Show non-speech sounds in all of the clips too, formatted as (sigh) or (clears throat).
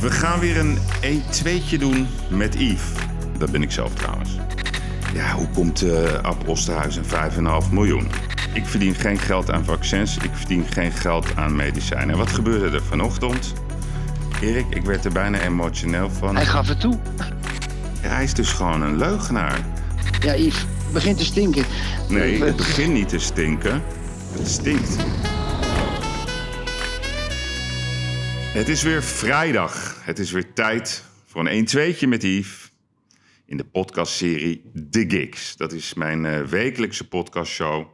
We gaan weer een 1-2'tje doen met Yves. Dat ben ik zelf trouwens. Ja, hoe komt uh, Ab Osterhuis en 5,5 miljoen? Ik verdien geen geld aan vaccins, ik verdien geen geld aan medicijnen. Wat gebeurde er vanochtend? Erik, ik werd er bijna emotioneel van. Hij gaf het toe. Ja, hij is dus gewoon een leugenaar. Ja, Yves, het begint te stinken. Nee, (laughs) het begint niet te stinken. Het stinkt. Het is weer vrijdag. Het is weer tijd voor een 1-2'tje met Yves. In de podcastserie The Gigs. Dat is mijn uh, wekelijkse podcastshow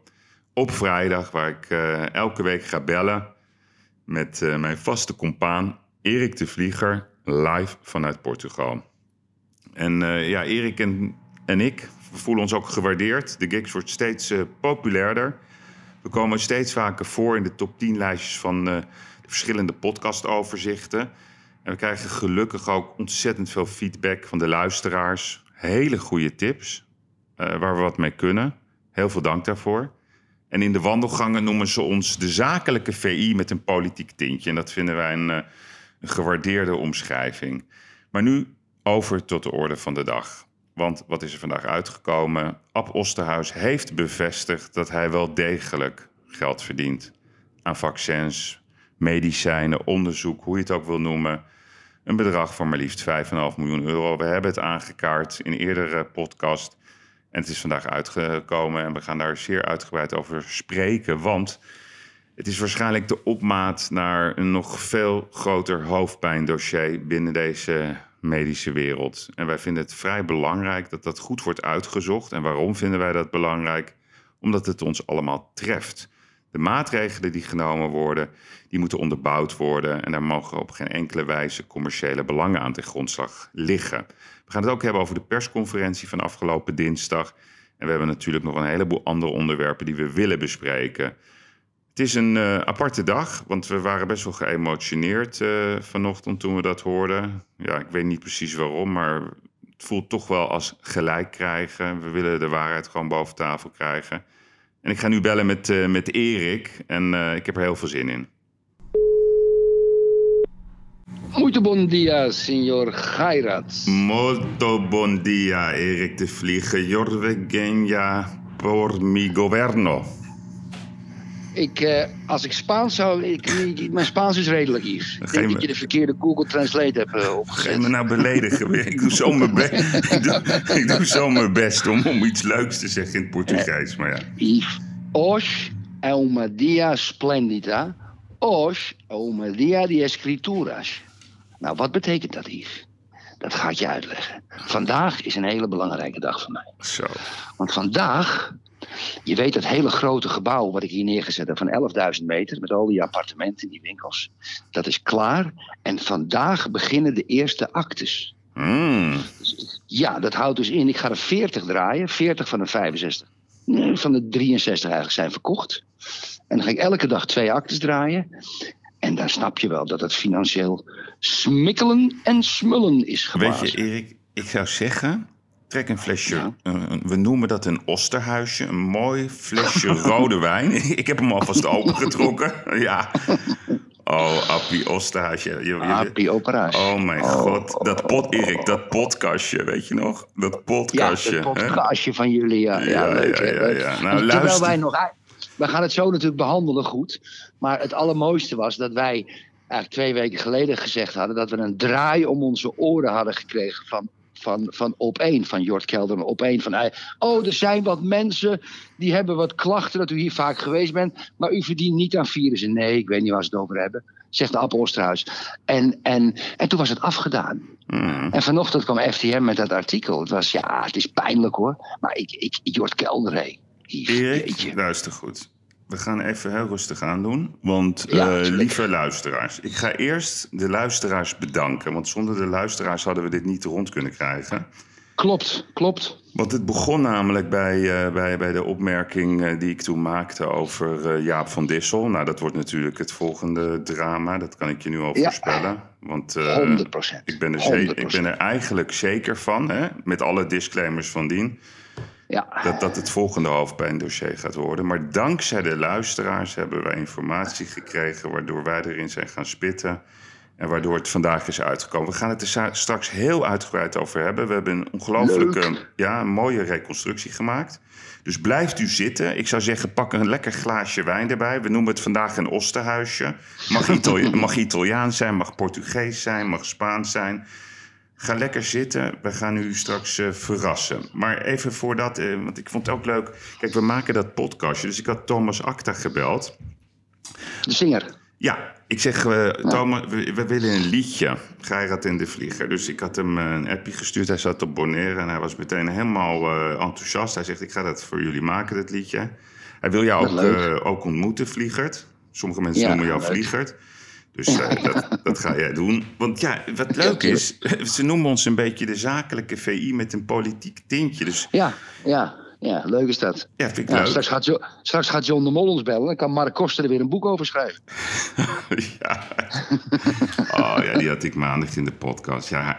op vrijdag, waar ik uh, elke week ga bellen met uh, mijn vaste compaan Erik de Vlieger, live vanuit Portugal. En ja, Erik en, en ik voelen ons ook gewaardeerd. De Gigs wordt steeds populairder. We komen steeds vaker voor in de top 10 lijstjes van de verschillende podcastoverzichten. En we krijgen gelukkig ook ontzettend veel feedback van de luisteraars. Hele goede tips uh, waar we wat mee kunnen. Heel veel dank daarvoor. En in de wandelgangen noemen ze ons de zakelijke VI met een politiek tintje. En dat vinden wij een, uh, een gewaardeerde omschrijving. Maar nu over tot de orde van de dag. Want wat is er vandaag uitgekomen? Ab Osterhuis heeft bevestigd dat hij wel degelijk geld verdient aan vaccins, medicijnen, onderzoek, hoe je het ook wil noemen. Een bedrag van maar liefst 5,5 miljoen euro. We hebben het aangekaart in eerdere podcast. En het is vandaag uitgekomen en we gaan daar zeer uitgebreid over spreken. Want het is waarschijnlijk de opmaat naar een nog veel groter hoofdpijndossier binnen deze medische wereld. En wij vinden het vrij belangrijk dat dat goed wordt uitgezocht. En waarom vinden wij dat belangrijk? Omdat het ons allemaal treft. De maatregelen die genomen worden, die moeten onderbouwd worden. En daar mogen op geen enkele wijze commerciële belangen aan ten grondslag liggen. We gaan het ook hebben over de persconferentie van afgelopen dinsdag. En we hebben natuurlijk nog een heleboel andere onderwerpen die we willen bespreken. Het is een uh, aparte dag, want we waren best wel geëmotioneerd uh, vanochtend toen we dat hoorden. Ja, ik weet niet precies waarom, maar het voelt toch wel als gelijk krijgen. We willen de waarheid gewoon boven tafel krijgen. En ik ga nu bellen met, uh, met Erik en uh, ik heb er heel veel zin in. Muito bom dia, signor Gairat. Molto bon dia, Erik de Vlieger. Jorve genia por mi governo. Ik, uh, als ik Spaans zou... Ik, mijn Spaans is redelijk. Ik denk dat je de verkeerde Google Translate hebt uh, opgezet. Geen me nou beledigen. (laughs) ik doe zo mijn, be ik doe, ik doe zo mijn best om, om iets leuks te zeggen in het Portugees. Maar ja. Yves, hoje é uma dia splendida. Hoje é uma dia de escrituras. Nou, wat betekent dat, Yves? Dat ga ik je uitleggen. Vandaag is een hele belangrijke dag voor mij. Zo. Want vandaag je weet dat hele grote gebouw wat ik hier neergezet heb van 11.000 meter met al die appartementen, die winkels, dat is klaar. En vandaag beginnen de eerste actes. Mm. Ja, dat houdt dus in, ik ga er 40 draaien, 40 van de 65. Nee, van de 63 eigenlijk zijn verkocht. En dan ga ik elke dag twee actes draaien. En dan snap je wel dat het financieel smikkelen en smullen is gebaard. Weet je, Erik, ik zou zeggen, Trek een flesje, we noemen dat een osterhuisje. Een mooi flesje (laughs) rode wijn. (laughs) Ik heb hem alvast (laughs) opengetrokken. Ja. Oh, Appie Osterhuisje. Je, Appie Opera's. Oh mijn oh, god. Dat pot, Erik, dat podcastje, weet je nog? Dat podcastje. Ja, dat podcastje van jullie, ja. Ja, ja, leuk, ja, ja, ja. Nou, Terwijl luister. wij nog... We gaan het zo natuurlijk behandelen goed. Maar het allermooiste was dat wij eigenlijk twee weken geleden gezegd hadden... dat we een draai om onze oren hadden gekregen van van, van op één, van Jort Kelder, op één van Oh, er zijn wat mensen die hebben wat klachten dat u hier vaak geweest bent, maar u verdient niet aan virussen. Nee, ik weet niet waar ze het over hebben, zegt de Appel Oosterhuis. En, en, en toen was het afgedaan. Mm. En vanochtend kwam FTM met dat artikel. Het was, ja, het is pijnlijk hoor, maar ik, ik, Jort Kelder, hé. Erik, luister goed. We gaan even heel rustig aan doen. Want ja, uh, lieve luisteraars, ik ga eerst de luisteraars bedanken. Want zonder de luisteraars hadden we dit niet rond kunnen krijgen. Klopt, klopt. Want het begon namelijk bij, uh, bij, bij de opmerking uh, die ik toen maakte over Jaap van Dissel. Nou, dat wordt natuurlijk het volgende drama. Dat kan ik je nu al ja. voorspellen. Want 100%. Ik, ben er 100%. ik ben er eigenlijk zeker van, hè, met alle disclaimers van dien ja. dat dat het volgende hoofdpijndossier gaat worden. Maar dankzij de luisteraars hebben wij informatie gekregen... waardoor wij erin zijn gaan spitten. En waardoor het vandaag is uitgekomen. We gaan het er straks heel uitgebreid over hebben. We hebben een ongelooflijke, ja, een mooie reconstructie gemaakt. Dus blijft u zitten. Ik zou zeggen, pak een lekker glaasje wijn erbij. We noemen het vandaag een osterhuisje. Mag, Itali- (laughs) mag Italiaans zijn, mag Portugees zijn, mag Spaans zijn. Ga lekker zitten. We gaan u straks eh, verrassen. Maar even voordat, eh, want ik vond het ook leuk. Kijk, we maken dat podcastje. Dus ik had Thomas Acta gebeld. De zinger. Ja, ik zeg, eh, Thomas, we, we willen een liedje. Geirat en de Vlieger. Dus ik had hem een appje gestuurd. Hij zat op Bonaire en hij was meteen helemaal enthousiast. Hij zegt, ik ga dat voor jullie maken, dat liedje. Hij wil jou ook, ook ontmoeten, Vliegert. Sommige mensen Ja, noemen jou leuk. Vliegert. Dus eh, dat, dat ga jij doen. Want ja, wat leuk is, (laughs) ze noemen ons een beetje de zakelijke VI met een politiek tintje. Dus Ja, ja, ja, leuk is dat. ja, vind ik Ja, leuk. straks, gaat jo straks gaat John de Mol ons bellen. Dan kan Mark Koster er weer een boek over schrijven. (laughs) ja. Oh ja, die had ik maandag in de podcast. Ja,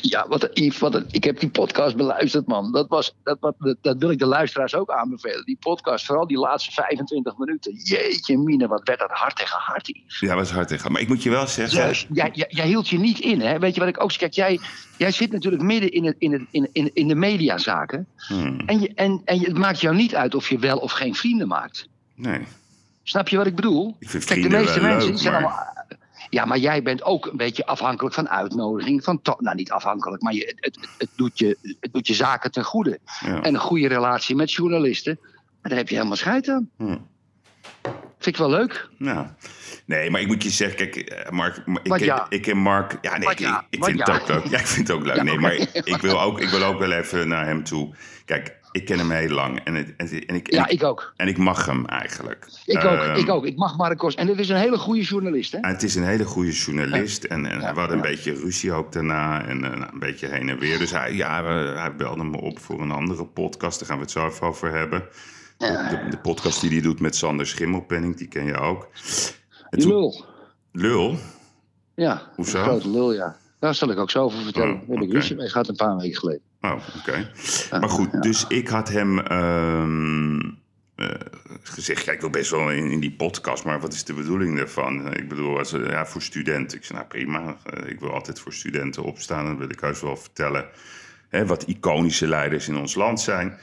Ja, wat Yves, wat ik heb die podcast beluisterd, man. Dat, was, dat, wat, dat, wil ik de luisteraars ook aanbevelen. Die podcast, vooral die laatste 25 minuten. Jeetje, mine, wat werd dat hard tegen hard, Yves. ja was hard tegen. Maar ik moet je wel zeggen. Juist, jij, jij, jij hield je niet in, hè? Weet je wat ik ook zeg? Kijk, jij, jij zit natuurlijk midden in, het, in, het, in, in, in de mediazaken. Hmm, En, je, en, en het maakt jou niet uit of je wel of geen vrienden maakt. nee. Snap je wat ik bedoel? Ik vind Kijk, de meeste mensen leuk, zijn maar- allemaal. Ja, maar jij bent ook een beetje afhankelijk van uitnodiging. Van nou, niet afhankelijk, maar je, het, het, het, doet je, het doet je zaken ten goede. Ja. En een goede relatie met journalisten. Daar heb je helemaal scheid aan. Hm. Vind ik wel leuk. Nou, nee, maar ik moet je zeggen, kijk, eh, Mark, ik, ken- ja? ik ken Mark, ja, nee, ik, ja? ik, vind ja? het ook leuk. Ja, ik vind het ook leuk. Ja, nee, maar ik wil, ook, ik wil ook wel even naar hem toe. Kijk, ik ken hem heel lang en, het- en, en, ik, en, Ja, ik, ik ook. en ik mag hem eigenlijk. Ik ook. Ehm, ik ook. Ik mag Marcos. En het is een hele goede journalist, hè? En het is een hele goede journalist. En, en Ja, we hadden een beetje ruzie ook daarna. En eh, nou, een beetje heen en weer. Dus hij, ja, hij belde me op voor een andere podcast. Daar gaan we het zo even over hebben. De, de podcast die hij doet met Sander Schimmelpenning, die ken je ook. En Die toen- lul. Lul? Ja. Hoezo? Een grote lul, ja. Daar zal ik ook zo over vertellen. Oh, Daar heb ik ruzie mee gehad een paar weken geleden. Oh, oké. Maar goed, dus ik had hem ehm, eh, gezegd... Ja, ik wil best wel in, in die podcast, maar wat is de bedoeling daarvan? Ik bedoel, als, eh, ja, voor studenten. Ik zei, nou prima, eh, ik wil altijd voor studenten opstaan. Dan wil ik juist wel vertellen hè, wat iconische leiders in ons land zijn.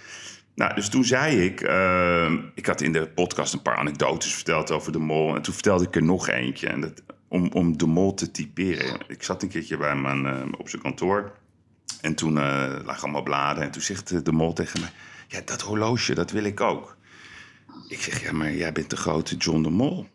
Nou, dus toen zei ik... ehm, ik had in de podcast een paar anekdotes verteld over de mol. En toen vertelde ik er nog eentje. En dat, om, om de mol te typeren. Ik zat een keertje bij hem aan, eh, op zijn kantoor... En toen eh lagen allemaal bladen. En toen zegt de mol tegen mij... Ja, dat horloge, dat wil ik ook. Ik zeg, ja, maar jij bent de grote John de Mol.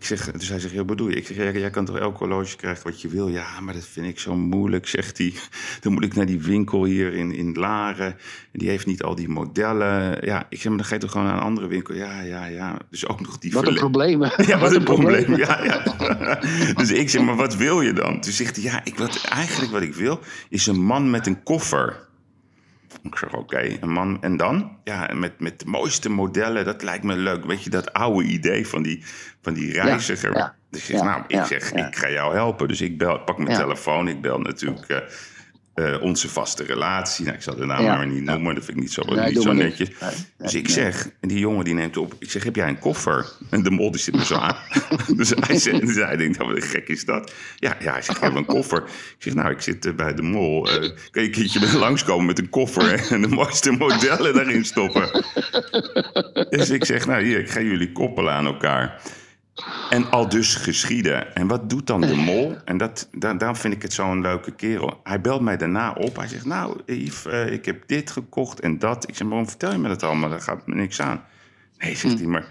Ik zeg, dus hij zegt, ja, bedoel je? Ik zeg, ja, jij kan toch elk horloge krijgen wat je wil? Ja, maar dat vind ik zo moeilijk, zegt hij. (laughs) Dan moet ik naar die winkel hier in, in Laren. En die heeft niet al die modellen. Ja, ik zeg, maar dan ga je toch gewoon naar een andere winkel? Ja, ja, ja. Dus ook nog die Wat een probleem. (laughs) ja, wat een probleem. Ja, ja. (laughs) Dus ik zeg, maar wat wil je dan? Toen zegt hij, ja, ik, wat, eigenlijk wat ik wil is een man met een koffer. Ik zeg, oké, een man. En dan? Ja, met, met de mooiste modellen, dat lijkt me leuk. Weet je, dat oude idee van die, van die reiziger. ja, dus ik zeg, nou, ik zeg, ik ga jou helpen. Dus ik bel, pak mijn telefoon, ik bel natuurlijk... eh, onze vaste relatie. Nou, ik zal de naam Ja. maar niet noemen, dat vind ik niet zo, Nee, niet doe zo netjes. Nee, dus ik zeg, en die jongen die neemt op, ik zeg, heb jij een koffer? En de mol die zit me zo aan. (laughs) dus, hij zegt, dus hij denkt, nou, wat gek is dat? Ja, ja, hij zegt, ik heb een koffer. Ik zeg, nou, ik zit eh, bij de mol. Eh, kan je een keertje langskomen met een koffer (laughs) en de mooiste modellen daarin stoppen? (laughs) dus ik zeg, nou, hier, ik ga jullie koppelen aan elkaar. En al dus geschieden. En wat doet dan de mol? En dat, daar, daarom vind ik het zo'n leuke kerel. Hij belt mij daarna op. Hij zegt, nou Yves, eh, ik heb dit gekocht en dat. Ik zeg, waarom vertel je me dat allemaal? Daar gaat me niks aan. Nee, zegt hij, maar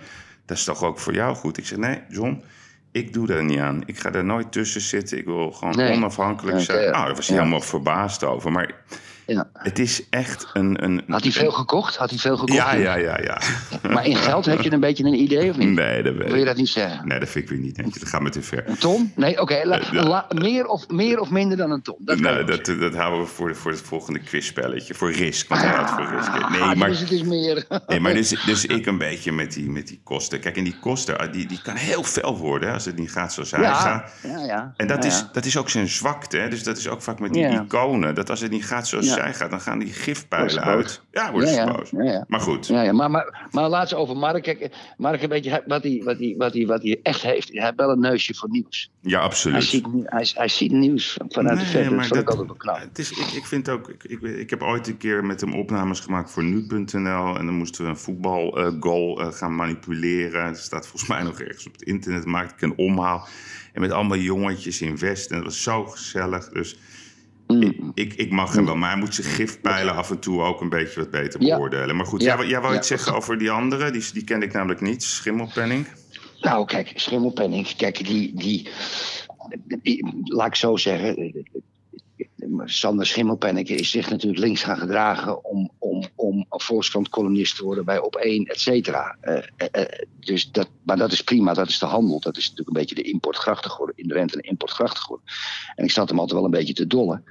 dat is toch ook voor jou goed? Ik zeg, nee, John, ik doe daar niet aan. Ik ga daar nooit tussen zitten. Ik wil gewoon Nee. onafhankelijk zijn. ja. Nou, daar was hij Ja. helemaal verbaasd over. Maar Ja. het is echt een... een Had hij veel gekocht? Had hij veel gekocht? Ja, ja, ja, ja. (laughs) Maar in geld heb je een beetje een idee of niet? Nee, dat weet Wil je dat niet zeggen? Nee, dat vind ik weer niet. Dat gaat me te ver. Een ton? Nee, oké. la- meer, of, meer of minder dan een ton? Dat nou, dat, dat houden we voor, voor het volgende quizspelletje. Voor Risk. Want hij had voor Risk. Nee, Ah, maar, Dus het is meer. (laughs) nee, maar dus, (laughs) dus ik een beetje met die, met die kosten. Kijk, en die kosten, ah, die, die kan heel fel worden als het niet gaat zoals hij ja, gaat. ja, ja. En dat, is, dat is ook zijn zwakte. Hè? Dus dat is ook vaak met die iconen. Dat als het niet gaat zoals. Opzij gaat, dan gaan die gifpijlen uit. Ja, wordt Ja, ze ja, boos. ja, ja. Maar goed. Ja, ja, maar, maar, maar laat ze over Mark. Kijk, Mark, een beetje, wat hij, wat, hij, wat, hij, wat hij echt heeft. Hij heeft wel een neusje voor nieuws. Ja, Hij absoluut. ziet, hij, hij ziet nieuws vanuit de verte. Dat ik dat- altijd wel knap. Het is, ik, ik vind ook, ik, ik, ik heb ooit een keer met hem opnames gemaakt voor nu.nl. En dan moesten we een voetbalgoal eh gaan manipuleren. Dat staat volgens mij nog ergens op het internet. Maakte ik een omhaal. En met allemaal jongetjes in West. En dat was zo gezellig. Dus Mm. ik, ik mag hem wel. Maar hij moet zijn gifpijlen af en toe ook een beetje wat beter Ja. beoordelen. Maar goed, Ja. jij, wou- jij wou Ja. iets zeggen over die andere? Die, die ken ik namelijk niet. Schimmelpenning. Nou, kijk, Schimmelpenning, kijk, die, die, die- laat ik zo zeggen. Sander Schimmelpenninck is zich natuurlijk links gaan gedragen om, om, om columnist te worden bij Op 1, et cetera. Eh, eh, eh, dus dat, maar dat is prima, dat is de handel. Dat is natuurlijk een beetje de importgrachtig geworden, in de rente een importgrachtig geworden. En ik zat hem altijd wel een beetje te dollen.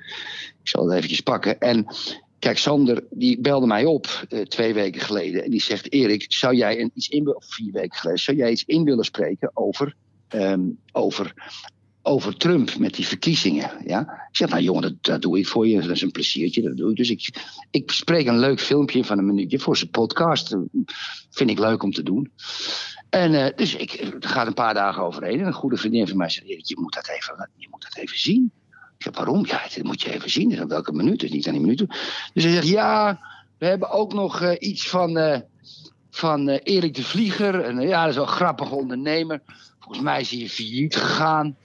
Ik zal het eventjes pakken. En Kijk, Sander die belde mij op twee weken geleden. En die zegt: Erik, zou jij een, iets in, of vier weken geleden, zou jij iets in willen spreken over, ehm, over, over Trump met die verkiezingen? Ja? Ik zeg: Nou, jongen, dat, doe ik voor je. Dat is een pleziertje. Dat doe ik. Dus ik, ik spreek een leuk filmpje van een minuutje voor zijn podcast. Vind ik leuk om te doen. En eh, dus ik gaat een paar dagen overheen. En een goede vriendin van mij zegt: je moet dat even, je moet dat even zien. Ik zeg, waarom? Ja, dat moet je even zien. In welke minuut? Dus niet aan die minuten. Dus hij zegt, ja, we hebben ook nog eh, iets van, eh, van Erik de Vlieger. En ja, dat is wel een grappige ondernemer. Volgens mij is hij failliet gegaan.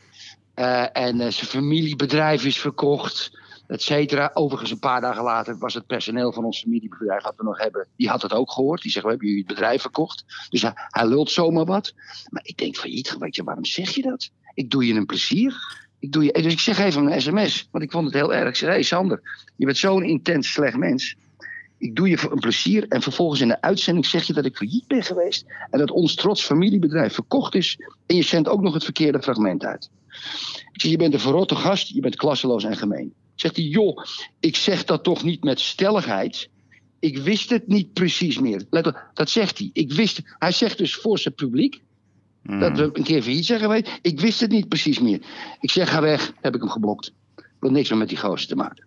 Eh, en eh, zijn familiebedrijf is verkocht, et cetera. Overigens, een paar dagen later was het personeel van ons familiebedrijf, wat we nog hebben, die had het ook gehoord. Die zegt, we hebben jullie het bedrijf verkocht. Dus hij, hij lult zomaar wat. Maar ik denk, failliet, weet je, waarom zeg je dat? Ik doe je een plezier. Ik doe je, dus ik zeg even een sms, want ik vond het heel erg. Ik zeg, Sander, je bent zo'n intens slecht mens. Ik doe je een plezier en vervolgens in de uitzending zeg je dat ik failliet ben geweest. En dat ons trots familiebedrijf verkocht is. En je zendt ook nog het verkeerde fragment uit. Ik zeg, je bent een verrotte gast, je bent klasseloos en gemeen. Zegt hij, joh, ik zeg dat toch niet met stelligheid. Ik wist het niet precies meer. Let op, dat zegt hij. Ik wist, hij zegt dus voor zijn publiek, Mm. dat we een keer failliet zijn geweest. Ik wist het niet precies meer. Ik zeg, ga weg, heb ik hem geblokt. Ik wil niks meer met die gozer te maken.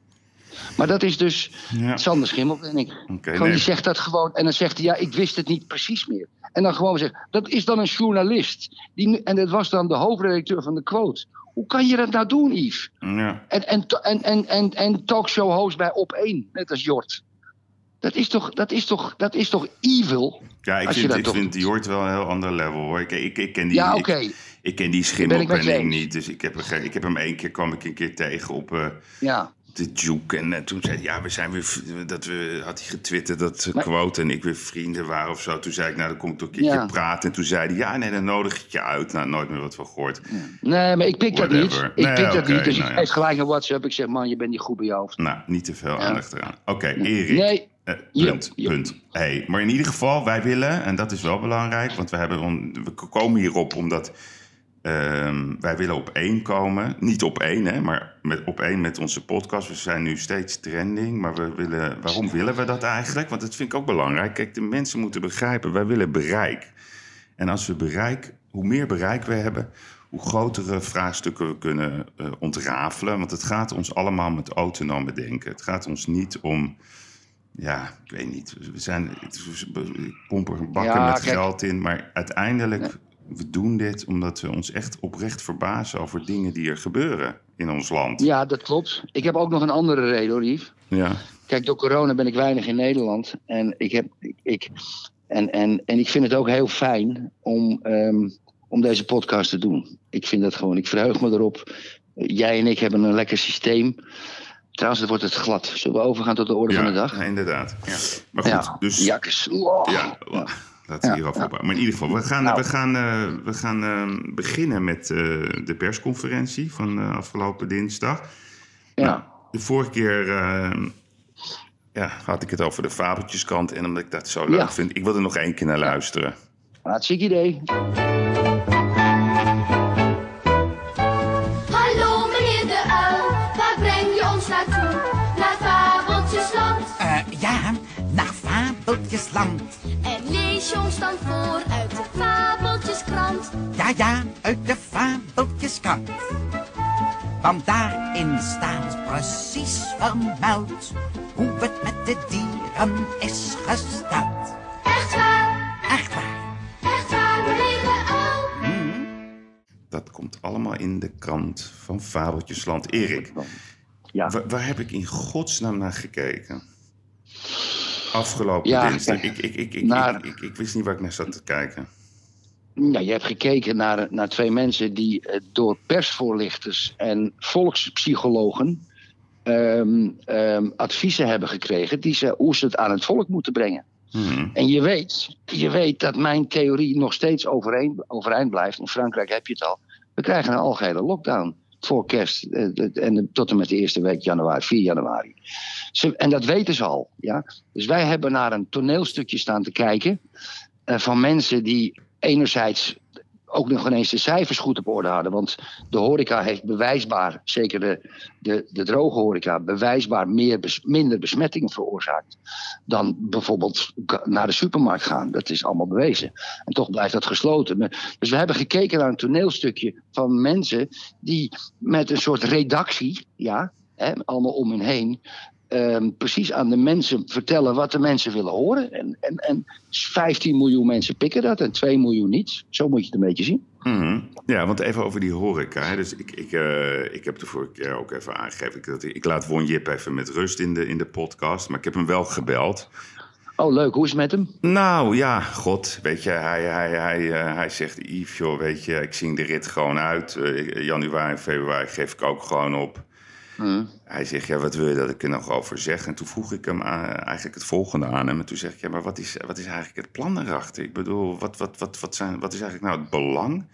Maar dat is dus Ja. Sander Schimmel, ik. Oké, Gewoon, nee. die zegt dat gewoon. En dan zegt hij, ja, ik wist het niet precies meer. En dan gewoon zeggen, dat is dan een journalist. Die, en dat was dan de hoofdredacteur van de Quote. Hoe kan je dat nou doen, Yves? Ja. En, en, en, en, en, en talkshow-host bij Op1, net als Jort. Dat is toch, dat is toch, dat is toch evil? Ja, ik vind, ik vind die hoort wel een heel ander level hoor. Ik, ik, ik ken die, Ja, ik- oké. ik, ken die Ben ik eens. niet. Dus ik heb, ik heb hem één keer, kwam ik een keer tegen op eh, Ja. De Juke. En eh, toen zei hij, ja, we zijn weer, dat we, had hij getwitterd dat Maar- Quote en ik weer vrienden waren of zo. Toen zei ik, nou, dan kom ik toch een keertje Ja. praten. En toen zei hij, ja, nee, dan nodig ik je uit. Nou, nooit meer wat van gehoord. Nee, maar ik pik dat niet. Ik Nee, pik dat niet. Dus nou ik geef gelijk een WhatsApp. Ik zeg, man, je bent niet goed bij je hoofd. Nou, niet te veel aandacht eraan. Oké, Erik. Nee. Eh, punt, punt. Hey, maar in ieder geval, wij willen, en dat is wel belangrijk, want we, hebben, on- we komen hierop omdat ehm, wij willen op één komen. Niet op één, hè, maar met, op één met onze podcast. We zijn nu steeds trending, maar we willen, waarom willen we dat eigenlijk? Want dat vind ik ook belangrijk. Kijk, de mensen moeten begrijpen, wij willen bereik. En als we bereik, hoe meer bereik we hebben, hoe grotere vraagstukken we kunnen eh, ontrafelen. Want het gaat ons allemaal met autonome denken. Het gaat ons niet om, ja, ik weet niet. We zijn, ik pomp er bakken Ja, met kijk. geld in. Maar uiteindelijk, we doen dit omdat we ons echt oprecht verbazen over dingen die er gebeuren in ons land. Ja, dat klopt. Ik heb ook nog een andere reden, hoor, Yves. Ja. Kijk, door corona ben ik weinig in Nederland. En ik, heb, ik, ik, en, en, en ik vind het ook heel fijn om, ehm, om deze podcast te doen. Ik vind dat gewoon, ik verheug me erop. Jij en ik hebben een lekker systeem. Trouwens, dan wordt het glad. Zullen we overgaan tot de orde Ja, van de dag? ja, inderdaad. Ja. Maar goed, Ja, dus... jakkes. Ja, Ja. Laten we Ja, hierover ja. ophouden. Maar in ieder geval, we gaan, Nou. we gaan, eh, we gaan eh, beginnen met eh, de persconferentie van eh, afgelopen dinsdag. Nou, Ja. de vorige keer eh, ja, had ik het over de fabeltjeskant. En omdat ik dat zo leuk Ja. vind, ik wil er nog één keer naar luisteren. Hartstikke idee. Hallo meneer de uil, waar breng je ons naartoe? Naar Fabeltjesland. Eh, ja, naar Fabeltjesland. Dan voor uit de Fabeltjeskrant. Ja, ja, uit de Fabeltjeskrant. Want daarin staat precies vermeld hoe het met de dieren is gesteld. Echt waar, Echt waar. echt waar, meneer de uil. Dat komt allemaal in de krant van Fabeltjesland. Erik, Ja. waar, waar heb ik in godsnaam naar gekeken? Afgelopen Ja, dinsdag. Ik, ik, ik, ik, naar- ik, ik, ik wist niet waar ik naar zat te kijken. Nou, je hebt gekeken naar, naar twee mensen die eh, door persvoorlichters en volkspsychologen ehm, ehm, adviezen hebben gekregen die ze, hoe ze het aan het volk moeten brengen. Hmm. En je weet, je weet dat mijn theorie nog steeds overeen, overeind blijft. In Frankrijk heb je het al. We krijgen een algehele lockdown voor kerst eh, en tot en met de eerste week januari, 4 januari. En dat weten ze al. Ja? Dus wij hebben naar een toneelstukje staan te kijken eh, van mensen die enerzijds ook nog ineens de cijfers goed op orde hadden. Want de horeca heeft bewijsbaar, zeker de, de, de droge horeca, bewijsbaar meer bes- minder besmettingen veroorzaakt dan bijvoorbeeld naar de supermarkt gaan. Dat is allemaal bewezen. En toch blijft dat gesloten. Dus we hebben gekeken naar een toneelstukje van mensen die met een soort redactie, ja, allemaal om hen heen. Ehm, precies aan de mensen vertellen wat de mensen willen horen. En, en, en 15 miljoen mensen pikken dat en 2 miljoen niet. Zo moet je het een beetje zien. Mhm. Ja, want even over die horeca. Hè. Dus ik, ik, eh, ik heb de vorige keer ook even aangegeven. Ik, dat, ik laat Won Jip even met rust in de, in de podcast. Maar ik heb hem wel gebeld. Oh, leuk. Hoe is het met hem? Nou ja, god, weet je, hij, hij, hij, eh, hij zegt... Yves, joh, weet je, ik zing de rit gewoon uit. Eh, januari en februari geef ik ook gewoon op. Hm. Hij zegt, ja, wat wil je dat ik er nog over zeg? En toen vroeg ik hem aan- eigenlijk het volgende aan hem. En toen zeg ik, ja, maar wat is, wat is eigenlijk het plan erachter? Ik bedoel, wat, wat, wat, wat, zijn, wat is eigenlijk nou het belang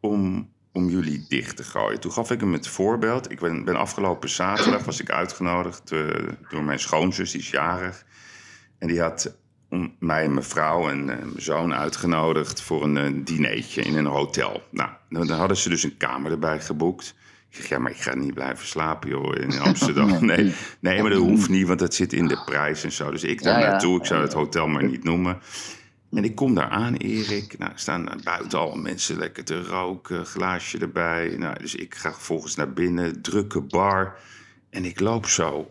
om, om jullie dicht te gooien? Toen gaf ik hem het voorbeeld. Ik ben, ben afgelopen zaterdag was ik uitgenodigd eh, door mijn schoonzus, die is jarig. En die had om- mij en mijn vrouw en eh, mijn zoon uitgenodigd voor een eh, dinertje in een hotel. Nou, dan hadden ze dus een kamer erbij geboekt. Ik zeg, ja, maar ik ga niet blijven slapen, joh, in (laughs) Amsterdam. Nee, nee, maar dat hoeft niet, want dat zit in de prijs en zo. Dus ik daar Ja, naartoe, ik zou het hotel maar niet noemen. En ik kom daar aan, Erik. Nou, staan buiten al mensen lekker te roken, glaasje erbij. Nou, dus ik ga vervolgens naar binnen, drukke bar. En ik loop zo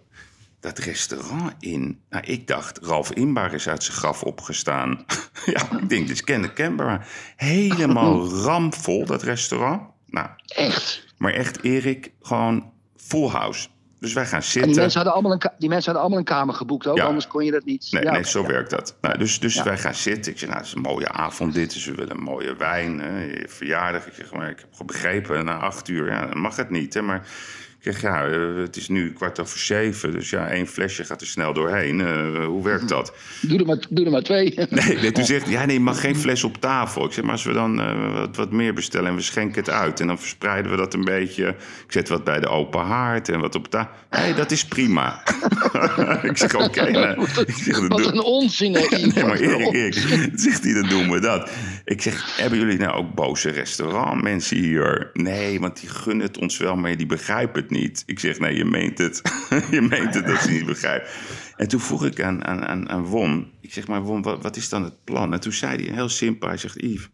dat restaurant in. Nou, ik dacht, Ralf Inbar is uit zijn graf opgestaan. (laughs) ja, ik denk, dit is ken kenbaar. Helemaal (laughs) ramvol, dat restaurant. Nou, Echt. Maar echt, Erik, gewoon full house. Dus wij gaan En die zitten. mensen, hadden allemaal een die mensen hadden allemaal een kamer geboekt ook, Ja. anders kon je dat niet. Nee, Ja, nee, zo ja. werkt dat. Nou, dus dus wij gaan zitten. Ik zeg, nou, het is een mooie avond dit. Dus we willen een mooie wijn. Hè, verjaardag. Ik zeg, maar ik heb begrepen, na acht uur, ja, dan mag het niet. Hè, maar ik zeg, ja, eh, het is nu kwart over zeven. Dus ja, één flesje gaat er snel doorheen. Eh, hoe werkt dat? Doe, er maar, doe er maar twee. (laughs) Nee, toen zegt ja, nee, je mag geen fles op tafel. Ik zeg, maar als we dan eh, wat, wat meer bestellen en we schenken het uit... en dan verspreiden we dat een beetje. Ik zet wat bij de open haard en wat op tafel. Nee, dat is prima. (laughs) ik zeg, oké. (laughs) nou, Wat een onzin, hè. Nee, maar Erik. Erik, zegt hij, dan doen we dat. Ik zeg, hebben jullie nou ook boze restaurantmensen hier? Nee, want die gunnen het ons wel, maar die begrijpen het niet. Ik zeg, nee, je meent het. (laughs) je meent het dat ze niet begrijpen. En toen vroeg ik aan, aan, aan, aan Won, ik zeg, maar Won, wat, wat is dan het plan? En toen zei hij heel simpel, hij zegt, Yves,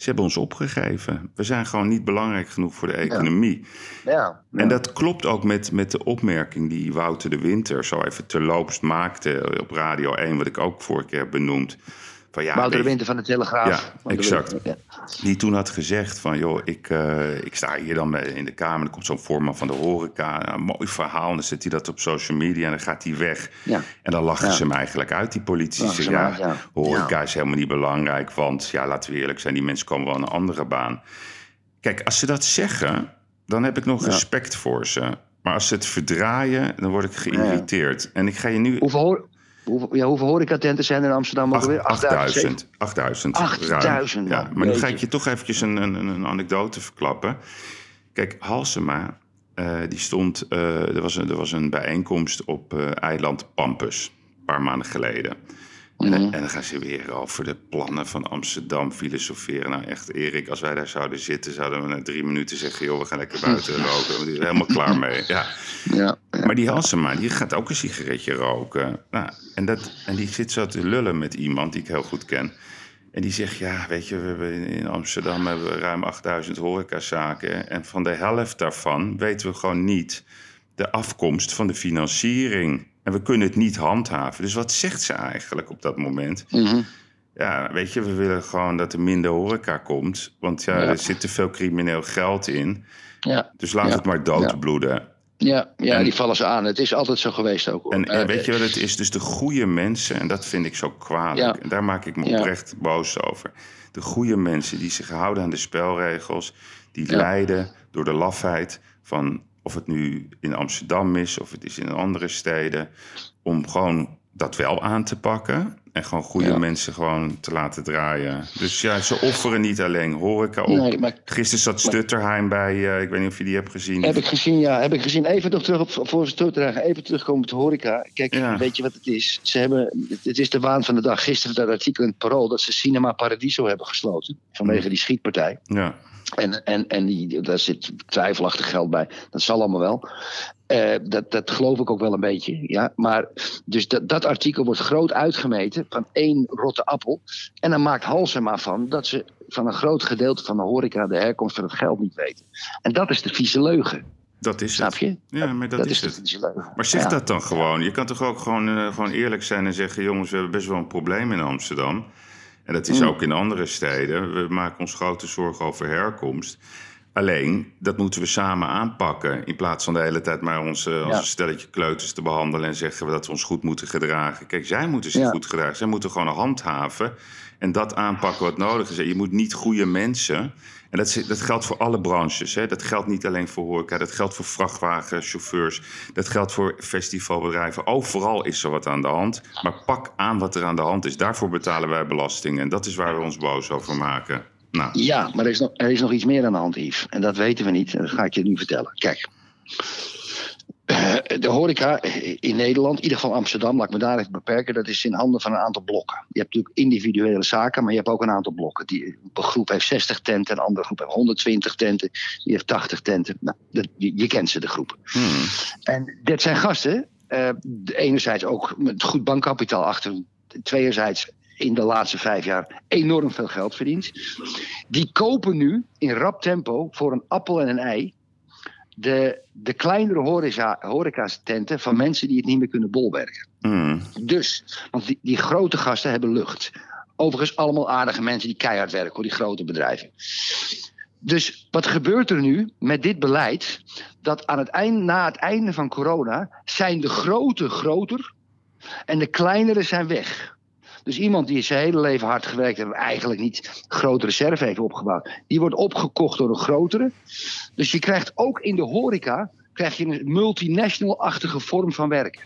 ze hebben ons opgegeven. We zijn gewoon niet belangrijk genoeg voor de economie. Ja. En dat klopt ook met, met de opmerking die Wouter de Winter zo even terloops maakte op Radio 1, wat ik ook vorige keer heb benoemd. Van, ja, Wouter Winter van de Telegraaf. Ja, exact. Winter, ja. die toen had gezegd van, joh, ik, eh, ik sta hier dan in de kamer, er komt zo'n voorman van de horeca, een mooi verhaal, en dan zet hij dat op social media en dan gaat hij weg. Ja. En dan lachen ze hem eigenlijk uit, die politici. Ze ja, horeca is helemaal niet belangrijk, want ja, laten we eerlijk zijn, die mensen komen wel aan een andere baan. Kijk, als ze dat zeggen, dan heb ik nog respect voor ze. Maar als ze het verdraaien, dan word ik geïrriteerd. En ik ga je nu... Hoeveel, hoeveel, ja, hoeveel horecatenten zijn er in Amsterdam ook Acht- weer? 8000. 8000. 8000, ruim. Ja, maar nu ga ik je toch eventjes een, een, een anekdote verklappen. Kijk, Halsema, eh, die stond... eh, er, was een, er was een bijeenkomst op eh, eiland Pampus, een paar maanden geleden. En, dan- en dan gaan ze weer over de plannen van Amsterdam filosoferen. Nou echt, Erik, als wij daar zouden zitten... zouden we na drie minuten zeggen... joh, we gaan lekker buiten roken. We zijn helemaal klaar mee. Ja, ja. Maar die Halsema, die gaat ook een sigaretje roken. Nou, en, dat, en die zit zo te lullen met iemand die ik heel goed ken. En die zegt, ja, weet je, we hebben in- Amsterdam hebben we ruim 8000 horecazaken. En van de helft daarvan weten we gewoon niet de afkomst van de financiering. En we kunnen het niet handhaven. Dus wat zegt ze eigenlijk op dat moment? Mhm. Ja, weet je, we willen gewoon dat er minder horeca komt. Want ja, Ja. er zit te veel crimineel geld in. ja. Dus laat Ja. het maar doodbloeden. Ja, ja En- die vallen ze aan. Het is altijd zo geweest ook. hoor. En, en weet je wat het is? Dus de goede mensen, en dat vind ik zo kwalijk. Ja. En daar maak ik me Ja. oprecht boos over. De goede mensen die zich houden aan de spelregels, die Ja. lijden door de lafheid van of het nu in Amsterdam is of het is in andere steden, om gewoon dat wel aan te pakken. En gewoon goede Ja. mensen gewoon te laten draaien. Dus ja, ze offeren niet alleen horeca op. Nee, maar Gisteren zat Stutterheim bij, eh, ik weet niet of je die hebt gezien. Heb ik gezien, ja. Heb ik gezien. Even nog terug op voor terug. Even terugkomen op de horeca. Kijk, Ja. weet je wat het is? Ze hebben, het- het is de waan van de dag. Gisteren dat artikel in het Parool dat ze Cinema Paradiso hebben gesloten. Vanwege die schietpartij. Ja, En, en, en die, daar zit twijfelachtig geld bij. Dat zal allemaal wel. Eh, dat, dat geloof ik ook wel een beetje. Ja? Maar dus dat, dat artikel wordt groot uitgemeten van één rotte appel. En dan maakt Halsema van dat ze van een groot gedeelte van de horeca de herkomst van het geld niet weten. En dat is de vieze leugen. dat is Snap het. je? Ja, maar dat, is de het. leugen. Maar zeg Ja. dat dan gewoon. Je kan toch ook gewoon, eh, gewoon eerlijk zijn en zeggen: jongens, we hebben best wel een probleem in Amsterdam. En dat is Mm. ook in andere steden. We maken ons grote zorgen over herkomst. Alleen, dat moeten we samen aanpakken. In plaats van de hele tijd maar ons als Ja. een stelletje kleuters te behandelen en zeggen we dat we ons goed moeten gedragen. Kijk, zij moeten zich Ja. goed gedragen. Zij moeten gewoon handhaven en dat aanpakken wat nodig is. Je moet niet goede mensen. En dat, is- dat geldt voor alle branches. Hè. Dat geldt niet alleen voor horeca. Dat geldt voor vrachtwagenchauffeurs. Dat geldt voor festivalbedrijven. Overal is er wat aan de hand. Maar pak aan wat er aan de hand is. Daarvoor betalen wij belasting. En dat is waar we ons boos over maken. Nou, Ja, maar er is, nog, er is nog iets meer aan de hand, Yves. En dat weten we niet. En dat ga ik je nu vertellen. Kijk. Eh, De horeca in Nederland, in ieder geval Amsterdam, laat ik me daar even beperken. Dat is in handen van een aantal blokken. Je hebt natuurlijk individuele zaken, maar je hebt ook een aantal blokken. Die, een groep heeft 60 tenten, een andere groep heeft 120 tenten, die heeft 80 tenten. Nou, dat, je, je kent ze, de groepen. hmm, En dit zijn gasten, eh, enerzijds ook met goed bankkapitaal achter, hun, tweerzijds in de laatste vijf jaar enorm veel geld verdiend. Die kopen nu in rap tempo voor een appel en een ei de, de kleinere horeca, horecatenten van mensen die het niet meer kunnen bolwerken. hmm. Dus, want die, die grote gasten hebben lucht. Overigens allemaal aardige mensen die keihard werken, hoor, die grote bedrijven. Dus wat gebeurt er nu met dit beleid? Dat aan het eind, na het einde van corona zijn de grote groter en de kleinere zijn weg. Dus iemand die zijn hele leven hard gewerkt en eigenlijk niet grote reserve heeft opgebouwd, die wordt opgekocht door een grotere. Dus je krijgt ook in de horeca krijg je een multinational-achtige vorm van werken.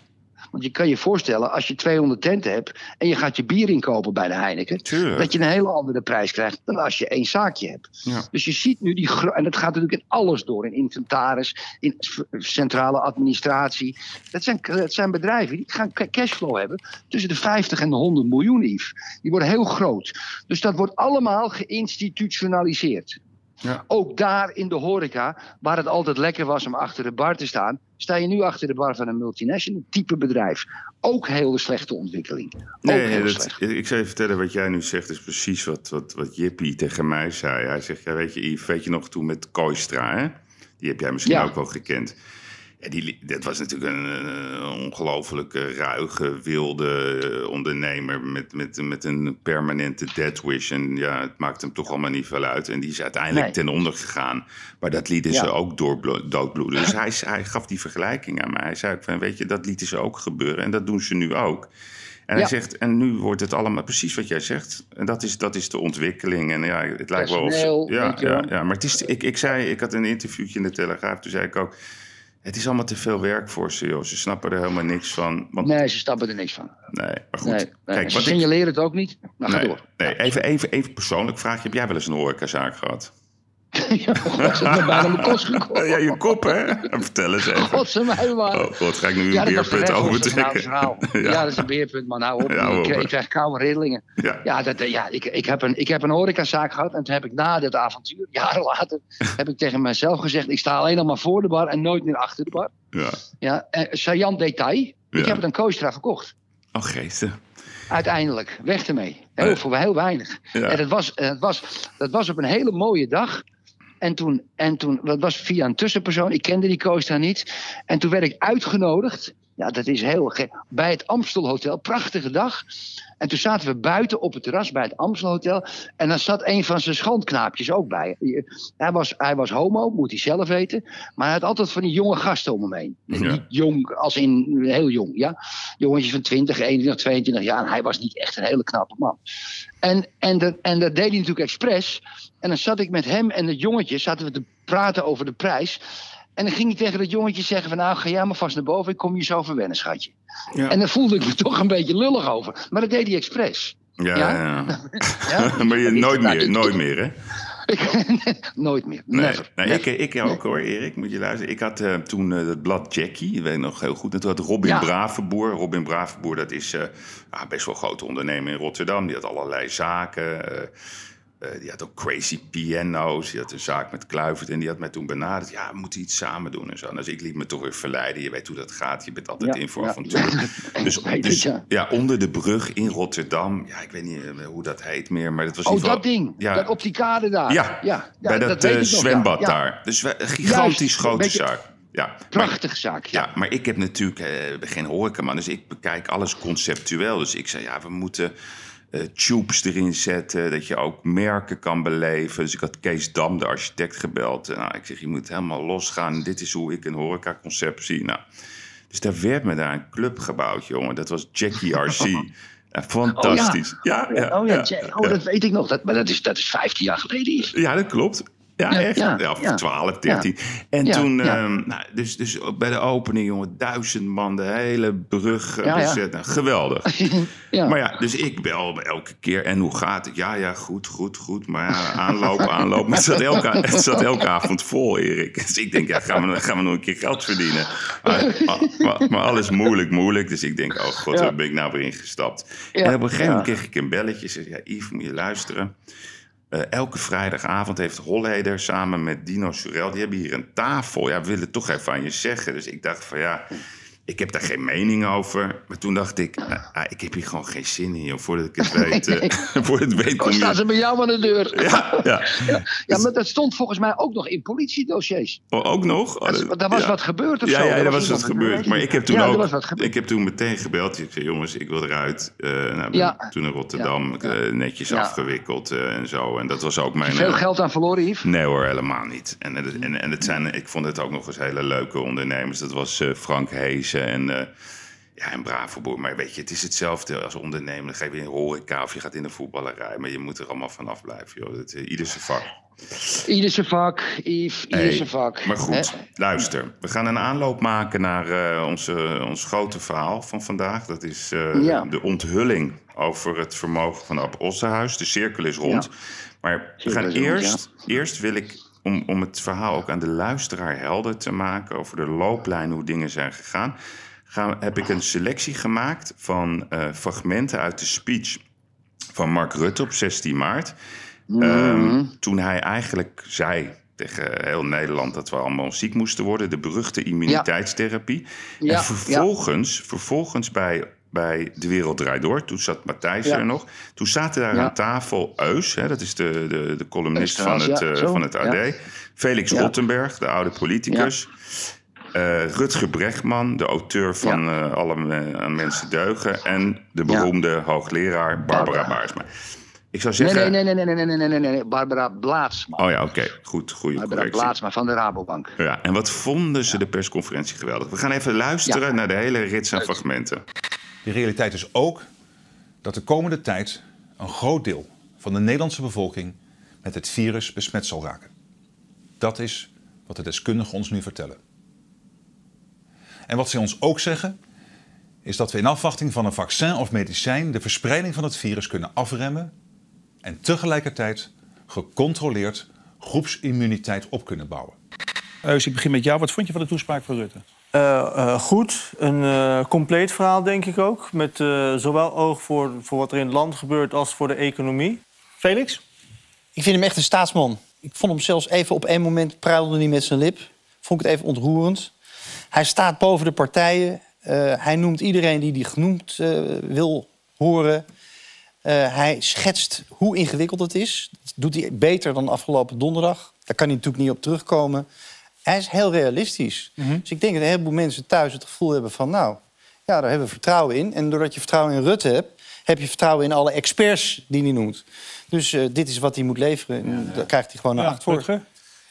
Want je kan je voorstellen, als je 200 tenten hebt en je gaat je bier inkopen bij de Heineken, Tuurlijk. dat je een hele andere prijs krijgt dan als je één zaakje hebt. Ja. Dus je ziet nu die en dat gaat natuurlijk in alles door, in inventaris, in centrale administratie. Dat zijn, dat zijn bedrijven die gaan ca- cashflow hebben tussen de 50 en de 100 miljoen, Yves. Die worden heel groot. Dus dat wordt allemaal geïnstitutionaliseerd. Ja. Ook daar in de horeca, waar het altijd lekker was om achter de bar te staan, sta je nu achter de bar van een multinational type bedrijf. Ook hele slechte ontwikkeling. Ook Nee, heel dat, slecht. ik zou je vertellen wat jij nu zegt, is precies wat, wat, wat Jippie tegen mij zei. Hij zegt, ja, weet je, Yves, weet je nog toen met Koistra, hè? Die heb jij misschien Ja. ook wel gekend. Die, dat was natuurlijk een, eh, ongelooflijke, ruige, wilde eh, ondernemer met, met, met een permanente death wish. En ja, het maakt hem toch allemaal niet veel uit. En die is uiteindelijk Nee. ten onder gegaan. Maar dat lieten ze Ja. ook doorblo- doodbloeden. Dus hij, hij gaf die vergelijking aan mij. Hij zei ook van, weet je, dat lieten ze ook gebeuren. En dat doen ze nu ook. En hij zegt, en nu wordt het allemaal precies wat jij zegt. En dat is, dat is de ontwikkeling. En ja, het lijkt wel of ze- ja, ja, ja, maar het is, ik, ik zei, ik had een interviewtje in de Telegraaf. Toen zei ik ook, het is allemaal te veel werk voor ze, joh. Ze snappen er helemaal niks van. Want, nee. Nee, ze stappen er niks van. maar goed. Nee, nee. Kijk, ze wat ik, signaleren het ook niet. Nou, ga nee, door. nee, even, even, even persoonlijk vraag. Heb jij wel eens een horecazaak gehad? (laughs) ja, God, ze hebben bijna mijn kost gekocht. Ja, je kop, hè? Vertel eens even. God, ze mij maar. Oh god, ga ik nu een Ja, beerpunt overtrekken? verhaal. (laughs) Ja. dat is een beerpunt, man. Hou op. Ja, ik, ik krijg koude rillingen. Ja. Ja, dat, eh, ja ik, ik, heb een, ik heb een horecazaak gehad. En toen heb ik na dit avontuur, (laughs) jaren later, heb ik tegen mezelf gezegd... ik sta alleen nog maar voor de bar en nooit meer achter de bar. ja. Ja, eh, saillant detail. Ik Ja. heb het aan Koostra verkocht. Oh, geesten. Uiteindelijk. Weg ermee. Heel, Ja. Voor heel weinig. Ja. En dat was, en dat, was, dat was op een hele mooie dag. En toen, en toen, dat was via een tussenpersoon. Ik kende die Koostra niet. En toen werd ik uitgenodigd Ja, dat is heel gek. Bij het Amstelhotel, prachtige dag. En toen zaten we buiten op het terras bij het Amstelhotel. En dan zat een van zijn schandknaapjes ook bij. Hij was, hij was homo, moet hij zelf weten. Maar hij had altijd van die jonge gasten om hem heen. Ja. Niet jong, als in heel jong, ja. Jongetjes van 20, 21, 22 jaar. En hij was niet echt een hele knappe man. En, en, dat, en dat deed hij natuurlijk expres. En dan zat ik met hem en het jongetje, zaten we te praten over de prijs. En dan ging hij tegen dat jongetje zeggen van nou, ga jij maar vast naar boven, ik kom je zo verwennen, schatje. Ja. En daar voelde ik me (laughs) toch een beetje lullig over. Maar dat deed hij expres. Ja, Ja? ja. (laughs) Ja? (laughs) maar je, Dat nooit nou, meer, ik- nooit meer, hè? Nooit meer. Nee, Never. nee, Never. ik, ik ook hoor, Erik, moet je luisteren. Ik had eh, toen eh, het blad Jackie, ik weet nog heel goed. En toen had Robin Ja. Bravenboer. Robin Bravenboer, dat is eh, ja, best wel een grote ondernemer in Rotterdam. Die had allerlei zaken. Eh, die had ook Crazy Piano's. Die had een zaak met Kluivert. En die had mij toen benaderd. Ja, we moeten iets samen doen en zo. En dus ik liet me toch weer verleiden. Je weet hoe dat gaat. Je bent altijd Ja, in voor ja. avontuur. (laughs) Dus, weet het, dus ja. ja, onder de brug in Rotterdam. Ja, ik weet niet eh, hoe dat heet meer. Maar dat was in Oh, ieder geval- dat ding. Ja, Dat op die kade daar. ja, ja, ja, bij dat, eh, nog, ja. zwembad Ja. daar. Dus een gigantisch Juist, grote beetje- zaak. Ja, Prachtige zaak. Ja. ja, maar ik heb natuurlijk geen horecaman, dus ik bekijk alles conceptueel. Dus ik zei, ja, we moeten eh, tubes erin zetten, dat je ook merken kan beleven. Dus ik had Kees Dam, de architect, gebeld. En, nou, ik zeg, je moet helemaal losgaan. Dit is hoe ik een horecaconcept zie. Nou, dus daar werd me daar een club gebouwd, jongen. Dat was Jackie (laughs) RC. Fantastisch. ja. Ja, oh ja, ja, Jack, oh, dat weet ik nog. Dat, maar dat is, dat is 15 jaar geleden. ja, dat klopt. Ja, echt. ja, of ja. 12, 13. En toen, ehm, nou, dus, dus bij de opening, jongen, duizend man, de hele brug bezet. Nou, geweldig. (laughs) ja. Maar ja, dus ik bel elke keer. En hoe gaat het? Ja, ja, goed, goed, goed. Maar ja, aanloop, (laughs) aanloop. Maar het zat elke, het zat elke avond vol, Erik. Dus ik denk, ja, gaan we, gaan we nog een keer geld verdienen? Maar, maar, maar alles moeilijk, moeilijk. Dus ik denk, oh god, daar ben ik nou weer ingestapt. En op een gegeven moment kreeg ik een belletje. Zeg, ja, Yves, moet je luisteren. Eh, elke vrijdagavond heeft Holleder samen met Dino Surel... die hebben hier een tafel. Ja, we willen toch even aan je zeggen. Dus ik dacht van ja, ik heb daar geen mening over. Maar toen dacht ik, ah, ah, ik heb hier gewoon geen zin in. Joh. Voordat ik het (laughs) weet, eh, (laughs) voordat ik het weet kom staan je... ze bij jou aan de deur? (laughs) Ja, ja. Ja, maar dat stond volgens mij ook nog in politiedossiers. Oh, ook nog? Oh, Dat- Daar was ja. wat gebeurd of Ja, zo. ja, er was wat gebeurd. Maar ik heb toen ja, ook. Ik heb toen meteen gebeld. Ik zei: jongens, ik wil eruit. Eh nou, ben Ja. Toen in Rotterdam Ja. eh, netjes Ja. afgewikkeld eh, en zo. En dat was ook mijn. Veel eh, geld aan verloren, Yves? Nee hoor, helemaal niet. En, en, en het zijn, ik vond het ook nog eens hele leuke ondernemers. Dat was eh, Frank En, eh ja, en Bravoboer. Maar weet je, het is hetzelfde als ondernemer. Dan ga je in horeca of je gaat in de voetballerij. Maar je moet er allemaal vanaf blijven, joh. Eh, ieder zijn vak. Ieder zijn vak, Yves, ieder Hey, vak. Maar goed, luister. We gaan een aanloop maken naar eh, onze, ons grote verhaal van vandaag. Dat is Ja. de onthulling over het vermogen van Ab Ossenhuis. De cirkel is rond. Ja. Maar we gaan rond, eerst, eerst wil ik, om, om het verhaal ook aan de luisteraar helder te maken... over de looplijn, hoe dingen zijn gegaan... Gaan, heb ik een selectie gemaakt van eh, fragmenten uit de speech van Mark Rutte op 16 maart... Mhm. Ehm, toen hij eigenlijk zei tegen heel Nederland dat we allemaal ziek moesten worden, de beruchte immuniteitstherapie. Ja, En vervolgens, vervolgens bij, bij De Wereld Draait Door. Toen zat Matthijs er nog. Toen zaten daar aan tafel Eus, hè, dat is de, de, de columnist van, het, eh, van het AD. Felix Rottenberg, de oude politicus. Eh, Rutger Brechtman, de auteur van uh, Alle Mensen Deugen. En de beroemde hoogleraar Barbara Baarsma. Ik zou zeggen... Nee, nee, nee, nee, nee, nee, nee, nee, Barbara Blaatsma. Oh ja, oké. Okay. Goed, goede Barbara correctie. Van de Rabobank. Ja, en wat vonden ze de persconferentie geweldig. We gaan even luisteren naar de hele rits aan fragmenten. De realiteit is ook dat de komende tijd een groot deel van de Nederlandse bevolking met het virus besmet zal raken. Dat is wat de deskundigen ons nu vertellen. En wat ze ons ook zeggen, is dat we in afwachting van een vaccin of medicijn de verspreiding van het virus kunnen afremmen en tegelijkertijd gecontroleerd groepsimmuniteit op kunnen bouwen. Eus, ik begin met jou. Wat vond je van de toespraak van Rutte? Eh, eh, goed, een eh, compleet verhaal denk ik ook. Met zowel oog voor, voor wat er in het land gebeurt als voor de economie. Felix? Ik vind hem echt een staatsman. Ik vond hem zelfs even op één moment pruilde hij met zijn lip. Vond ik het even ontroerend. Hij staat boven de partijen. Hij noemt iedereen die hij genoemd wil horen. Hij schetst hoe ingewikkeld het is. Dat doet hij beter dan afgelopen donderdag. Daar kan hij natuurlijk niet op terugkomen. Hij is heel realistisch. Dus ik denk dat een heleboel mensen thuis het gevoel hebben van... nou, Ja, daar hebben we vertrouwen in. En doordat je vertrouwen in Rutte hebt, heb je vertrouwen in alle experts die hij noemt. Dus eh, dit is wat hij moet leveren. En daar krijgt hij gewoon een Ja, acht voor. Rutger?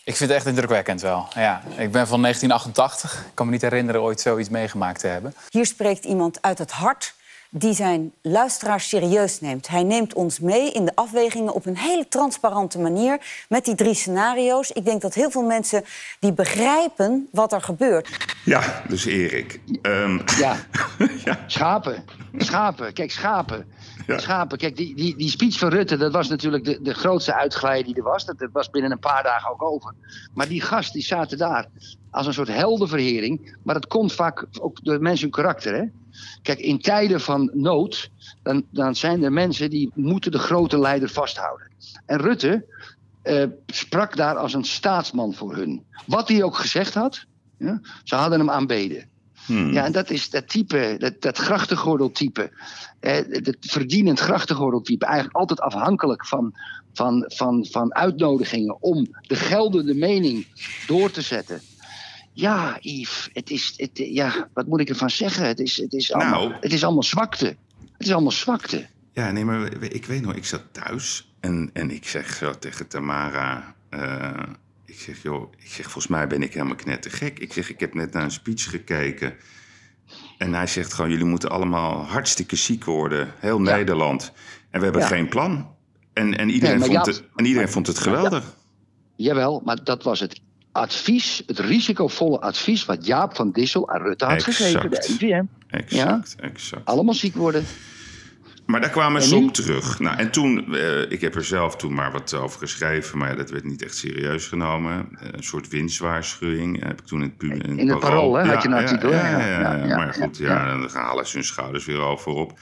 Ik vind het echt indrukwekkend wel. Ja, ik ben van 1988. Ik kan me niet herinneren ooit zoiets meegemaakt te hebben. Hier spreekt iemand uit het hart die zijn luisteraars serieus neemt. Hij neemt ons mee in de afwegingen op een hele transparante manier met die drie scenario's. Ik denk dat heel veel mensen die begrijpen wat er gebeurt. Ja, dus Erik. Ehm, Ja, (laughs) ja. schapen. Schapen. Kijk, schapen. Ja. Schapen. Kijk, die, die, die speech van Rutte, dat was natuurlijk de, de grootste uitglijder die er was. Dat, dat was binnen een paar dagen ook over. Maar die gast, die zaten daar als een soort heldenverhering. Maar dat komt vaak ook door mensen hun karakter, hè. Kijk, in tijden van nood, dan, dan zijn er mensen die moeten de grote leider vasthouden. En Rutte eh, sprak daar als een staatsman voor hun. Wat hij ook gezegd had, ja, ze hadden hem aanbeden. Hmm. Ja, en dat is dat type, dat, dat grachtengordeltype. Dat verdienend grachtengordeltype. Eigenlijk altijd afhankelijk van, van, van, van uitnodigingen om de geldende mening door te zetten. Ja, Yves, het is, het, ja, wat moet ik ervan zeggen? Het is, het, is allemaal, Nou. het is allemaal zwakte. Het is allemaal zwakte. Ja, nee, maar ik weet nog, ik zat thuis en, en ik zeg zo tegen Tamara... eh, ik zeg, joh, ik zeg, volgens mij ben ik helemaal knettergek. Ik zeg, ik heb net naar een speech gekeken. En hij zegt gewoon, jullie moeten allemaal hartstikke ziek worden. Heel Ja. Nederland. En we hebben Ja. geen plan. En, en iedereen, vond, ja, het, en iedereen vond het geweldig. Jawel, maar dat was het advies, het risicovolle advies... wat Jaap van Dissel aan Rutte had Exact. gegeven, de NVM. Exact, exact. Allemaal ziek worden. Maar daar kwamen En ze op terug. Nou, en toen, eh, ik heb er zelf toen maar wat over geschreven, maar ja, dat werd niet echt serieus genomen. Eh, Een soort winstwaarschuwing eh, heb ik toen in het, in In het Parool, hè, had je artikel, Ja, ja, ja, Ja, ja, maar goed, ja, ja. dan halen ze hun schouders weer over op.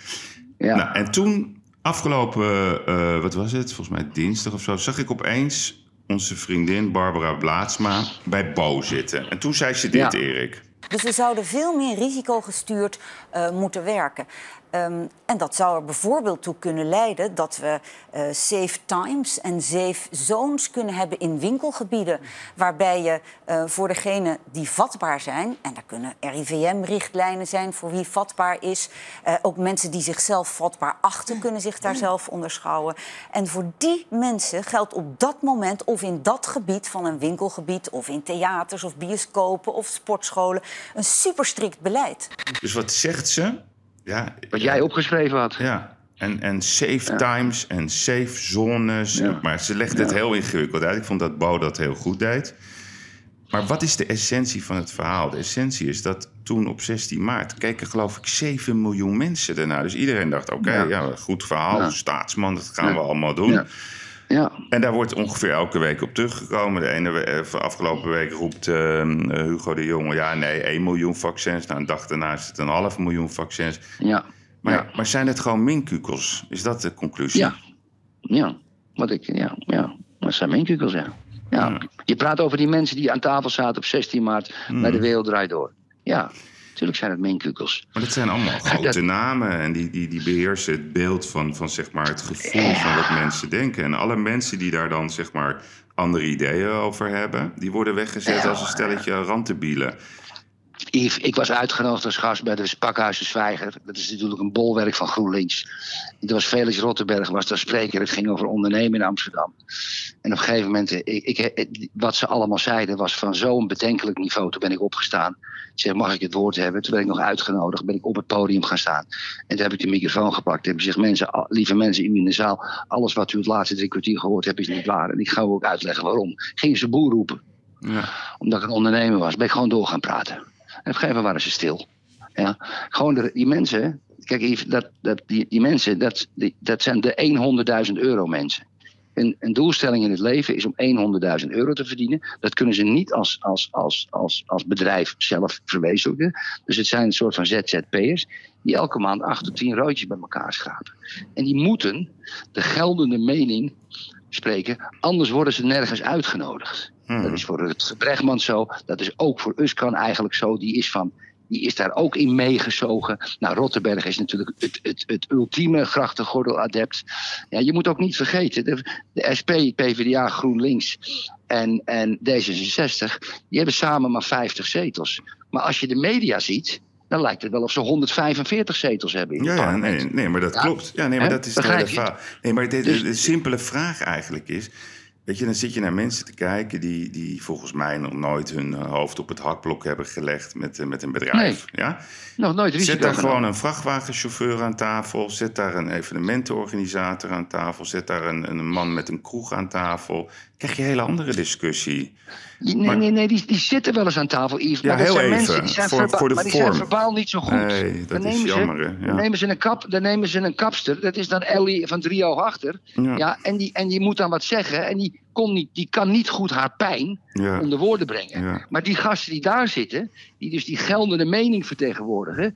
Ja. Nou, en toen, afgelopen, wat was het, volgens mij dinsdag of zo, zag ik opeens onze vriendin Barbara Blaatsma bij Bo zitten. En toen zei ze dit, Ja. Erik. Dus we zouden veel meer risicogestuurd eh, moeten werken. Ehm, en dat zou er bijvoorbeeld toe kunnen leiden dat we eh, safe times en safe zones kunnen hebben in winkelgebieden. Waarbij je eh, voor degenen die vatbaar zijn, en daar kunnen RIVM-richtlijnen zijn voor wie vatbaar is. eh, ook mensen die zichzelf vatbaar achten, kunnen zich daar zelf onderschouwen. En voor die mensen geldt op dat moment of in dat gebied van een winkelgebied, of in theaters of bioscopen of sportscholen, een superstrikt beleid. Dus wat zegt ze? Ja, Wat jij opgeschreven had. Ja, en, en safe times en safe zones. Ja. Maar ze legt het heel ingewikkeld uit. Ik vond dat Bo dat heel goed deed. Maar wat is de essentie van het verhaal? De essentie is dat toen op 16 maart keken geloof ik 7 miljoen mensen ernaar. Dus iedereen dacht, oké, Ja. ja. goed verhaal, staatsman, dat gaan we allemaal doen. Ja. En daar wordt ongeveer elke week op teruggekomen. De ene eh, afgelopen week roept eh, eh, Hugo de Jonge... ja, nee, 1 miljoen vaccins. Nou, een dag daarna is het een half miljoen vaccins. Ja. Maar, Ja. maar zijn het gewoon minkukels? Is dat de conclusie? Ja. Ja. Wat ik, ja, ja. Dat zijn mijn kukels, ja. ja. Je praat over die mensen die aan tafel zaten op 16 maart bij de Wereld Draait Door. Ja, natuurlijk zijn het mijn kukels. Maar dat zijn allemaal grote dat- namen en die, die, die beheersen het beeld van, van zeg maar, het gevoel van wat mensen denken. En alle mensen die daar dan zeg maar, andere ideeën over hebben, die worden weggezet Ja. als een stelletje rantebielen. Yves, ik was uitgenodigd als gast bij de Pakhuizen Zwijger. Dat is natuurlijk een bolwerk van GroenLinks. Er was Felix Rottenberg, was daar spreker. Het ging over ondernemen in Amsterdam. En op een gegeven moment, ik, ik, wat ze allemaal zeiden, was van zo'n bedenkelijk niveau. Toen ben ik opgestaan. Ik zeg, mag ik het woord hebben? Toen ben ik nog uitgenodigd, ben ik op het podium gaan staan. En toen heb ik de microfoon gepakt. Toen heb ik gezegd, mensen, lieve mensen in de zaal, alles wat u het laatste drie kwartier gehoord hebt is niet waar. En ik ga u ook uitleggen waarom. Gingen ze boer roepen Ja. omdat ik een ondernemer was, ben ik gewoon door gaan praten. En op een gegeven moment waren ze stil. Ja, gewoon de, die mensen, kijk, dat, dat, die, die mensen, dat, dat zijn de 100.000 euro mensen. Een, een doelstelling in het leven is om 100.000 euro te verdienen. Dat kunnen ze niet als, als, als, als, als bedrijf zelf verwezenlijken. Dus het zijn een soort van ZZP'ers die elke maand 8 tot 10 roodjes bij elkaar schrapen. En die moeten de geldende mening spreken, anders worden ze nergens uitgenodigd. Dat is voor het Brechtman zo. Dat is ook voor Uskan eigenlijk zo. Die is, van, die is daar ook in meegezogen. Nou, Rotterberg is natuurlijk het, het, het ultieme grachtengordel-adept. Ja, je moet ook niet vergeten, de, de SP, PvdA, GroenLinks en, en D66... die hebben samen maar 50 zetels. Maar als je de media ziet... dan lijkt het wel of ze 145 zetels hebben in Ja, het ja nee, nee, maar dat Ja. klopt. Ja, nee, maar dat is de hele. Nee, maar de, de- Dus- de simpele vraag eigenlijk is... Weet je, dan zit je naar mensen te kijken die, die volgens mij nog nooit hun eh, hoofd op het hakblok hebben gelegd met, eh, met een bedrijf. Ja? Nog nooit risico Zet daar genomen. gewoon een vrachtwagenchauffeur aan tafel. Zet daar een evenementenorganisator aan tafel. Zet daar een, een man met een kroeg aan tafel. Krijg je een hele andere discussie. Nee, Maar- nee, nee, die, die zitten wel eens aan tafel, Yves. Ja, maar dat heel zijn even, mensen die zijn, voor- voor de maar die zijn verbaal niet zo goed. Nee, dat dan is nemen jammer, Ze, ja. dan, nemen ze een kap, dan nemen ze een kapster, dat is dan Ellie van drie oog achter. Ja. Ja. en, die, en die moet dan wat zeggen en die, kon niet, die kan niet goed haar pijn Ja. onder woorden brengen. Ja. Maar die gasten die daar zitten, die dus die geldende mening vertegenwoordigen...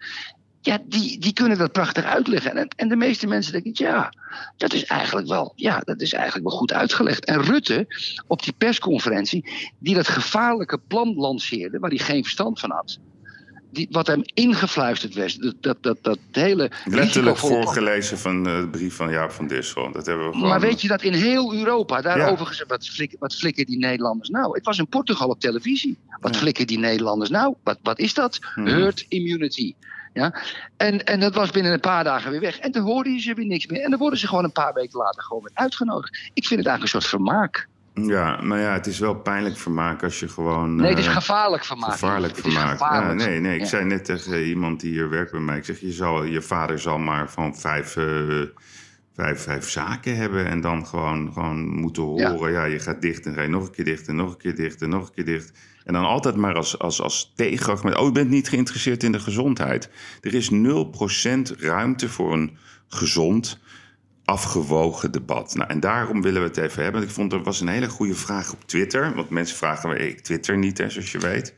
Ja, die, die kunnen dat prachtig uitleggen. En, en de meeste mensen denken, ja, dat is eigenlijk wel, ja, dat is eigenlijk wel goed uitgelegd. En Rutte, op die persconferentie, die dat gevaarlijke plan lanceerde, waar hij geen verstand van had. Die, wat hem ingefluisterd werd, dat, dat, dat, dat hele Letterlijk voorgelezen van eh, de brief van Jaap van Dissel. Dat hebben we gewoon... Maar weet je dat in heel Europa daarover Ja. gezegd, wat, flik, wat flikken die Nederlanders nou? Het was in Portugal op televisie. Wat flikken die Nederlanders nou? Wat, wat is dat? Mhm. Herd immunity. Ja? En, en dat was binnen een paar dagen weer weg. En toen hoorden ze weer niks meer. En dan worden ze gewoon een paar weken later gewoon weer uitgenodigd. Ik vind het eigenlijk een soort vermaak. Ja, maar ja, het is wel pijnlijk vermaak als je gewoon... Nee, het is eh, gevaarlijk vermaak. Gevaarlijk vermaak. gevaarlijk. Ja, nee, nee. Ik Ja. zei net tegen iemand die hier werkt bij mij. Ik zeg, je, zal, je vader zal maar van vijf, eh, vijf, vijf zaken hebben. En dan gewoon, gewoon moeten horen. Ja. je gaat dicht en ga je nog een keer dicht en nog een keer dicht en nog een keer dicht. En dan altijd maar als, als, als tegenargument. Oh, je bent niet geïnteresseerd in de gezondheid. Er is 0% ruimte voor een gezond afgewogen debat. Nou, en daarom willen we het even hebben. Ik vond er was een hele goede vraag op Twitter. Want mensen vragen me, ik twitter niet, hè, zoals je weet.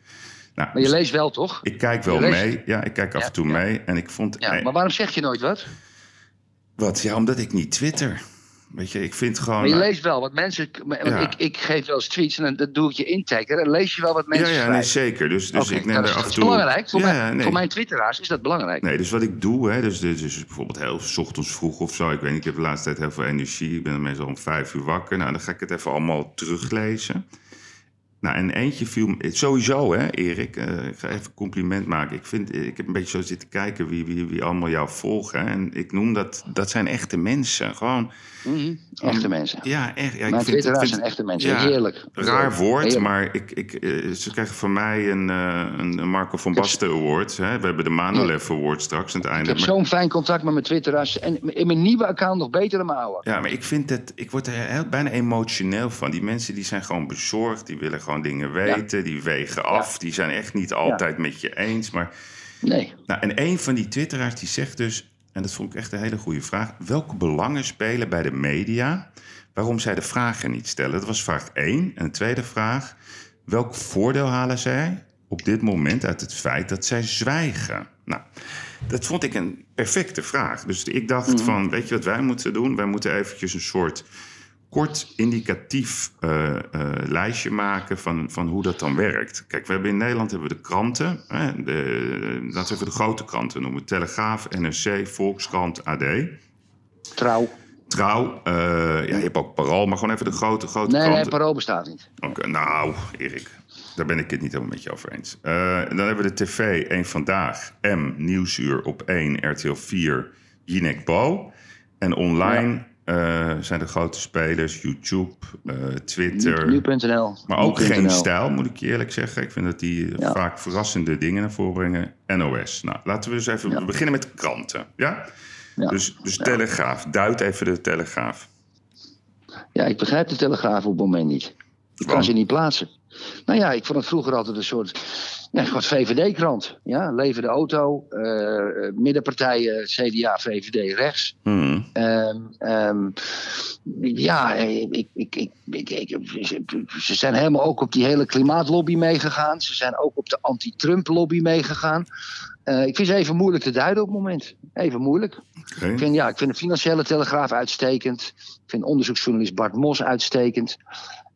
Nou, Maar je leest wel, toch? ik kijk wel mee. Ja, ik kijk af en toe mee. En ik vond... Ja, maar waarom zeg je nooit wat? Wat? Ja, omdat ik niet twitter. Weet je, ik vind gewoon... Maar je leest wel wat mensen. Ja. Ik, ik geef wel eens tweets en dan, dat doe ik je intake. Dan lees je wel wat ja, mensen ja, nee, schrijven. zeker. Dus, dus ik neem nou, er dat af is en toe... belangrijk. Voor, ja, mij, ja, nee. voor mijn twitteraars is dat belangrijk. Nee, dus wat ik doe, hè, dus, dus, dus bijvoorbeeld heel 's ochtends vroeg of zo. Ik weet niet, ik heb de laatste tijd heel veel energie. Ik ben meestal om vijf uur wakker. Nou, dan ga ik het even allemaal teruglezen. Nou, en eentje viel. Sowieso, hè, Erik. eh, ik ga even een compliment maken. Ik, vind, ik heb een beetje zo zitten kijken wie, wie, wie allemaal jou volgen. En ik noem dat... Dat zijn echte mensen. Gewoon... Mhm, Echte mensen. Ja, echt. Ja, ik Mijn vind- twitteraars ik vind- zijn echte mensen. ja, Heerlijk. Raar woord, Heerlijk. maar ik, ik, eh, ze krijgen van mij een, eh, een, Marco van Basten Award. Hè. We hebben de Manolev Award straks aan het Ik einde. heb Maar- zo'n fijn contact met mijn twitteraars. En in mijn nieuwe account nog beter dan mijn oude. Ja, maar ik vind het, ik word er heel, bijna emotioneel van. Die mensen die zijn gewoon bezorgd, die willen gewoon dingen weten, die wegen af, die zijn echt niet altijd met je eens. Maar, Nee. nou, en een van die twitteraars die zegt dus, en dat vond ik echt een hele goede vraag, welke belangen spelen bij de media waarom zij de vragen niet stellen? Dat was vraag 1. En de tweede vraag, welk voordeel halen zij op dit moment uit het feit dat zij zwijgen? Nou, dat vond ik een perfecte vraag. Dus ik dacht van, weet je wat wij moeten doen? Wij moeten eventjes een soort kort indicatief eh, eh, lijstje maken van, van hoe dat dan werkt. Kijk, we hebben in Nederland hebben we de kranten. Hè, de, laten we even de grote kranten noemen. Telegraaf, NRC, Volkskrant, AD. Trouw. Trouw, eh, ja, je hebt ook Parool, maar gewoon even de grote, grote Nee, nee, kranten. parool bestaat niet. Oké, nou, Erik, daar ben ik het niet helemaal met je over eens. Dan hebben we de tv, 1 Vandaag, M, Nieuwsuur op 1, RTL 4, Jinek Bo. En online eh, zijn de grote spelers YouTube, eh, Twitter. Nu.nl. Maar ook geen stijl, moet ik je eerlijk zeggen. Ik vind dat die Ja. vaak verrassende dingen naar voren brengen. NOS. Nou, laten we dus even beginnen met kranten. Ja? Ja. Dus, dus Telegraaf. Duid even de Telegraaf. Ja, ik begrijp de Telegraaf op het moment niet. Ik kan ze niet plaatsen. Nou ja, ik vond het vroeger altijd een soort, een soort VVD-krant. Ja, Leven de Auto, eh, middenpartijen, CDA, VVD, rechts. Hmm. Ehm, ehm, ja, ik, ik, ik, ik, ze zijn helemaal ook op die hele klimaatlobby meegegaan. Ze zijn ook op de anti-Trump-lobby meegegaan. Eh, ik vind ze even moeilijk te duiden op het moment. Even moeilijk. Ik vind, ja, ik vind de Financiële Telegraaf uitstekend. Ik vind onderzoeksjournalist Bart Mos uitstekend.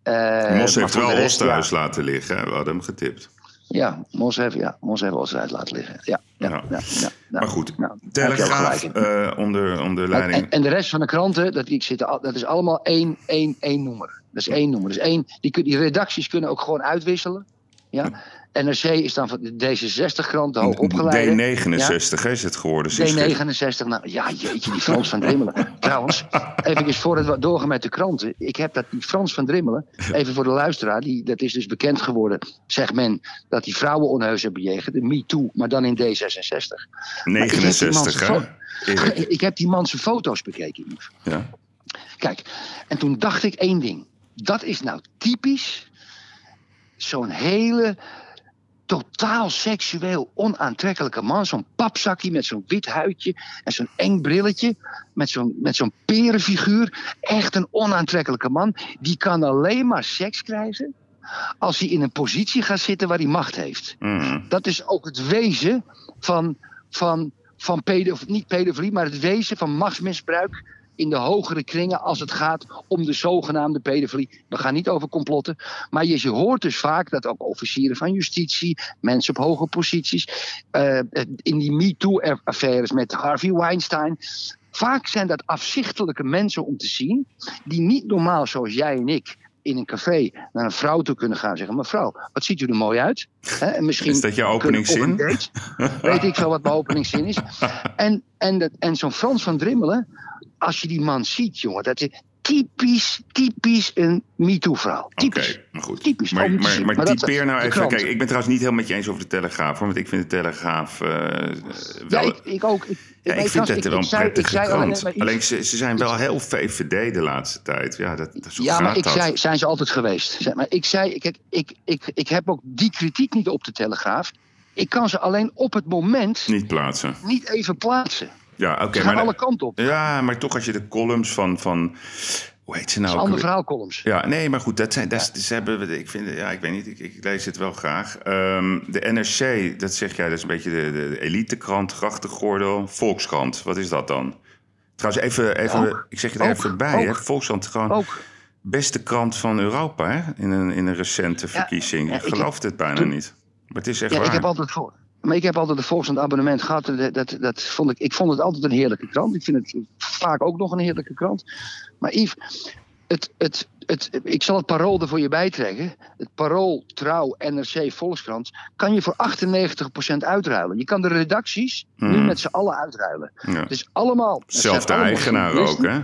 Maar Mos heeft wel Osterhuis ja. laten liggen. hè? We hadden hem getipt. Ja, Mos ja, Mos heeft Oosterhuis laten liggen. Ja, ja, Ja. ja. Maar goed, Nou, Telegraaf eh, onder, onder leiding... En, en de rest van de kranten, dat, zitten, al- dat is allemaal één, één, één noemer. Dat is één noemer. Dus één, die, die redacties kunnen ook gewoon uitwisselen. Ja? NRC is dan van de D66-krant, de hoogopgeleide. D69 is het geworden. sinds gisteren. D69, nou ja, jeetje, die Frans van Drimmelen. (laughs) Trouwens, even voor het doorgaan met de kranten. Ik heb dat, die Frans van Drimmelen, even voor de luisteraar, die, dat is dus bekend geworden, zegt men, dat die vrouwen onheus hebben bejegend. De MeToo, maar dan in D66. Maar ik heb die man 69, zijn hè? Ik heb die man zijn foto's bekeken, Yves. Ja. Kijk, en toen dacht ik één ding. Dat is nou typisch zo'n hele totaal seksueel onaantrekkelijke man. Zo'n papzakje met zo'n wit huidje en zo'n eng brilletje. Met zo'n, met zo'n perenfiguur. Echt een onaantrekkelijke man. Die kan alleen maar seks krijgen als hij in een positie gaat zitten waar hij macht heeft. Mm. Dat is ook het wezen van, van, van pedo, of niet pedofilie, maar het wezen van machtsmisbruik in de hogere kringen als het gaat om de zogenaamde pedofilie. We gaan niet over complotten, maar je, hoort dus vaak dat ook officieren van justitie, mensen op hoge posities, eh, in die MeToo-affaires met Harvey Weinstein. Vaak zijn dat afzichtelijke mensen om te zien, die niet normaal zoals jij en ik in een café naar een vrouw toe kunnen gaan en zeggen: Mevrouw, wat ziet u er mooi uit? En misschien Is dat je openingszin? date. Weet ik veel wat mijn openingszin is. (laughs) En, en, dat- en zo'n Frans van Drimmelen, als je die man ziet, jongen, dat is typisch, typisch een MeToo-vrouw. Typisch. Maar goed. Typisch. Maar, dat- typeer nou even. Kijk, ik ben trouwens niet helemaal met je eens over de Telegraaf. Hoor, want ik vind de Telegraaf eh, wel... Ja, ik, ik ook. Ik, Ja, ik ik vind het wel een prettige zei alleen krant. iets. Alleen ze, ze zijn wel heel VVD de laatste tijd. Ja, dat, dat, Ja, maar ik dat. zei, zijn ze altijd geweest. Zeg Maar ik zei, kijk, ik, ik, ik heb ook die kritiek niet op de Telegraaf. Ik kan ze alleen op het moment Niet plaatsen. niet even plaatsen. Ja, oké. Maar, alle kanten op. ja, maar toch als je de columns van... van hoe heet ze nou? Dat is een ook ander alweer? verhaal, columns. Ja, nee, maar goed, dat zijn, dat ze hebben, ik vind, ja, ik weet niet, ik, ik lees het wel graag. Ehm, de NRC, dat zeg jij, dat is een beetje de, de, elitekrant, grachtengordel, Volkskrant. Wat is dat dan? Trouwens, even, even Ook. ik zeg het er Ook. even bij, hè. Volkskrant gewoon Ook. beste krant van Europa, hè? In een, in een recente verkiezing. ja, ik ik geloof het bijna toen- niet. Maar het is echt Ja, waar. ik heb altijd voor. Maar ik heb altijd de Volkskrant abonnement gehad. Dat, dat, dat vond ik, ik vond het altijd een heerlijke krant. Ik vind het vaak ook nog een heerlijke krant. Maar Yves, het, het, het, ik zal het parool er voor je bijtrekken. Het parool, trouw, NRC, Volkskrant... kan je voor 98% uitruilen. Je kan de redacties nu Mhm. met z'n allen uitruilen. Ja. Allemaal... het Zelfde allemaal eigenaar ook, hè?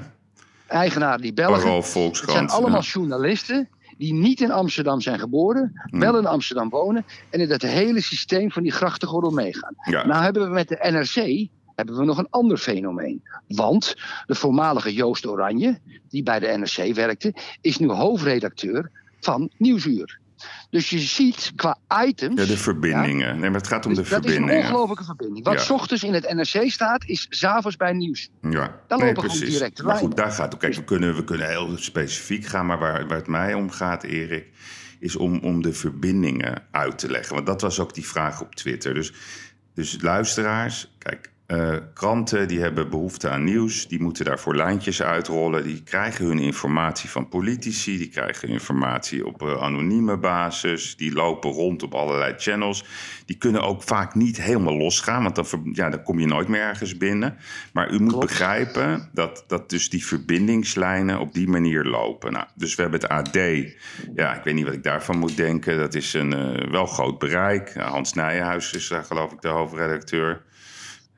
Eigenaar die Belgen. Parool, Het Volkskrant. zijn allemaal ja. journalisten die niet in Amsterdam zijn geboren, Hmm. wel in Amsterdam wonen en in dat hele systeem van die grachtengordel meegaan. Ja. Nou hebben we met de NRC hebben we nog een ander fenomeen. Want de voormalige Joost Oranje, die bij de NRC werkte, is nu hoofdredacteur van Nieuwsuur. Dus je ziet qua items. Ja, de verbindingen. Nee, maar het gaat om Dus de dat is een verbindingen. ongelofelijke verbinding. Wat Ja. ochtends in het NRC staat, is s'avonds bij Nieuws. Ja, Daar nee, lopen gewoon precies. directe Maar goed, daar gaat het. Kijk, we kunnen, we kunnen heel specifiek gaan, maar waar, waar het mij om gaat, Erik, is om, om de verbindingen uit te leggen. Want dat was ook die vraag op Twitter. Dus, dus luisteraars, kijk, eh, kranten die hebben behoefte aan nieuws, die moeten daarvoor lijntjes uitrollen. Die krijgen hun informatie van politici, die krijgen informatie op eh, anonieme basis, die lopen rond op allerlei channels. Die kunnen ook vaak niet helemaal losgaan, want dan, ja, dan kom je nooit meer ergens binnen. Maar u moet Klopt. begrijpen dat, dat dus die verbindingslijnen op die manier lopen. Nou, dus we hebben het AD. Ja, ik weet niet wat ik daarvan moet denken. Dat is een eh, wel groot bereik. Hans Nijenhuis is daar geloof ik de hoofdredacteur.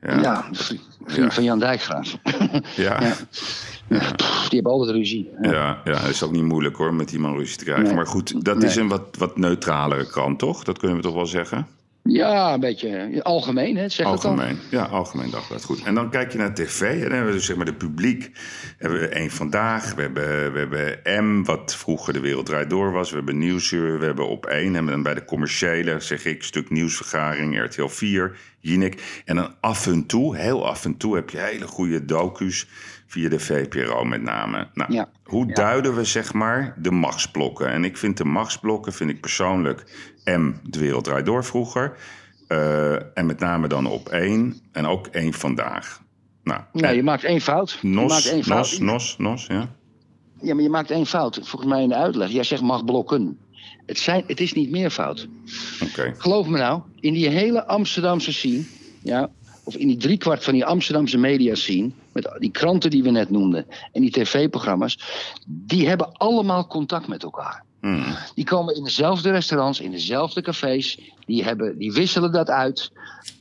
Ja, Ja, vriend Ja. van Jan Dijkgraaf. ja. (laughs) Ja. Ja, pff, die hebben altijd ruzie. Ja. Ja, is ook niet moeilijk hoor, met die man ruzie te krijgen. Nee. Maar goed, dat Nee. is een wat, wat neutralere krant, toch? Dat kunnen we toch wel zeggen? Ja, een beetje eh, algemeen, hè? Zeg dat al. Algemeen, ja, algemeen dagblad. Goed. En dan kijk je naar tv en dan hebben we dus zeg maar de publiek. Hebben we één vandaag, we hebben, we hebben M, wat vroeger de wereld draait door was. We hebben Nieuwsuur, we hebben op één. En dan bij de commerciële zeg ik stuk nieuwsvergaring, RTL 4, Jinek. En dan af en toe, heel af en toe, heb je hele goede docu's via de VPRO met name. Nou, Ja. Hoe duiden we zeg maar de machtsblokken? En ik vind de machtsblokken, vind ik persoonlijk M, de wereld draait door vroeger. Eh, en met name dan op één en ook één vandaag. Nou, Nee, en je maakt één fout. je maakt Nos, één fout. Nos, Nos, Nos, ja. Ja, maar je maakt één fout. Volgens mij in de uitleg. Jij zegt mag blokken. Het, zijn, het is niet meer fout. Oké. Geloof me nou, in die hele Amsterdamse scene, ja, of in die driekwart van die Amsterdamse media scene, met die kranten die we net noemden en die tv-programma's, die hebben allemaal contact met elkaar. Hmm. Die komen in dezelfde restaurants, in dezelfde cafés. Die, hebben, die wisselen dat uit.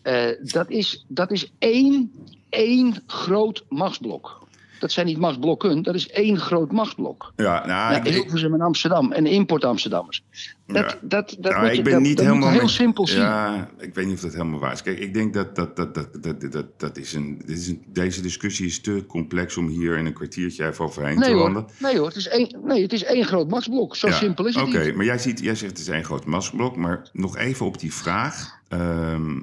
Eh, dat, is, dat is één, één groot machtsblok. Dat zijn niet machtsblokken, dat is één groot machtsblok. Ja, nou, ik, Hilversum en Amsterdam en import Amsterdammers. Dat, Ja. dat, dat, nou, moet je, ik ben dat- niet dat moet je helemaal heel simpel zien. Ja, ik weet niet of dat helemaal waar is. Kijk, ik denk dat, dat, dat, dat, dat, dat, dat is een, dit is een, deze discussie is te complex om hier in een kwartiertje even overheen Nee te wandelen. nee hoor, het is één, nee, het is één groot machtsblok. Zo Ja, simpel is het Oké, maar jij, ziet, jij zegt het is één groot massablok. Maar nog even op die vraag. ehm,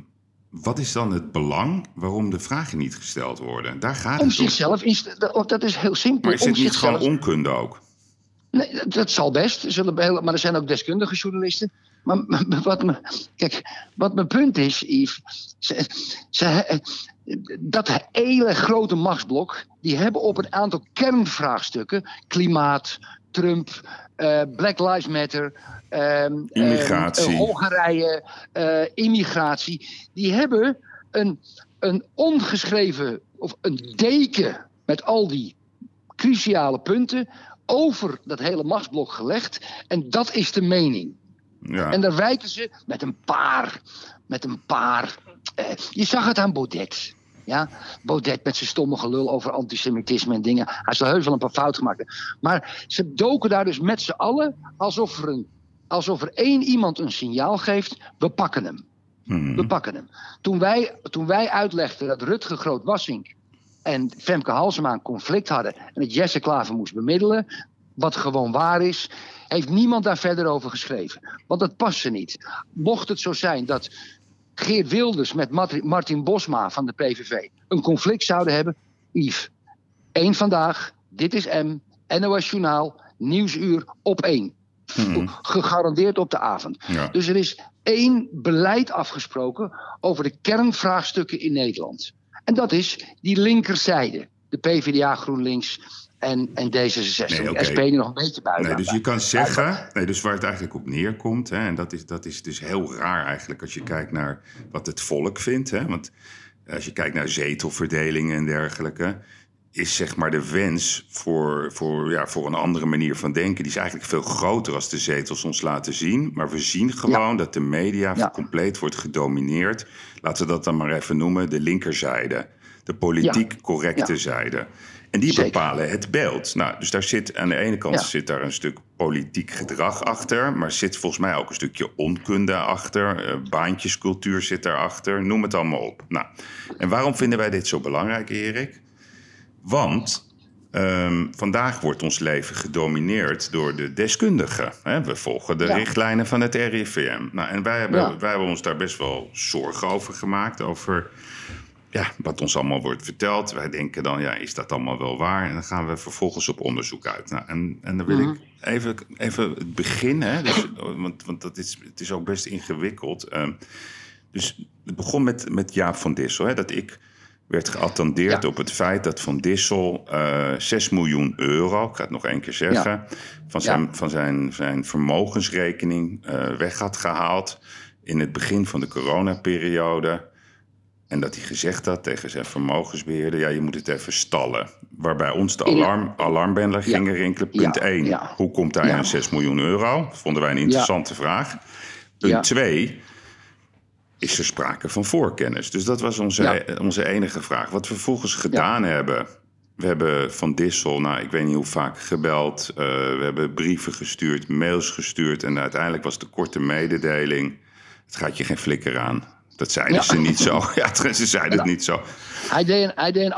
wat is dan het belang waarom de vragen niet gesteld worden? Daar gaat Om het om. zichzelf, dat, dat is heel simpel. Maar is om het niet zichzelf- gewoon onkunde ook? Nee, dat, dat zal best. Zullen heel, maar er zijn ook deskundige journalisten. Maar maar wat, me, kijk, wat mijn punt is, Yves. Ze, ze, dat hele grote machtsblok. die hebben op een aantal kernvraagstukken. klimaat, Trump, eh, Black Lives Matter. ehm, Immigratie. eh, Hongarije, eh, immigratie. Die hebben een, een ongeschreven. of een deken. met al die cruciale punten over dat hele machtsblok gelegd. En dat is de mening. Ja. En daar wijken ze met een paar. Met een paar. je zag het aan Baudet. Ja, Baudet met zijn stomme gelul over antisemitisme en dingen. Hij zal heus wel een paar fouten gemaakt. Maar ze doken daar dus met z'n allen alsof er, een, alsof er één iemand een signaal geeft. We pakken hem. Mhm. We pakken hem. Toen wij, toen wij uitlegden dat Rutger Groot-Wassink en Femke Halsema een conflict hadden... en dat Jesse Klaver moest bemiddelen, wat gewoon waar is... heeft niemand daar verder over geschreven. Want dat past ze niet. Mocht het zo zijn dat Geert Wilders met Mart- Martin Bosma van de PVV... een conflict zouden hebben, Yves. Eén vandaag, dit is M, NOS Journaal, Nieuwsuur op één. Gegarandeerd op de avond. Ja. Dus er is één beleid afgesproken over de kernvraagstukken in Nederland. En dat is die linkerzijde. De PvdA, GroenLinks en, en D66. Nee, SP er nog een beetje buiten. Nee, dus je kan zeggen, nee, dus waar het eigenlijk op neerkomt, hè, en dat is, dat is dus heel raar eigenlijk als je kijkt naar wat het volk vindt. Hè, want als je kijkt naar zetelverdelingen en dergelijke, is zeg maar de wens voor, voor, ja, voor een andere manier van denken, die is eigenlijk veel groter als de zetels ons laten zien. Maar we zien gewoon dat de media Ja. compleet wordt gedomineerd. Laten we dat dan maar even noemen, de linkerzijde. De politiek correcte zijde. En die Zeker. bepalen het beeld. Nou, dus daar zit aan de ene kant Ja. zit daar een stuk politiek gedrag achter, maar zit volgens mij ook een stukje onkunde achter, eh, baantjescultuur zit daarachter, noem het allemaal op. Nou, en waarom vinden wij dit zo belangrijk, Erik? Want ehm, vandaag wordt ons leven gedomineerd door de deskundigen. Hè? We volgen de Ja. richtlijnen van het RIVM. Nou, en wij hebben, Ja. wij hebben ons daar best wel zorgen over gemaakt, over ja, wat ons allemaal wordt verteld. Wij denken dan, ja, is dat allemaal wel waar? En dan gaan we vervolgens op onderzoek uit. Nou, en, en dan wil Mhm. ik even, even het begin, hè? Dus, want, want dat is, het is ook best ingewikkeld. Ehm, dus het begon met, met Jaap van Dissel, hè, dat ik werd geattendeerd Ja. op het feit dat Van Dissel eh 6 miljoen euro, ik ga het nog één keer zeggen, van, zijn, Ja. van zijn, zijn vermogensrekening eh, weg had gehaald in het begin van de coronaperiode. En dat hij gezegd had tegen zijn vermogensbeheerder: ja, je moet het even stallen. Waarbij ons de Ja. alarm, Ja. gingen rinkelen. Punt Ja, 1. ja. Hoe komt hij aan 6 miljoen euro? Vonden wij een interessante vraag. Punt Ja. 2. Is er sprake van voorkennis? Dus dat was onze, onze enige vraag. Wat we vervolgens gedaan hebben. We hebben van Dissel, nou, ik weet niet hoe vaak gebeld. eh, we hebben brieven gestuurd, mails gestuurd. En uiteindelijk was de korte mededeling: het gaat je geen flikker aan. Dat zeiden Ja. ze niet zo. (laughs) Ja, ze zeiden het niet zo. Hij deed een, hij deed een.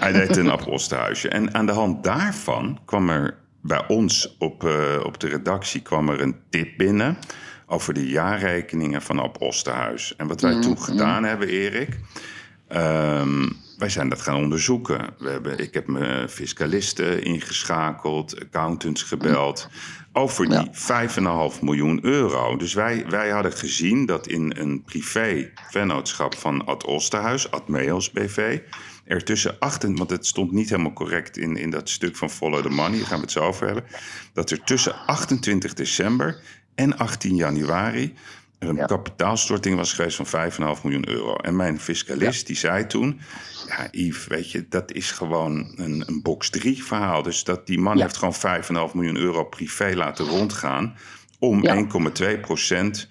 Hij deed een appelstenhuisje. En aan de hand daarvan kwam er bij ons op, eh, op de redactie kwam er een tip binnen over de jaarrekeningen van Ab Osterhuis. En wat wij Mhm, toen gedaan hebben, Erik, ehm, wij zijn dat gaan onderzoeken. We hebben, ik heb mijn fiscalisten ingeschakeld, accountants gebeld. Over die 5,5 miljoen euro. Dus wij, wij hadden gezien dat in een privé vennootschap van Ad Osterhuis, Admeos BV, er tussen 8 en, want het stond niet helemaal correct in, in dat stuk van Follow the Money, daar gaan we het zo over hebben, dat er tussen 28 december en 18 januari er een kapitaalstorting was geweest van 5,5 miljoen euro. En mijn fiscalist die zei toen... Ja, Yves, weet je, dat is gewoon een, een box 3 verhaal. Dus dat die man heeft gewoon 5,5 miljoen euro privé laten rondgaan... om 1,2 procent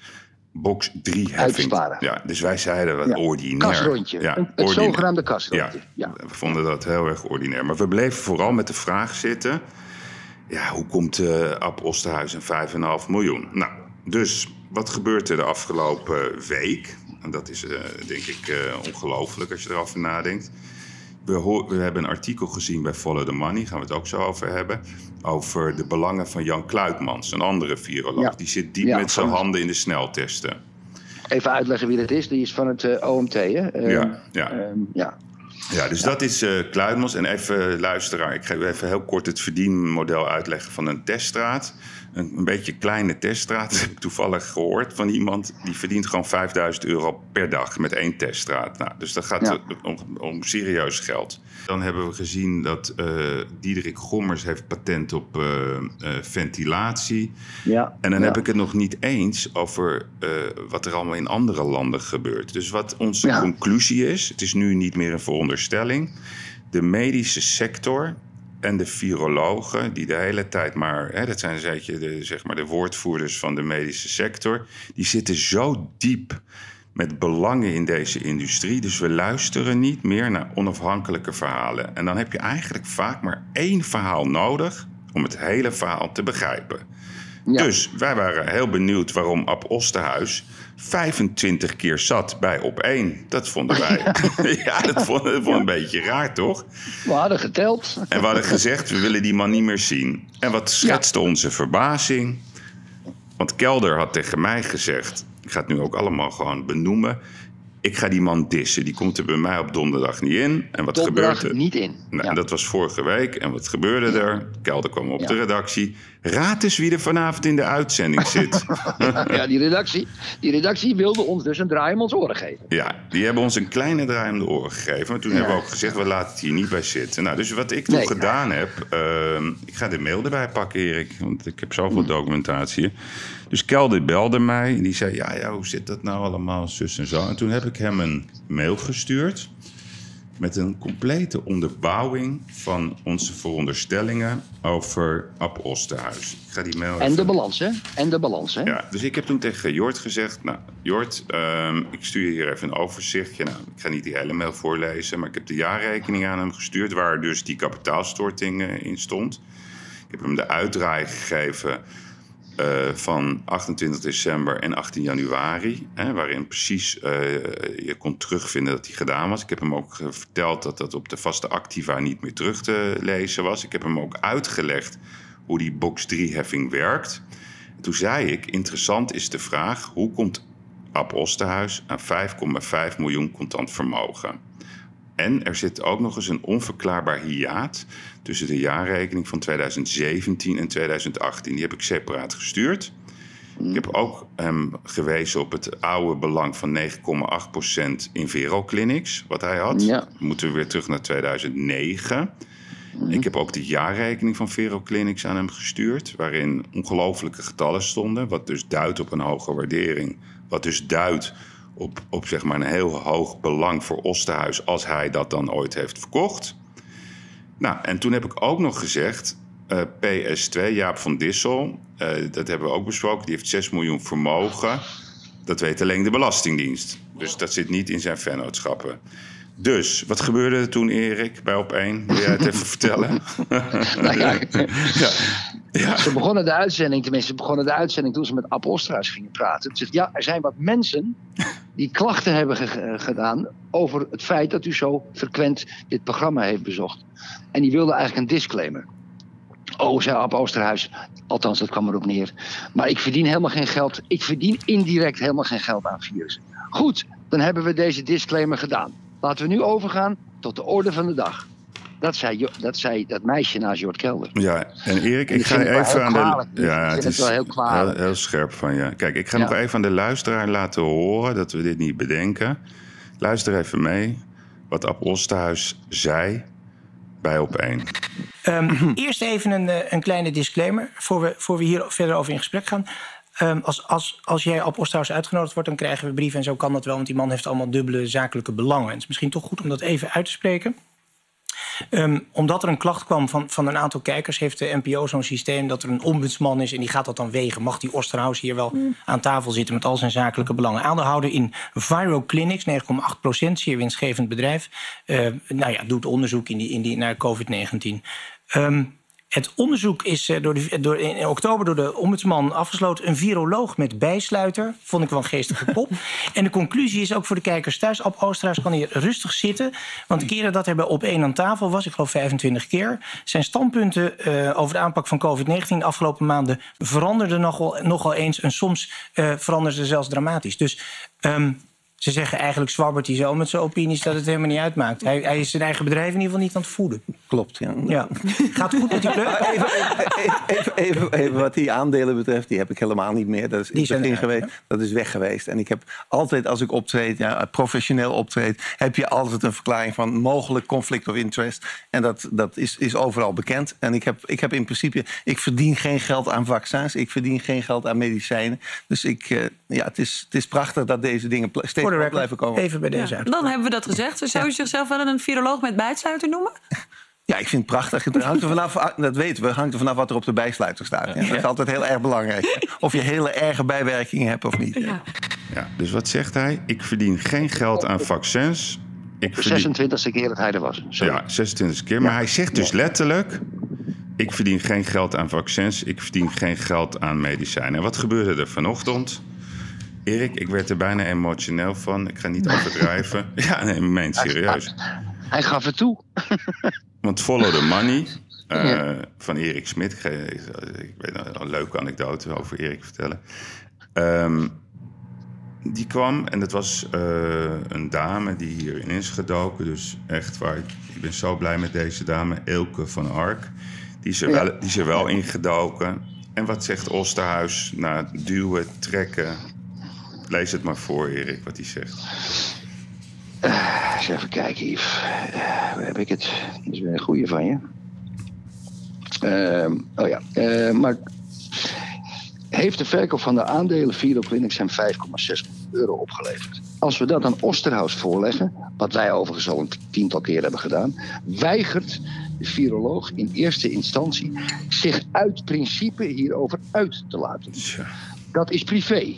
box 3 heffing. Ja, dus wij zeiden wat ordinair. Ja, Een- het zogenaamde kasrondje. Ja, we vonden dat heel erg ordinair. Maar we bleven vooral met de vraag zitten... Ja, hoe komt eh Ab Osterhuis een 5,5 miljoen? Nou, dus wat gebeurt er de afgelopen week? En dat is eh, denk ik eh, ongelooflijk als je erover nadenkt. We, we hebben een artikel gezien bij Follow the Money, gaan we het ook zo over hebben. Over de belangen van Jan Kluitmans, een andere viroloog. Ja. Die zit diep Ja, met zijn handen in de sneltesten. Even uitleggen wie dat is. Die is van het eh, OMT, hè? Ja, ja. ehm, ja. Ja, dus dat is Kluitmans. En even, luisteraar, ik ga even heel kort het verdienmodel uitleggen van een teststraat. Een, een beetje kleine teststraat, dat heb ik toevallig gehoord van iemand. Die verdient gewoon 5000 euro per dag met één teststraat. Nou, dus dat gaat Ja. om, om serieus geld. Dan hebben we gezien dat eh Diederik Gommers heeft patent op eh, eh, ventilatie. Ja, En dan ja. heb ik het nog niet eens over wat er allemaal in andere landen gebeurt. Dus wat onze Ja. conclusie is, het is nu niet meer een veronderstelling. De medische sector en de virologen, die de hele tijd maar, hè, dat zijn je de, zeg maar de woordvoerders van de medische sector, die zitten zo diep met belangen in deze industrie. Dus we luisteren niet meer naar onafhankelijke verhalen. En dan heb je eigenlijk vaak maar één verhaal nodig om het hele verhaal te begrijpen. Dus wij waren heel benieuwd waarom Ab Osterhuis 25 keer zat bij op één. Dat vonden wij. (laughs) (laughs) ja, dat vonden we een beetje raar, toch? We hadden geteld. En we hadden gezegd, we willen die man niet meer zien. En wat schetste onze verbazing? Want Kelder had tegen mij gezegd... ik ga het nu ook allemaal gewoon benoemen... ik ga die man dissen. Die komt er bij mij op donderdag niet in. En wat Donderdag gebeurde? niet in. Nou, Dat was vorige week. En wat gebeurde er? Kelder kwam op Ja. de redactie. Raad eens wie er vanavond in de uitzending zit. (laughs) ja, die redactie, die redactie wilde ons dus een draai om ons oren geven. Ja, die hebben ons een kleine draai om de oren gegeven. Maar toen hebben we ook gezegd, we laten het hier niet bij zitten. Nou, dus wat ik toen Nee. gedaan heb... ehm, ik ga de mail erbij pakken, Erik. Want ik heb zoveel documentatie. Dus Kelder belde mij. En die zei, ja, ja, hoe zit dat nou allemaal, zus en zo. En toen heb ik hem een mail gestuurd... met een complete onderbouwing van onze veronderstellingen... over Ab Osterhuis. Ik ga die mail En de balans, hè? En de balans, hè? ja, dus ik heb toen tegen Jort gezegd... Nou, Jort, ehm, ik stuur je hier even een overzichtje. Nou, ik ga niet die hele mail voorlezen... maar ik heb de jaarrekening aan hem gestuurd... waar dus die kapitaalstorting in stond. Ik heb hem de uitdraai gegeven... eh, van 28 december en 18 januari... Hè, waarin precies eh, je kon terugvinden dat die gedaan was. Ik heb hem ook eh, verteld dat dat op de vaste activa niet meer terug te lezen was. Ik heb hem ook uitgelegd hoe die box 3-heffing werkt... Toen zei ik, interessant is de vraag... hoe komt Ab Osterhuis aan 5,5 miljoen contant vermogen? En er zit ook nog eens een onverklaarbaar hiaat... tussen de jaarrekening van 2017 en 2018. Die heb ik separaat gestuurd. Ik heb ook hem gewezen op het oude belang van 9,8% in Veroclinics... wat hij had. Ja. Moeten we weer terug naar 2009... Ik heb ook de jaarrekening van Veroclinics aan hem gestuurd, waarin ongelofelijke getallen stonden, wat dus duidt op een hoge waardering, wat dus duidt op, op zeg maar een heel hoog belang voor Osterhuis als hij dat dan ooit heeft verkocht. Nou, en toen heb ik ook nog gezegd, eh, PS2, Jaap van Dissel, eh, dat hebben we ook besproken, die heeft 6 miljoen vermogen. Dat weet alleen de Belastingdienst. Dus dat zit niet in zijn vennootschappen. Dus, wat gebeurde er toen, Erik, bij op 1? Wil jij het even (laughs) vertellen? Nou (laughs) ja, ja. Ze begonnen de uitzending, tenminste, ze begonnen de uitzending toen ze met Osterhuis gingen praten. Ze zegt, ja, er zijn wat mensen die klachten hebben eh, gedaan over het feit dat u zo frequent dit programma heeft bezocht. En die wilden eigenlijk een disclaimer. Oh, zei Ab Oosterhuis, althans dat kwam erop neer. Maar ik verdien helemaal geen geld. Ik verdien indirect helemaal geen geld aan virussen. Goed, dan hebben we deze disclaimer gedaan. Laten we nu overgaan tot de orde van de dag. Dat zei, dat, zei dat meisje naast Jort Kelder. Ja, en Erik, En ik ga even heel aan kwalijk. de. Ja, het wel heel kwalijk. Heel, heel scherp van je. Kijk, ik ga Ja. nog even aan de luisteraar laten horen dat we dit niet bedenken. Luister even mee wat Ab Osterhuis zei bij op 1. Ehm, (clears throat) eerst even een, eh, een kleine disclaimer, voor we, voor we hier verder over in gesprek gaan. Ehm, als, als, als jij op Osterhaus uitgenodigd wordt, dan krijgen we brieven en zo kan dat wel. Want die man heeft allemaal dubbele zakelijke belangen. En het is misschien toch goed om dat even uit te spreken. Ehm, omdat er een klacht kwam van, van een aantal kijkers, heeft de NPO zo'n systeem dat er een ombudsman is en die gaat dat dan wegen. Mag die Osterhaus hier wel aan tafel zitten met al zijn zakelijke belangen? Aandeelhouder in Viro Clinics, 9,8 procent, zeer winstgevend bedrijf. Eh, nou ja, doet onderzoek in die, in die, naar COVID-19. Ehm, het onderzoek is eh, door de, door, in oktober door de ombudsman afgesloten. Een viroloog met bijsluiter. Vond ik wel een geestige (laughs) kop. en de conclusie is ook voor de kijkers thuis. Op Oosterhuis kan hier rustig zitten. Want de keren dat hij bij op één aan tafel was, ik geloof 25 keer. Zijn standpunten eh, over de aanpak van COVID-19 de afgelopen maanden veranderden nogal, nogal eens. En soms uh, veranderden ze zelfs dramatisch. Dus. Um, ze zeggen eigenlijk zwabbert hij zo met zijn opinies dat het helemaal niet uitmaakt. Hij, hij, is zijn eigen bedrijf in ieder geval niet aan het voeden. Klopt, ja. ja. Gaat goed met die club? (laughs) Even, even, even, even, wat die aandelen betreft, die heb ik helemaal niet meer. Dat is, die begin geweest, dat is weg geweest. En ik heb altijd, als ik optreed, ja, professioneel optreed... heb je altijd een verklaring van mogelijk conflict of interest. En dat, dat is, is overal bekend. En ik heb, ik heb in principe... Ik verdien geen geld aan vaccins. Ik verdien geen geld aan medicijnen. Dus ik, uh, ja, het, is, het is prachtig dat deze dingen steeds blijven komen. Even bij deze ja, Dan hebben we dat gezegd. Zou je zichzelf wel een viroloog met bijsluiter noemen? Ja, ik vind het prachtig. Het hangt er vanaf, dat weten we, hangt er vanaf wat er op de bijsluiter staat. Ja. Dat is altijd heel erg belangrijk. Of je hele erge bijwerkingen hebt of niet. Ja. ja dus wat zegt hij? Ik verdien geen geld aan vaccins. Ik verdien... 26e keer dat hij er was. Sorry. Ja, 26e keer. Maar hij zegt dus letterlijk... Ik verdien geen geld aan vaccins. Ik verdien geen geld aan medicijnen. En wat gebeurde er vanochtend? Erik, ik werd er bijna emotioneel van. Ik ga niet (laughs) overdrijven. (laughs) ja, nee, meen serieus. Hij gaf het toe. (laughs) Want Follow the Money uh, van Erik Smit. Ik, ik weet een leuke anekdote over Erik vertellen. Um, die kwam en dat was uh, een dame die hierin is gedoken. Dus echt waar, ik ben zo blij met deze dame, Elke van Ark. Die is er, ja. wel, die is er wel ingedoken. En wat zegt Osterhuis na duwen, trekken, Lees het maar voor, Erik, wat hij zegt. Uh, eens even kijken, Yves. Uh, waar heb ik het? Dat is weer een goede van je. Uh, oh ja, maar heeft de verkoop van de aandelen Viro Clinics zijn 5,6 euro opgeleverd. Als we dat aan Osterhaus voorleggen, wat wij overigens al een tiental keer hebben gedaan, weigert de viroloog in eerste instantie zich uit principe hierover uit te laten. Dat is privé.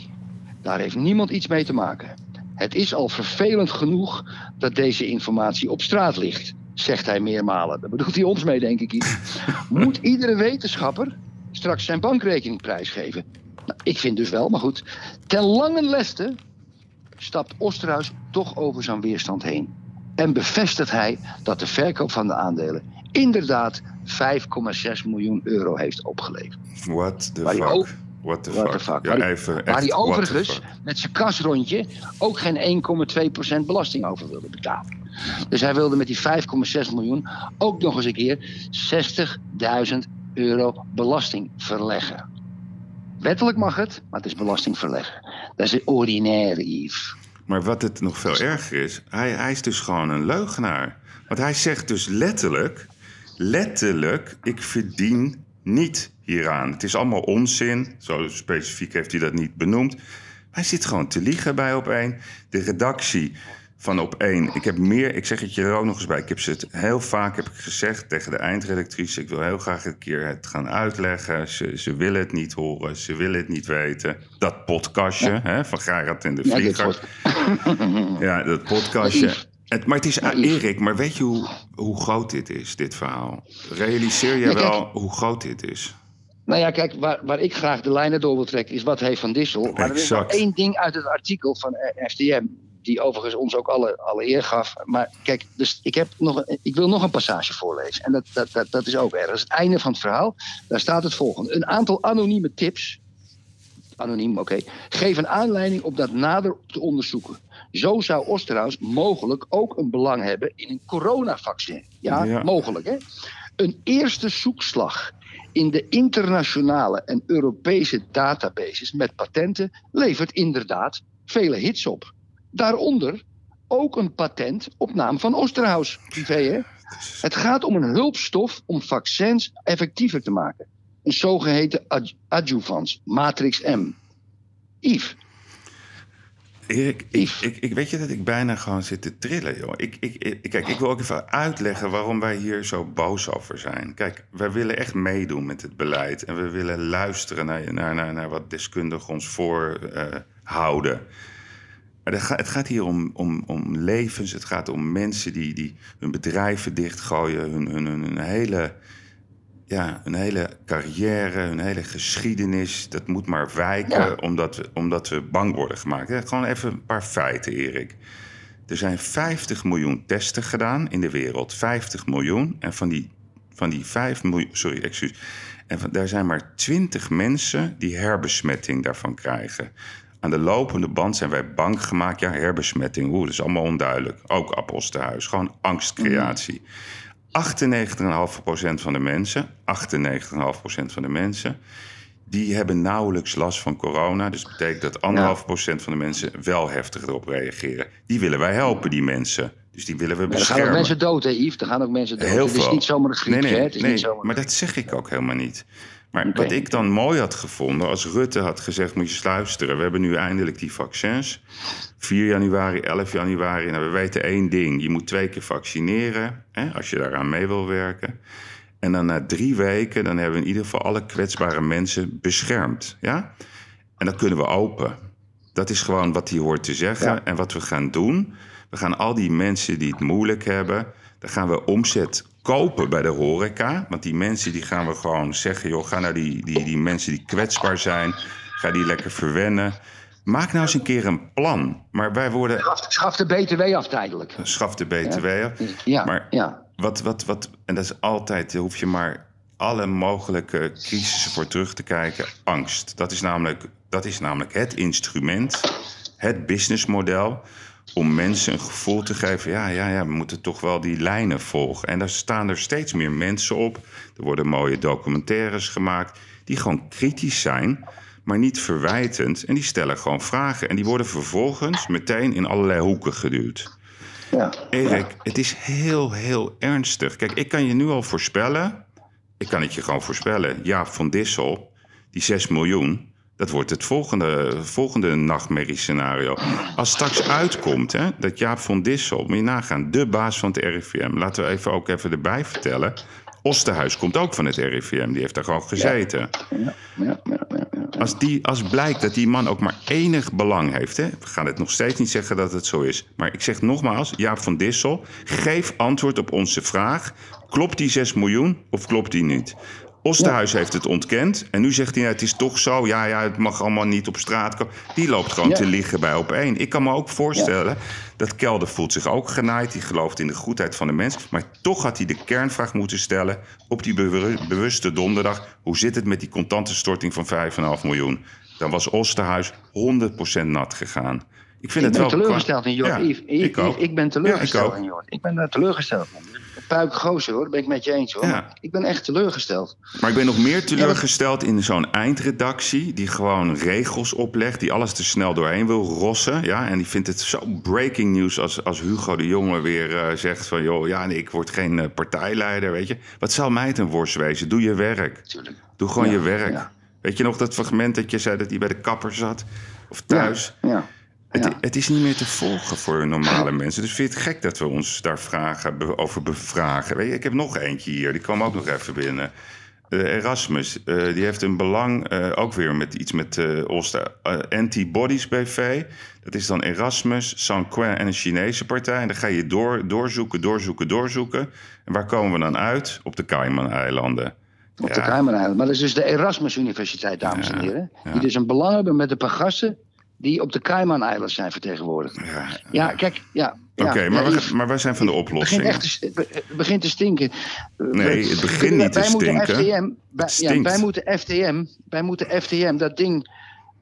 Daar heeft niemand iets mee te maken. Het is al vervelend genoeg dat deze informatie op straat ligt, zegt hij meermalen. Daar bedoelt hij ons mee, denk ik. (laughs) Moet iedere wetenschapper straks zijn bankrekening prijsgeven? Nou, ik vind dus wel, maar goed. Ten lange leste stapt Osterhuis toch over zijn weerstand heen. En bevestigt hij dat de verkoop van de aandelen inderdaad 5,6 miljoen euro heeft opgeleverd. What the fuck? What the, what fuck? fuck? Ja, even, Waar hij overigens met zijn kasrondje ook geen 1,2% belasting over wilde betalen. Dus hij wilde met die 5,6 miljoen ook nog eens een keer 60.000 euro belasting verleggen. Wettelijk mag het, maar het is belasting verleggen. Dat is ordinair, Yves. Maar wat het nog veel erger is, hij, hij is dus gewoon een leugenaar. Want hij zegt dus letterlijk, letterlijk, ik verdien niet hieraan. Het is allemaal onzin. Zo specifiek heeft hij dat niet benoemd. Hij zit gewoon te liegen bij op één. De redactie van op één. Ik heb meer, ik zeg het je er ook nog eens bij. Ik heb ze het heel vaak heb ik gezegd tegen de eindredactrice. Ik wil heel graag een keer het gaan uitleggen. Ze, ze willen het niet horen, ze willen het niet weten. Dat podcastje ja. hè, van Gerard en de Vlieger. Ja, ja dat podcastje. Het, maar het is, uh, Erik, maar weet je hoe, hoe groot dit is, dit verhaal? Realiseer je ja, wel hoe groot dit is? Nou ja, kijk, waar, waar ik graag de lijnen door wil trekken is wat heeft Van Dissel. Maar er is nog één ding uit het artikel van FDM, die overigens ons ook alle, alle eer gaf. Maar kijk, dus ik, heb nog, ik wil nog een passage voorlezen. En dat, dat, dat, dat is ook erg. Dat is het einde van het verhaal. Daar staat het volgende. Een aantal anonieme tips, anoniem, oké, okay, geven aanleiding om dat nader te onderzoeken. Zo zou Osterhaus mogelijk ook een belang hebben in een coronavaccin. Ja, ja. mogelijk hè. Een eerste zoekslag in de internationale en Europese databases met patenten levert inderdaad vele hits op. Daaronder ook een patent op naam van Osterhaus. Privé, hè? Het gaat om een hulpstof om vaccins effectiever te maken. Een zogeheten ad adjuvans, Matrix M. Yves. Erik, ik, ik, ik weet je dat ik bijna gewoon zit te trillen, joh. Ik, ik, kijk, ik wil ook even uitleggen waarom wij hier zo boos over zijn. Kijk, wij willen echt meedoen met het beleid. En we willen luisteren naar, naar, naar, naar wat deskundigen ons voorhouden. maar het gaat, het gaat hier om, om, om levens. Het gaat om mensen die, die hun bedrijven dichtgooien. Hun, hun, hun, hun hele, ja, hun hele carrière, hun hele geschiedenis. Dat moet maar wijken Ja. omdat, we, omdat we bang worden gemaakt. Gewoon even een paar feiten, Erik. Er zijn 50 miljoen testen gedaan in de wereld. 50 miljoen. En van die, van die 5 miljoen. Sorry, excuus. En van, daar zijn maar 20 mensen die herbesmetting daarvan krijgen. Aan de lopende band zijn wij bang gemaakt. Ja, herbesmetting. Oeh, dat is allemaal onduidelijk. Ook Apostelhuis. Gewoon angstcreatie. 98,5% van de mensen, 98,5% van de mensen, die hebben nauwelijks last van corona. Dus dat betekent dat 1,5% van de mensen wel heftig erop reageren. Die willen wij helpen, die mensen. Dus die willen we Maar er gaan ook beschermen. mensen dood, hè, Yves? Er gaan ook mensen dood. Heel het is niet zomaar een griepje, nee, nee, hè? Het is nee, niet zomaar... maar dat zeg ik ook helemaal niet. Maar wat ik dan mooi had gevonden, als Rutte had gezegd... moet je eens luisteren, we hebben nu eindelijk die vaccins. 4 januari, 11 januari. Nou, we weten één ding, je moet twee keer vaccineren... Hè, als je daaraan mee wil werken. En dan na drie weken, dan hebben we in ieder geval... alle kwetsbare mensen beschermd. Ja? En dan kunnen we open. Dat is gewoon wat hij hoort te zeggen. En wat we gaan doen, we gaan al die mensen die het moeilijk hebben, dan gaan we omzet kopen bij de horeca. Want die mensen die gaan we gewoon zeggen, joh, ga naar die, die, die mensen die kwetsbaar zijn, ga die lekker verwennen. Maak nou eens een keer een plan. Maar wij worden. Schaf, schaf de BTW af tijdelijk. Schaf de BTW af. Ja, maar ja. Wat, wat, wat, en dat is altijd, daar hoef je maar alle mogelijke crisissen voor terug te kijken. Angst. Dat is namelijk, dat is namelijk het instrument, het businessmodel om mensen een gevoel te geven... ja, ja, ja, we moeten toch wel die lijnen volgen. En daar staan er steeds meer mensen op. Er worden mooie documentaires gemaakt... die gewoon kritisch zijn, maar niet verwijtend. En die stellen gewoon vragen. En die worden vervolgens meteen in allerlei hoeken geduwd. Ja. Erik, het is heel, heel ernstig. Kijk, ik kan je nu al voorspellen... ik kan het je gewoon voorspellen... Jaap van Dissel, die 6 miljoen... Dat wordt het volgende, volgende nachtmerriescenario. Als straks uitkomt hè, dat Jaap van Dissel, moet je nagaan, de baas van het RIVM. Laten we even ook even erbij vertellen. Osterhuis komt ook van het RIVM, die heeft daar gewoon gezeten. Als, die, als blijkt dat die man ook maar enig belang heeft, hè, we gaan het nog steeds niet zeggen dat het zo is. Maar ik zeg nogmaals, Jaap van Dissel, geef antwoord op onze vraag. Klopt die 6 miljoen of klopt die niet? Osterhuis heeft het ontkend. En nu zegt hij, nou, het is toch zo. Ja, ja, het mag allemaal niet op straat komen. Die loopt gewoon Ja. te liggen bij op één. Ik kan me ook voorstellen dat Kelder voelt zich ook genaaid. Die gelooft in de goedheid van de mens. Maar toch had hij de kernvraag moeten stellen... op die bewu- bewuste donderdag. Hoe zit het met die contante storting van 5,5 miljoen? Dan was Osterhuis 100% nat gegaan. Ik vind ik het ben wel... teleurgesteld in Yves, ik ik ben teleurgesteld in Jort. Ik ben daar teleurgesteld in. Puik gozer hoor, dat ben ik met je eens hoor. Ja. Ik ben echt teleurgesteld. Maar ik ben nog meer teleurgesteld in zo'n eindredactie... die gewoon regels oplegt, die alles te snel doorheen wil rossen. Ja? En die vindt het zo breaking news als, als Hugo de Jonge weer eh, zegt van... joh, ja, nee, ik word geen eh, partijleider, weet je. Wat zal mij ten worst wezen? Doe je werk. Doe gewoon Ja, je werk. ja. Weet je nog dat fragment dat je zei dat hij bij de kapper zat? Of thuis? Ja. Het, het is niet meer te volgen voor normale mensen. Dus vind je het gek dat we ons daar vragen, over bevragen? Weet je, ik heb nog eentje hier, die kwam ook nog even binnen. Eh, Erasmus, eh, die heeft een belang, eh, ook weer met iets met Oosten. eh, Antibodies BV, dat is dan Erasmus, Sanquin en een Chinese partij. En dan ga je door, doorzoeken, doorzoeken, doorzoeken. En waar komen we dan uit? Op de Cayman-eilanden. Op de Cayman-eilanden. Maar dat is dus de Erasmus Universiteit, dames en heren. Die dus een belang hebben met een paar gasten die op de Cayman-eilanden zijn vertegenwoordigd. Ja, kijk, ja. Oké, maar, ja, maar wij zijn van de Het begint oplossing. echt te, het begint te stinken. Nee, het begint niet te wij moeten stinken. FTM, wij, wij moeten FTM, wij moeten FTM dat ding,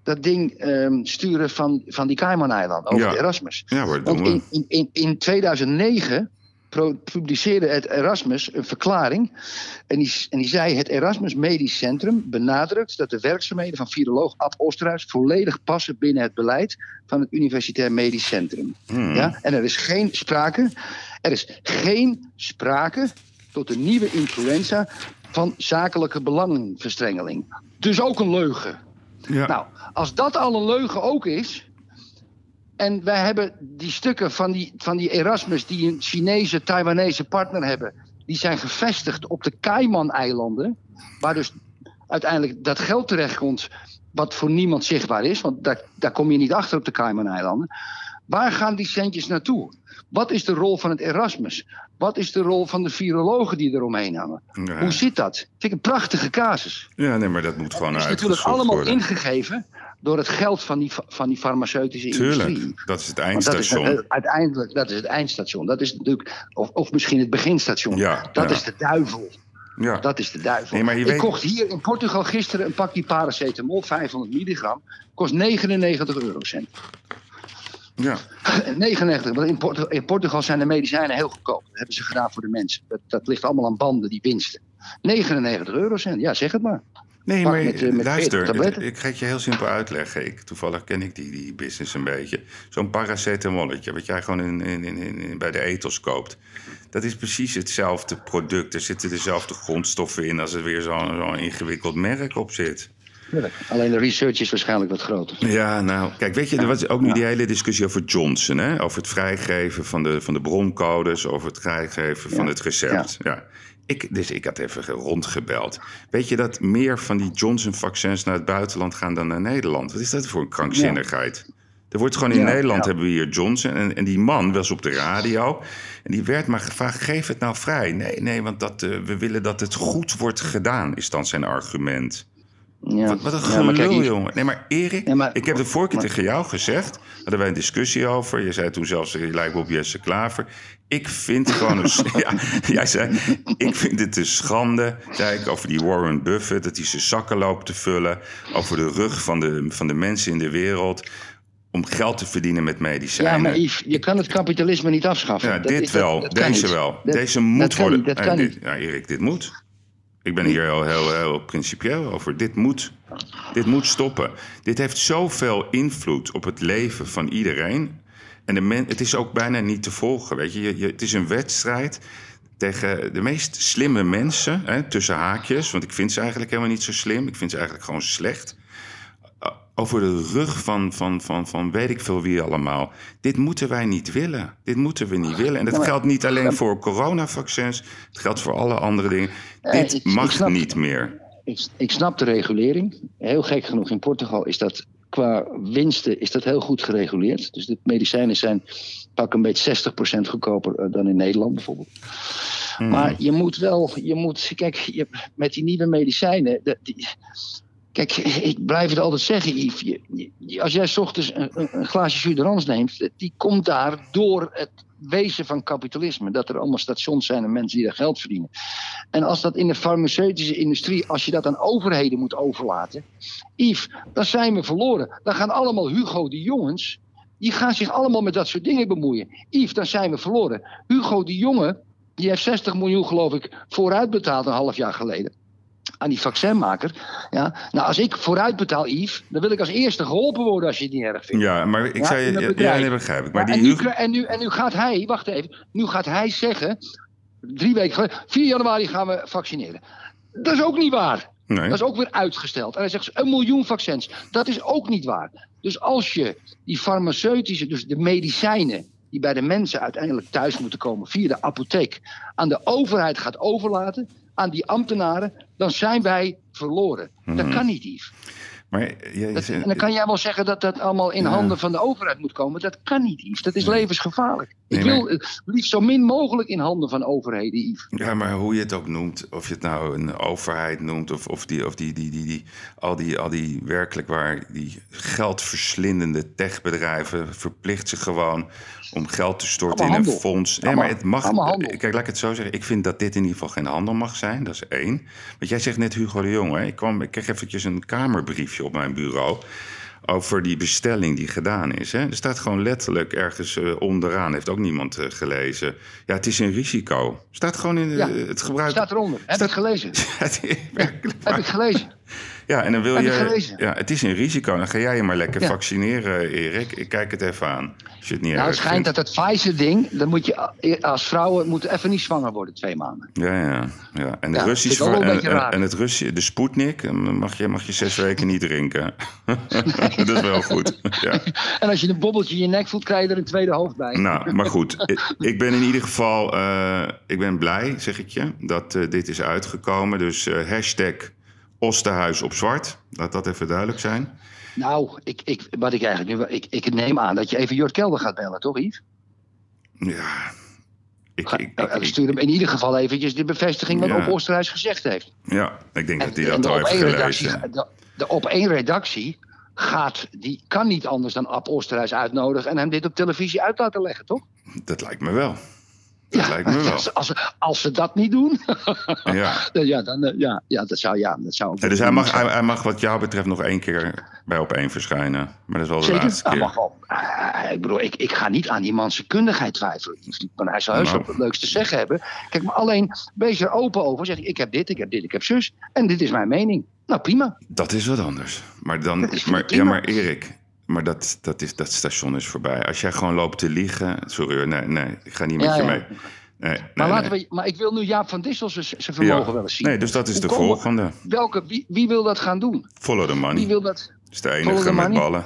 dat ding ehm, sturen van, van die Cayman-eilanden over de Erasmus. Ja hoor, doen Want we. in, in, in, in 2009 pro- publiceerde het Erasmus een verklaring. En die, en die zei: Het Erasmus Medisch Centrum benadrukt dat de werkzaamheden van viroloog Ad Osterhuis volledig passen binnen het beleid van het Universitair Medisch Centrum. Hmm. Ja? En er is geen sprake, er is geen sprake tot een nieuwe influenza van zakelijke belangenverstrengeling. Dus ook een leugen. Ja. Nou, als dat al een leugen ook is. En wij hebben die stukken van die, van die Erasmus, die een Chinese, Taiwanese partner hebben. Die zijn gevestigd op de Cayman-eilanden. Waar dus uiteindelijk dat geld terechtkomt. Wat voor niemand zichtbaar is. Want daar, daar kom je niet achter op de Cayman-eilanden. Waar gaan die centjes naartoe? Wat is de rol van het Erasmus? Wat is de rol van de virologen die eromheen hangen? Ja. Hoe zit dat? Vind ik een prachtige casus. Ja, nee, maar dat moet gewoon Het is natuurlijk allemaal worden. ingegeven door het geld van die, van die farmaceutische industrie. Tuurlijk, dat is het Want dat is, eindstation. eh, uiteindelijk, dat is het eindstation. Dat is natuurlijk, of, of misschien het beginstation. Ja, dat ja. is de duivel. Ja. Dat is de duivel. Nee, maar je ik weet- kocht hier in Portugal gisteren een pakje paracetamol, 500 milligram. Kost 99 eurocent. Ja. 99, want in, Portu- in Portugal zijn de medicijnen heel goedkoop. Dat hebben ze gedaan voor de mensen. Dat, dat ligt allemaal aan banden, die winsten. 99 eurocent, ja, zeg het maar. Nee, Pak maar met, eh, met luister, 40 tabletten. het- ik ga het je heel simpel uitleggen. Ik, toevallig ken ik die, die business een beetje. Zo'n paracetamolletje, wat jij gewoon in, in, in, bij de ethos koopt. Dat is precies hetzelfde product. Er zitten dezelfde grondstoffen in als er weer zo'n zo'n ingewikkeld merk op zit. Tuurlijk. Alleen de research is waarschijnlijk wat groter. Ja, nou, kijk, weet je, er was ook nu die hele discussie over Johnson, hè? Over het vrijgeven van de, van de broncodes, over het vrijgeven van het recept. Ja. Ik, dus ik had even rondgebeld. Weet je dat meer van die Johnson-vaccins naar het buitenland gaan dan naar Nederland? Wat is dat voor een krankzinnigheid? Er wordt gewoon in Ja, Nederland ja. hebben we hier Johnson. En, en die man was op de radio. En die werd maar gevraagd: geef het nou vrij. Nee, nee, want dat, eh, we willen dat het goed wordt gedaan, is dan zijn argument. Ja. Wat, wat een gelul, kijk, jongen. Nee, maar Erik, ik heb de vorige keer tegen jou gezegd... hadden wij een discussie over. Je zei toen zelfs, je lijkt op Jesse Klaver. Ik vind gewoon... Een, (laughs) ja, jij zei, ik vind het een schande, zei ik, over die Warren Buffett... dat hij zijn zakken loopt te vullen... over de rug van de, van de mensen in de wereld... om geld te verdienen met medicijnen. Ja, maar Yves, je kan het kapitalisme niet afschaffen. Ja, Dat dit is- wel, dat deze wel. Deze moet worden. niet, dat Nee, kan dit- niet. Ja, Erik, dit moet. Ik ben hier heel, heel, heel principieel over. Dit moet. Dit moet stoppen. Dit heeft zoveel invloed op het leven van iedereen. En de men, het is ook bijna niet te volgen. Weet je? Je, je- het is een wedstrijd tegen de meest slimme mensen, hè, tussen haakjes. Want ik vind ze eigenlijk helemaal niet zo slim. Ik vind ze eigenlijk gewoon slecht over de rug van, van, van, van weet ik veel wie allemaal. Dit moeten wij niet willen. Dit moeten we niet willen. En dat geldt niet alleen voor coronavaccins. Het geldt voor alle andere dingen. Dit ik- ik mag snap- niet meer. Ik, ik snap de regulering. Heel gek genoeg in Portugal is dat qua winsten is dat heel goed gereguleerd. Dus de medicijnen zijn pak een beetje 60% goedkoper eh, dan in Nederland bijvoorbeeld. Hmm. Maar je moet wel, je moet, kijk, je, met die nieuwe medicijnen. die- kijk, (laughs) ik blijf het altijd zeggen, Yves. Als jij 's ochtends een, een, glaasje jus neemt, die komt daar door het wezen van kapitalisme. Dat er allemaal stations zijn en mensen die daar geld verdienen. En als dat in de farmaceutische industrie, als je dat aan overheden moet overlaten. Yves, dan zijn we verloren. Dan gaan allemaal Hugo de Jongens. Die gaan zich allemaal met dat soort dingen bemoeien. Yves, dan zijn we verloren. Hugo de Jonge, die heeft 60 miljoen, geloof ik, vooruit betaald een half jaar geleden. Aan die vaccinmaker. Ja. Nou, als ik vooruit betaal, Yves, dan wil ik als eerste geholpen worden als je het niet erg vindt. Ja, maar ik Ja, zei... Ja, bedrijf. nee, begrijp ik. Maar Ja, die en, nu, Hugo- en, nu, en nu gaat hij, wacht even, nu gaat hij zeggen, drie weken geleden, 4 januari gaan we vaccineren. Dat is ook niet waar. Nee. Dat is ook weer uitgesteld. En hij zegt een miljoen vaccins. Dat is ook niet waar. Dus als je die farmaceutische, dus de medicijnen die bij de mensen uiteindelijk thuis moeten komen via de apotheek, aan de overheid gaat overlaten, aan die ambtenaren, dan zijn wij verloren. Dat Mhm. kan niet, Yves. Maar Dat- en dan kan jij wel zeggen dat dat allemaal in Ja. handen van de overheid moet komen. Dat kan niet, Yves. Dat is levensgevaarlijk. Nee, Ik wil het liefst zo min mogelijk in handen van overheden, Yves. Ja, maar hoe je het ook noemt, of je het nou een overheid noemt, of, of, die, of die, die, die, die, al, die, al die werkelijk waar, die geldverslindende techbedrijven verplicht zich gewoon om geld te storten Allemaal in een handel. fonds. Nee, Allemaal- maar het mag. allemaal handel. Kijk, laat ik het zo zeggen. Ik vind dat dit in ieder geval geen handel mag zijn. Dat is één. Want jij zegt net Hugo de Jong. Hè? Ik, kwam, ik kreeg eventjes een kamerbriefje op mijn bureau over die bestelling die gedaan is. Hè? Er staat gewoon letterlijk ergens eh, onderaan, heeft ook niemand eh, gelezen. Ja, het is een risico. Staat gewoon in eh, Ja, het gebruik. Staat eronder. Heb ik gelezen. (laughs) Ja, het is werkelijk Heb ik gelezen. Ja, en dan wil je? Ja, het is een risico. Dan ga jij je maar lekker Ja. vaccineren, Erik. Ik kijk het even aan. Als je het niet Nou, het schijnt vindt. dat het Pfizer-ding, dan moet je als vrouwen moet even niet zwanger worden twee maanden. Ja, ja, ja. En, de Ja, Russische, en, het Russische, de Sputnik, eh, mag je, mag je zes (laughs) weken niet drinken. (laughs) dat is wel goed. Ja. (laughs) En als je een bobbeltje in je nek voelt, krijg je er een tweede hoofd bij. Nou, maar goed. Ik- Ik ben in ieder geval eh, ik ben blij, zeg ik je, dat eh, dit is uitgekomen. Dus hashtag Osterhuis op zwart. Laat dat even duidelijk zijn. Nou, ik, ik, wat ik eigenlijk nu, ik, ik neem aan dat je even Jort Kelder gaat bellen, toch Yves? Ja. Ik, ik, Stuur hem in ieder geval eventjes de bevestiging wat Ja. Op Oosterhuis gezegd heeft. ja, ik denk dat hij dat al heeft gelezen. de, de op één redactie gaat, die kan niet anders dan Ab Oosterhuis uitnodigen en hem dit op televisie uit laten leggen, toch? Dat lijkt me wel. Dat lijkt me wel. Als, als, als ze dat niet doen, (laughs) Ja. ja, dan, eh, ja, ja, dat zou, ja, dat zou Ja, dus hij mag, hij, hij mag wat jou betreft nog één keer bij op één verschijnen. Maar dat is wel de Zeker, laatste dat keer. mag wel. Eh, ik bedoel, ik, ik ga niet aan die man zijn kundigheid twijfelen. Maar hij zal heus Nou. wel het leukste zeggen hebben. Kijk, maar alleen, wees er open over. Zeg, ik heb dit, ik heb dit, ik heb zus. En dit is mijn mening. Nou, prima. Dat is wat anders. Maar dan, maar, ja, maar Erik, maar dat, dat, is, dat station is voorbij. Als jij gewoon loopt te liegen, sorry, hoor, nee, nee, ik ga niet met Ja, je ja. mee. Nee, nee, Maar, laten nee. we, maar ik wil nu Jaap van Dissel zijn vermogen Ja. wel eens zien. Nee, dus dat is Hoe de volgende. Welke, wie, wie wil dat gaan doen? Follow the money. Wie wil dat? Dat is de enige met ballen.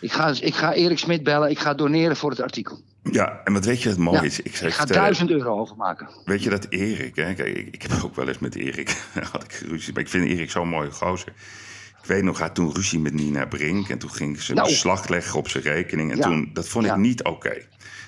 Ik ga, ik ga Erik Smit bellen. Ik ga doneren voor het artikel. Ja, en wat weet je wat mooi Ja, is? Ik, ga vertellen, duizend euro overmaken. Weet je dat Erik, hè? Kijk, ik, ik heb ook wel eens met Erik (laughs) had ik ruzie. Maar ik vind Erik zo'n mooie gozer. Ik weet nog, hij had toen ruzie met Nina Brink. En toen ging ze Nou. beslag leggen op zijn rekening. En Ja. toen, dat vond ik Ja. niet oké.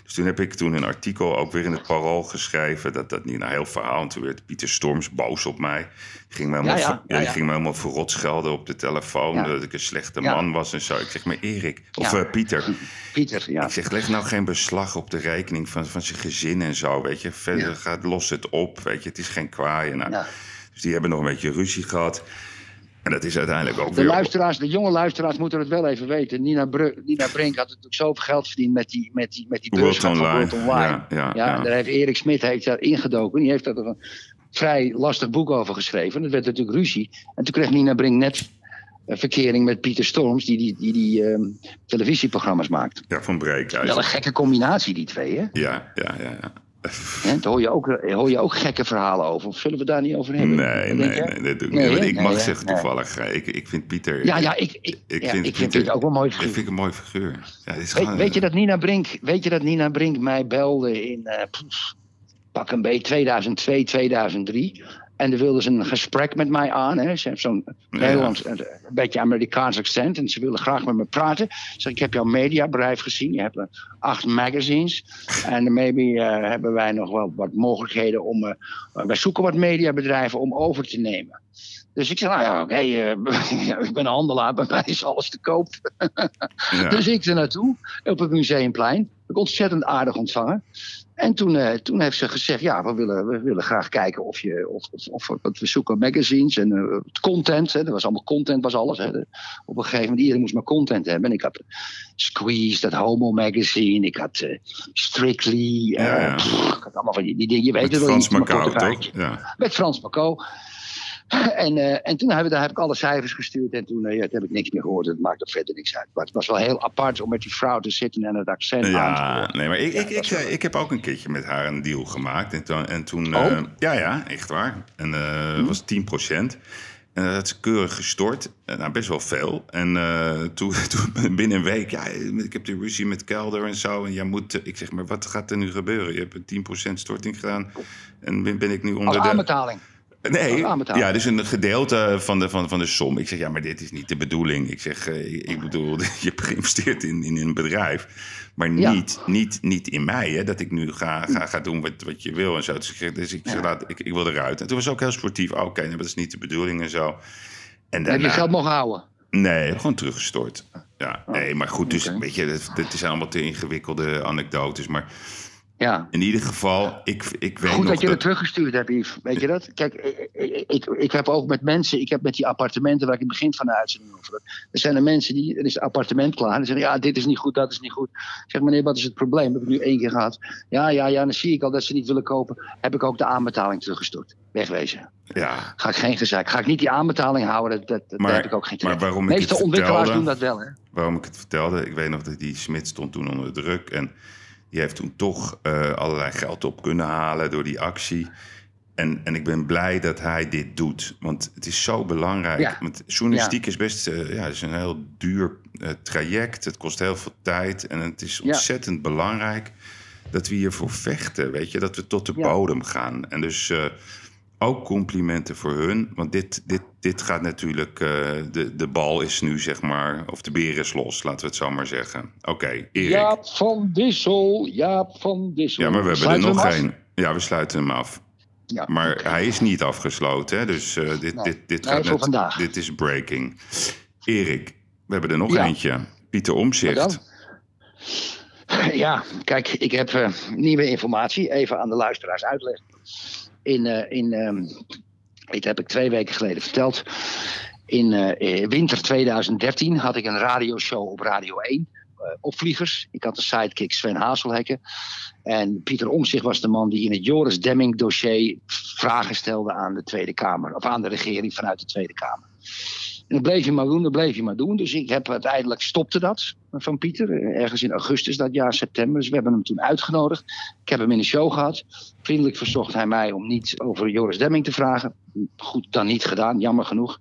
Dus toen heb ik toen een artikel ook weer in het Parool geschreven. Dat, dat niet een heel verhaal. En toen werd Pieter Storms boos op mij. Die ging me helemaal, Ja, ging me helemaal verrot schelden op de telefoon. Dat ik een slechte man was en zo. Ik zeg maar Erik, of eh, Pieter. Pieter, ja. Ik zeg, leg nou geen beslag op de rekening van, van zijn gezin en zo, weet je. Verder gaat, los het op, weet je. Het is geen kwaaien. Nou, Ja. Dus die hebben nog een beetje ruzie gehad. En dat is uiteindelijk ook De weer... luisteraars, de jonge luisteraars moeten het wel even weten. Nina, Bru- Nina Brink had natuurlijk zoveel geld verdiend met die, met die, met die beursgang van. World Online. Ja, ja, ja. daar heeft Erik Smit heeft daar ingedoken. Die heeft daar een vrij lastig boek over geschreven. Dat werd natuurlijk ruzie. En toen kreeg Nina Brink net een verkering met Pieter Storms, die die, die, die ehm, televisieprogramma's maakt. Ja, van Breekhuis. Wel een gekke combinatie, die twee, hè? Ja, ja, ja. ja. Daar hoor je, ook, eh, hoor je ook gekke verhalen over. Of zullen we daar niet over hebben? Nee, nee, nee, dat doe ik Nee, niet. Ik mag zeggen toevallig, eh, ik, ik vind Pieter... Ja, ja, ik, ik, ja, ik vind Pieter ook wel een mooi figuur. Ik vind een mooi figuur. Ja, is Weet, gewoon- weet, je dat Nina Brink, weet je dat Nina Brink mij belde in pff, pak een beetje 2002, 2003? En dan wilde ze een gesprek met mij aan. Hè. Ze heeft zo'n Nederlands, een, een beetje Amerikaans accent. En ze willen graag met me praten. Ze zeg, ik heb jouw mediabedrijf gezien. Je hebt eh, acht magazines. (laughs) En maybe eh, hebben wij nog wel wat mogelijkheden om... eh, wij zoeken wat mediabedrijven om over te nemen. Dus ik zei, nou ja, oké, eh, (laughs) ik ben een handelaar, bij mij is alles te koop. Ja. (laughs) Dus ik er naartoe, op het Museumplein. Ik ontzettend aardig ontvangen. En toen, eh, toen heeft ze gezegd, ja, we willen, we willen graag kijken of je, of, of, of we zoeken magazines en eh, content. Hè, er was allemaal content, was alles. Hè. Op een gegeven moment, iedereen moest maar content hebben. En ik had Squeeze, dat homo magazine. Ik had eh, Strictly. eh, Ja, ja. pff, ik had allemaal van die, die dingen, je weet Met het wel. Frans Macau, toch? Ja. Met Frans Macau. (laughs) En, eh, en toen heb, ik- daar heb ik alle cijfers gestuurd en toen, ja, toen heb ik niks meer gehoord. Het maakt er verder niks uit. Maar het was wel heel apart om met die vrouw te zitten en het accent aan te Ja, nee, maar ik, ik, Ja, ik, ik, heb ook een keertje met haar een deal gemaakt. En toen, en toen Oh? eh, ja, ja, echt waar. En eh Hm? het was 10% En dat had ze keurig gestort. Nou, best wel veel. En toen, (laughs) toen binnen een week, ja, ik heb die ruzie met Kelder en zo. En jij moet, ik zeg, maar wat gaat er nu gebeuren? Je hebt een 10% storting gedaan. En ben, ben ik nu onder de... aanbetaling. Nee, Als aanbetaling. ja, dus een gedeelte van de, van, van de som. Ik zeg, ja, maar dit is niet de bedoeling. Ik zeg, eh, ik, bedoel, (laughs) je hebt geïnvesteerd in, in een bedrijf. Maar Ja. niet, niet, niet in mij, hè, dat ik nu ga, ga, ga doen wat, wat je wil en zo. Dus ik, zeg, dus ik, zeg, laat, ik, ik wil eruit. En toen was ook heel sportief. Oh, Oké, nee, dat is niet de bedoeling en zo. En Heb je geld mogen houden? Nee, gewoon teruggestort. Ja, Oh, nee, maar goed, dus weet je, dat, dat zijn allemaal te ingewikkelde anekdotes. Maar Ja. In ieder geval, ik, ik weet Goed nog dat je het teruggestuurd hebt, Yves. Weet je dat? Kijk, ik, ik, ik, heb ook met mensen, ik heb met die appartementen waar ik in het begin van de uitzending over. Er zijn er mensen die, er is het appartement klaar. En die zeggen, ja, dit is niet goed, dat is niet goed. Ik zeg, meneer, wat is het probleem? Dat heb ik nu één keer gehad. Ja, ja, ja, dan zie ik al dat ze niet willen kopen. Heb ik ook de aanbetaling teruggestort. Wegwezen. Ja. Ga ik geen gezeik. Ga ik niet die aanbetaling houden, dat, dat, daar Maar- heb ik ook geen maar trek. waarom ik meeste het ontwikkelaars vertelde- doen dat wel, hè? waarom ik het vertelde. Ik weet nog dat die Smit stond toen onder druk. En die heeft toen toch eh, allerlei geld op kunnen halen door die actie. En, en ik ben blij dat hij dit doet. Want het is zo belangrijk. Ja. Want journalistiek is best eh, ja, is een heel duur eh, traject. Het kost heel veel tijd. En het is Ja. ontzettend belangrijk dat we hiervoor vechten. Weet je, dat we tot de bodem gaan. En dus ook complimenten voor hun. Want dit, dit, dit gaat natuurlijk. eh, de, de bal is nu, zeg maar. Of de beer is los, laten we het zo maar zeggen. Oké, Erik. Ja, Jaap van Dissel, Jaap van Dissel. maar we hebben er nog één. Ja, we sluiten hem af. Ja, Maar hij is niet afgesloten, hè? dus eh, dit, Nee. dit, dit gaat voor net- vandaag. Dit is breaking. Erik, we hebben er nog Ja. eentje. Pieter Omzicht. dan? (laughs) Ja, kijk, ik heb eh, nieuwe informatie. Even aan de luisteraars uitleggen. In, eh, in ehm, dit heb ik twee weken geleden verteld. In eh, eh, winter 2013 had ik een radioshow op Radio 1. eh, opvliegers. Ik had een sidekick Sven Hazelhekken. En Pieter Omtzigt was de man die in het Joris Demming dossier vragen stelde aan de Tweede Kamer. Of aan de regering vanuit de Tweede Kamer. En dat bleef je maar doen, dat bleef je maar doen. Dus ik heb uiteindelijk stopte dat van Pieter. eh, Ergens in augustus dat jaar, september. Dus we hebben hem toen uitgenodigd. Ik heb hem in de show gehad. Vriendelijk verzocht hij mij om niet over Joris Demming te vragen. Goed, dan niet gedaan, jammer genoeg.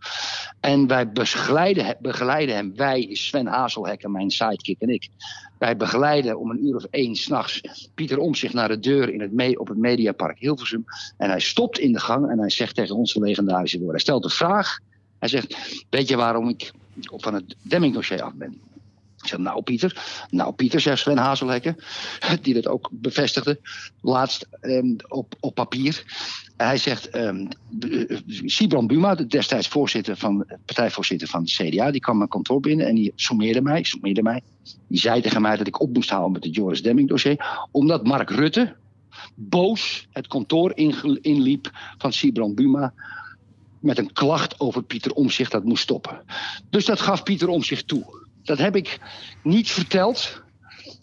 En wij begeleiden, begeleiden hem, wij, Sven Hazelhek en mijn sidekick en ik. Wij begeleiden om een uur of één s'nachts Pieter om zich naar de deur in het me- op het Mediapark Hilversum. En hij stopt in de gang en hij zegt tegen ons de legendarische woorden. Hij stelt een vraag. Hij zegt, weet je waarom ik van het Demming-dossier af ben? Ik zeg, nou Pieter, nou Pieter, zegt Sven Hazelhekken, (laughs) die dat ook bevestigde, laatst ehm, op, op papier. Hij zegt, ehm eh, Sibran Buma, de destijds voorzitter van, partijvoorzitter van de CDA, die kwam mijn kantoor binnen en die sommeerde mij, sommeerde mij. Die zei tegen mij dat ik op moest houden met het Joris Demming dossier, omdat Mark Rutte boos het kantoor inliep van Sibran Buma met een klacht over Pieter Omzicht dat moest stoppen. Dus dat gaf Pieter Omzicht toe. Dat heb ik niet verteld,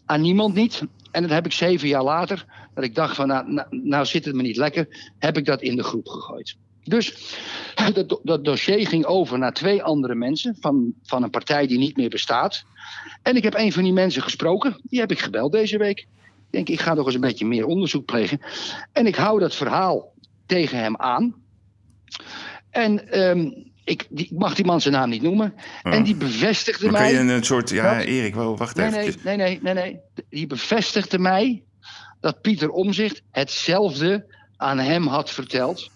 aan niemand niet. En dat heb ik zeven jaar later, dat ik dacht van nou, nou, nou zit het me niet lekker, heb ik dat in de groep gegooid. Dus dat, do- dat dossier ging over naar twee andere mensen van, van een partij die niet meer bestaat. En ik heb een van die mensen gesproken, die heb ik gebeld deze week. Ik denk, ik ga nog eens een beetje meer onderzoek plegen. En ik hou dat verhaal tegen hem aan. En ehm, ik, die, ik mag die man zijn naam niet noemen. En die bevestigde mij. je een soort... Ja, Dat- Erik, wel, wacht Nee, even. nee, nee, nee, nee, nee. Die bevestigde mij dat Pieter Omzicht hetzelfde aan hem had verteld.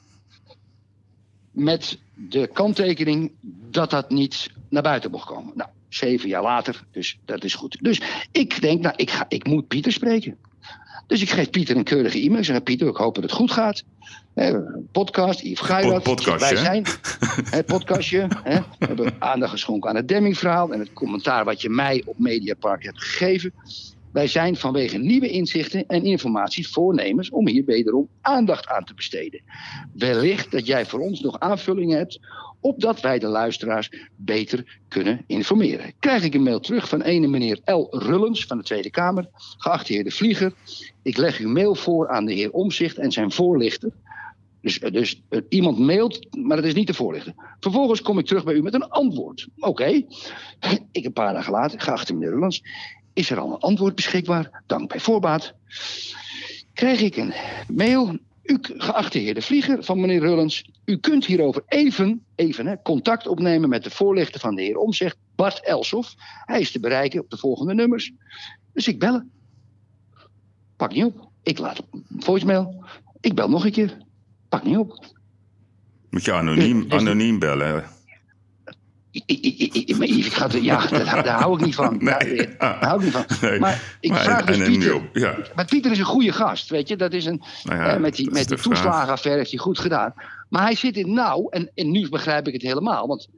Met de kanttekening dat dat niet naar buiten mocht komen. Nou, zeven jaar later, dus dat is goed. Dus ik denk, nou, ik, ga, ik moet Pieter spreken. Dus ik geef Pieter een keurige e-mail. Ik zeg, Pieter, ik hoop dat het goed gaat. Podcast, Yves Geirat. Pod- Wij zijn, (laughs) het podcastje. Hè, we hebben aandacht geschonken aan het Demming-verhaal... en het commentaar wat je mij op Mediapark hebt gegeven. Wij zijn vanwege nieuwe inzichten en informatie voornemens... om hier wederom aandacht aan te besteden. Wellicht dat jij voor ons nog aanvullingen hebt... opdat wij de luisteraars beter kunnen informeren. Krijg ik een mail terug van ene meneer L. Rullens van de Tweede Kamer. Geachte heer De Vlieger, ik leg uw mail voor aan de heer Omzicht en zijn voorlichter... Dus, dus eh, iemand mailt, maar het is niet de voorlichter. Vervolgens kom ik terug bij u met een antwoord. Oké, ik een paar dagen later, geachte meneer Rullens, is er al een antwoord beschikbaar? Dank bij voorbaat. Krijg ik een mail. U, geachte heer De Vlieger van meneer Rullens, u kunt hierover even, even hè, contact opnemen met de voorlichter van de heer Omzicht, Bart Elsof. Hij is te bereiken op de volgende nummers. Dus ik bellen. Pak niet op. Ik laat een voicemail. Ik bel nog een keer. Pak niet op. Moet je anoniem, Dus- dus- anoniem bellen. Ik, maar ga het- ja, daar, (laughs) daar hou ik niet van. Daar, daar hou ik niet van. Nee, Maar ik maar vraag dus Pieter. Ja. Maar Pieter is een goede gast, weet je. Dat is een, Nou ja, eh, met die, met die toeslagenaffaire heeft hij goed gedaan. Maar hij zit in nauw, en, en nu begrijp ik het helemaal. Want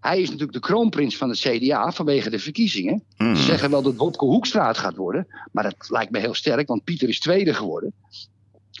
hij is natuurlijk de kroonprins van het CDA vanwege de verkiezingen. Mm. Ze zeggen wel dat Wopke Hoekstra het gaat worden. Maar dat lijkt me heel sterk, want Pieter is tweede geworden.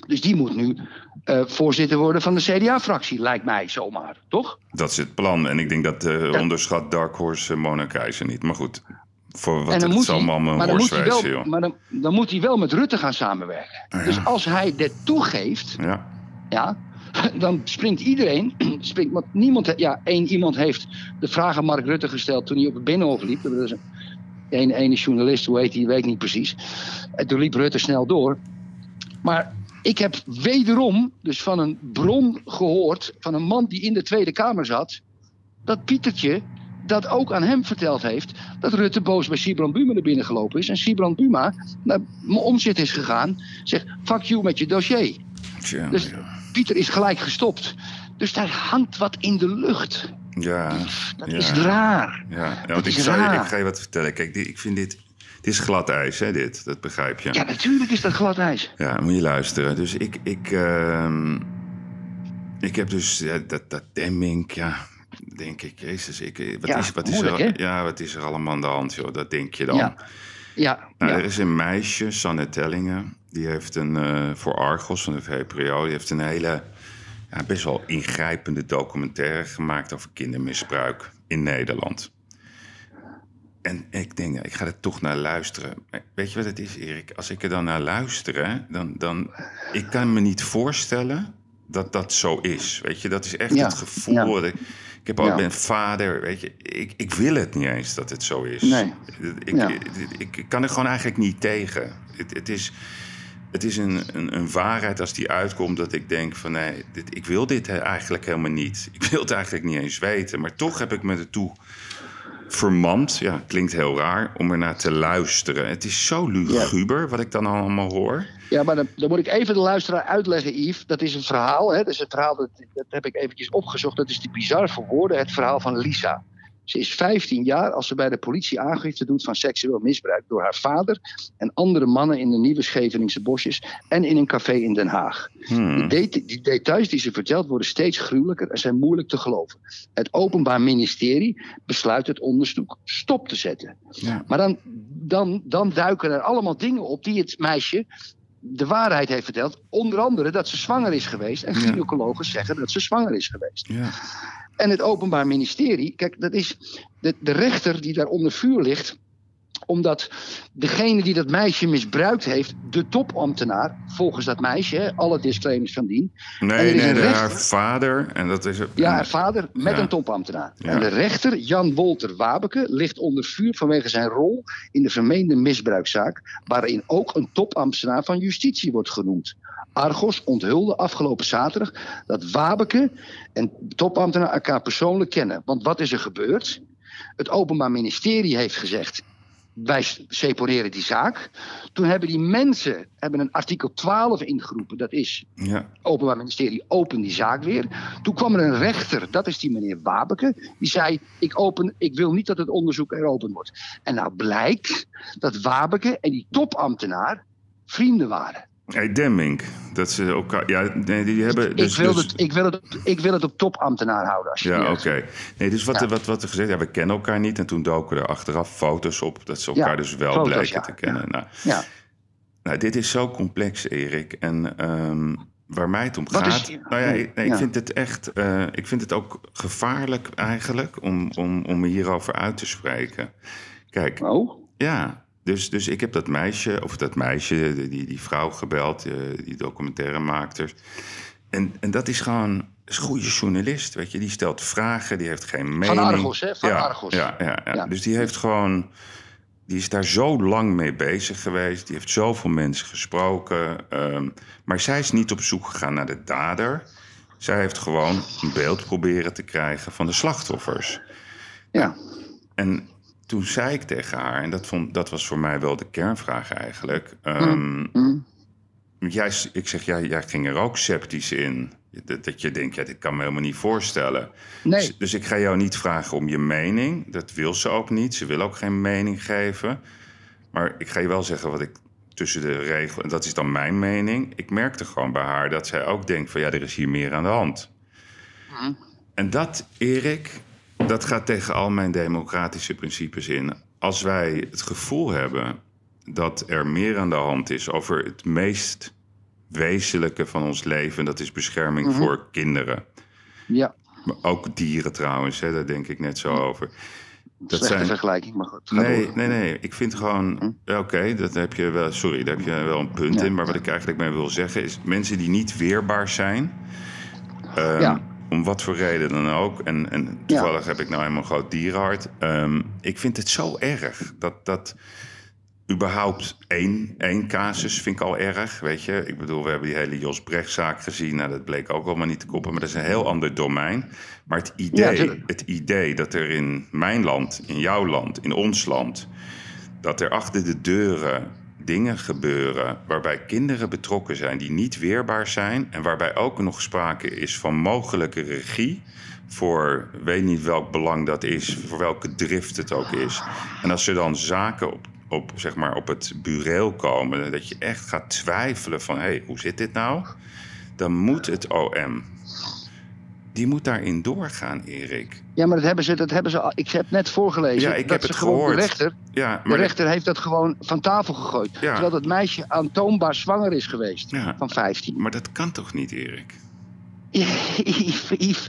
Dus die moet nu eh, voorzitter worden van de CDA-fractie, lijkt mij zomaar, toch? Dat is het plan. En ik denk dat eh onderschat Dark Horse uh, Mona Keizer niet. Maar goed, voor wat het allemaal een dan moet hij horst wel, wezen, joh. maar dan, dan moet hij wel met Rutte gaan samenwerken. Dus als hij dit toegeeft, Ja. ja, (laughs) dan springt iedereen, (clears throat) springt, want niemand, ja, één iemand heeft de vraag aan Mark Rutte gesteld toen hij op het Binnenhof liep. Dat is een ene, ene journalist, hoe heet hij, weet ik niet precies. En toen liep Rutte snel door. Maar ik heb wederom dus van een bron gehoord, van een man die in de Tweede Kamer zat, dat Pietertje dat ook aan hem verteld heeft dat Rutte boos bij Sibran Buma naar binnen gelopen is. En Sibran Buma naar omzit is gegaan, zegt fuck you met je dossier. Tja, Dus Pieter is gelijk gestopt. Dus daar hangt wat in de lucht. ja. Dat ja. is raar. Ja, want ik, zou, raar. ik ga je wat vertellen. Kijk, ik vind dit... Het is glad ijs, hè, dit. Dat begrijp je. Ja, natuurlijk is dat glad ijs. Ja, moet je luisteren. Dus ik... Ik, ehm, ik heb dus ja, dat, dat Demming, ja... Denk ik, jezus, ik, wat, Ja, is, wat, is er, hè? ja, wat is er allemaal aan de hand, joh? Dat denk je dan. Ja. Ja, Nou, ja. Er is een meisje, Sanne Tellingen. Die heeft een, eh, voor Argos van de VPRO... die heeft een hele, ja, best wel ingrijpende documentaire gemaakt... over kindermisbruik in Nederland. En ik denk, ik ga er toch naar luisteren. Weet je wat het is, Erik? Als ik er dan naar luister, dan, dan... Ik kan me niet voorstellen dat dat zo is. Weet je, dat is echt Ja, het gevoel... ja. Ik, ik heb ook Ja. ben vader, weet je. Ik, ik wil het niet eens dat het zo is. Nee. Ik, ik, kan er gewoon eigenlijk niet tegen. Het, het is, het is een, een, een waarheid als die uitkomt dat ik denk van... nee, dit, ik wil dit eigenlijk helemaal niet. Ik wil het eigenlijk niet eens weten. Maar toch heb ik me ertoe vermand. Ja, klinkt heel raar om er naar te luisteren. Het is zo luguber wat ik dan allemaal hoor. Ja, maar dan, dan moet ik even de luisteraar uitleggen, Yves. Dat is een verhaal, hè? Dat is een verhaal, dat, dat heb ik eventjes opgezocht. Dat is te bizar voor woorden, het verhaal van Lisa. Ze is 15 jaar als ze bij de politie aangifte doet van seksueel misbruik door haar vader en andere mannen in de nieuwe Scheveningse bosjes en in een café in Den Haag. Hmm. Die, det- die details die ze vertelt worden steeds gruwelijker en zijn moeilijk te geloven. Het Openbaar Ministerie besluit het onderzoek stop te zetten. Maar dan, dan, dan duiken er allemaal dingen op die het meisje de waarheid heeft verteld. Onder andere dat ze zwanger is geweest. En gynaecologen zeggen dat ze zwanger is geweest. Ja. En het Openbaar Ministerie, kijk, dat is de, de rechter die daar onder vuur ligt omdat degene die dat meisje misbruikt heeft, de topambtenaar, volgens dat meisje, alle disclaimers van dien. En Nee, nee, rechter- haar vader. En dat is, ja, haar vader met Ja. een topambtenaar. Ja. En de rechter, Jan Wolter Wabeke, ligt onder vuur vanwege zijn rol in de vermeende misbruikzaak, waarin ook een topambtenaar van justitie wordt genoemd. Argos onthulde afgelopen zaterdag dat Wabeke en topambtenaar elkaar persoonlijk kennen. Want wat is er gebeurd? Het Openbaar Ministerie heeft gezegd. Wij separeren die zaak. Toen hebben die mensen hebben een artikel 12 ingeroepen. Dat is Ja. Openbaar Ministerie open die zaak weer. Toen kwam er een rechter, dat is die meneer Wabeke, die zei: ik, open, ik wil niet dat het onderzoek eropen wordt. En nou blijkt dat Wabeke en die topambtenaar vrienden waren. Hey, Demming. Dat ze elkaar... Ja, nee, die hebben... Dus, ik, wil dus- het, ik, wil het, ik wil het op topambtenaar houden. Ja, alsjeblieft. oké. Nee, dus wat, Ja. wat, wat er gezegd ja, we kennen elkaar niet. En toen doken er achteraf foto's op dat ze elkaar Ja, dus wel foto's, bleken ja, te kennen. Nou, Ja. nou, dit is zo complex, Erik. En ehm, waar mij het om Wat is- gaat... nou ja, ik- nee, ik Ja. vind het echt... eh, ik vind het ook gevaarlijk eigenlijk om, om, om hierover uit te spreken. Kijk, Oh? ja... Dus, dus ik heb dat meisje, of dat meisje, die, die vrouw gebeld, eh, die documentairemaakster. En, en dat is gewoon is een goede journalist, weet je. Die stelt vragen, die heeft geen mening. Argos, hè? Van ja, Argos. Ja, ja, ja. Ja. Dus die heeft gewoon... Die is daar zo lang mee bezig geweest. Die heeft zoveel mensen gesproken. ehm, maar zij is niet op zoek gegaan naar de dader. Zij heeft gewoon een beeld proberen te krijgen van de slachtoffers. Ja. En toen zei ik tegen haar, en dat, vond, dat was voor mij wel de kernvraag eigenlijk. Mm. Jij, ik zeg, ja, jij ging er ook sceptisch in. Dat, dat je denkt, ja, dit kan me helemaal niet voorstellen. Nee. Dus, dus ik ga jou niet vragen om je mening. Dat wil ze ook niet. Ze wil ook geen mening geven. Maar ik ga je wel zeggen wat ik tussen de regels... en dat is dan mijn mening. Ik merkte gewoon bij haar dat zij ook denkt van... ja, er is hier meer aan de hand. Mhm. En dat, Erik, dat gaat tegen al mijn democratische principes in. Als wij het gevoel hebben dat er meer aan de hand is over het meest wezenlijke van ons leven, dat is bescherming Mhm. voor kinderen. Ja, Maar ook dieren trouwens, hè, daar denk ik net zo over. Dat slechte vergelijking, maar goed. Nee, door. Nee, nee. Ik vind gewoon. ja, Oké, dat heb je wel. Sorry, daar heb je wel een punt in. Maar wat ik eigenlijk mee wil zeggen is: mensen die niet weerbaar zijn. ehm, Ja. Om wat voor reden dan ook. En, en toevallig heb ik nou helemaal een groot dierenhart. Ehm, ik vind het zo erg dat. dat überhaupt één, één casus vind ik al erg, weet je. Ik bedoel, we hebben die hele Jos Brechtzaak gezien. Nou, dat bleek ook allemaal niet te koppen. Maar dat is een heel ander domein. Maar het idee, het idee dat er in mijn land, in jouw land, in ons land... dat er achter de deuren dingen gebeuren waarbij kinderen betrokken zijn... die niet weerbaar zijn en waarbij ook nog sprake is van mogelijke regie... voor weet niet welk belang dat is, voor welke drift het ook is. En als er dan zaken op, op, zeg maar, op het bureel komen... dat je echt gaat twijfelen van, hé, hey, hoe zit dit nou? Dan moet het OM... Die moet daarin doorgaan, Erik. Ja, maar dat hebben ze, dat hebben ze. Ik heb net voorgelezen. Ja, ik dat heb ze het gehoord. De rechter, Ja, de rechter heeft dat gewoon van tafel gegooid. Ja. Terwijl dat meisje aantoonbaar zwanger is geweest. Ja. Van 15. Maar dat kan toch niet, Erik? (laughs) Yves, Yves,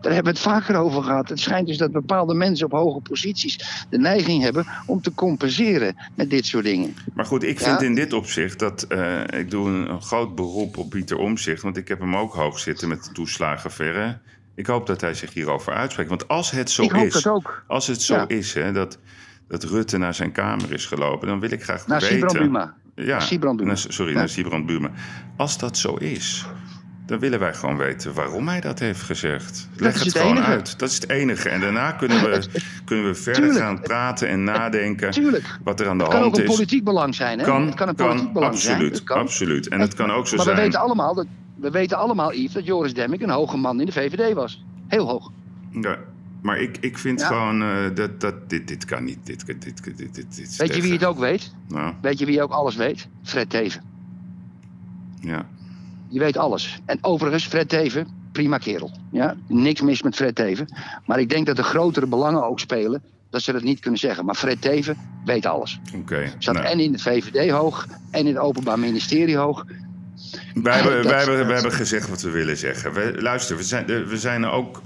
daar hebben we het vaker over gehad. Het schijnt dus dat bepaalde mensen op hoge posities de neiging hebben om te compenseren met dit soort dingen. Maar goed, ik Ja. vind in dit opzicht dat... eh, ik doe een, een groot beroep op Pieter Omzicht... want ik heb hem ook hoog zitten met de toeslagenverre. Ik hoop dat hij zich hierover uitspreekt. Want als het zo is... Als het zo Ja. is, hè, dat, dat Rutte naar zijn kamer is gelopen... dan wil ik graag Naar weten... Sibrand Buma. Ja, Sibrand Buma. sorry, Ja. naar Sibrand Buma. Als dat zo is... Dan willen wij gewoon weten waarom hij dat heeft gezegd. Leg is het, het gewoon enige. uit. Dat is het enige. En daarna kunnen we, (laughs) kunnen we verder Tuurlijk. gaan praten en nadenken Tuurlijk. wat er aan de Het kan ook hand een is. politiek belang zijn. Hè? Kan, het kan een kan, politiek belang zijn. absoluut, Het kan. absoluut. En het kan ook zo maar zijn... we weten allemaal dat, we weten allemaal, Yves, dat Joris Demming een hoge man in de VVD was. Heel hoog. Ja, maar ik, ik vind Ja. gewoon eh, dat, dat dit, dit kan niet. Dit, dit, dit, dit, dit, is Weet je wie het ook weet? Nou, Weet je wie ook alles weet? Fred Teven. ja. Die weet alles. En overigens, Fred Teven, prima kerel. Ja? Niks mis met Fred Teven. Maar ik denk dat de grotere belangen ook spelen dat ze dat niet kunnen zeggen. Maar Fred Teven weet alles. Oké. Zat nou. en in het VVD hoog en in het Openbaar Ministerie hoog. Wij, hebben, Dat- wij, hebben, dat- wij hebben gezegd wat we willen zeggen. We, luister, we zijn, we zijn ook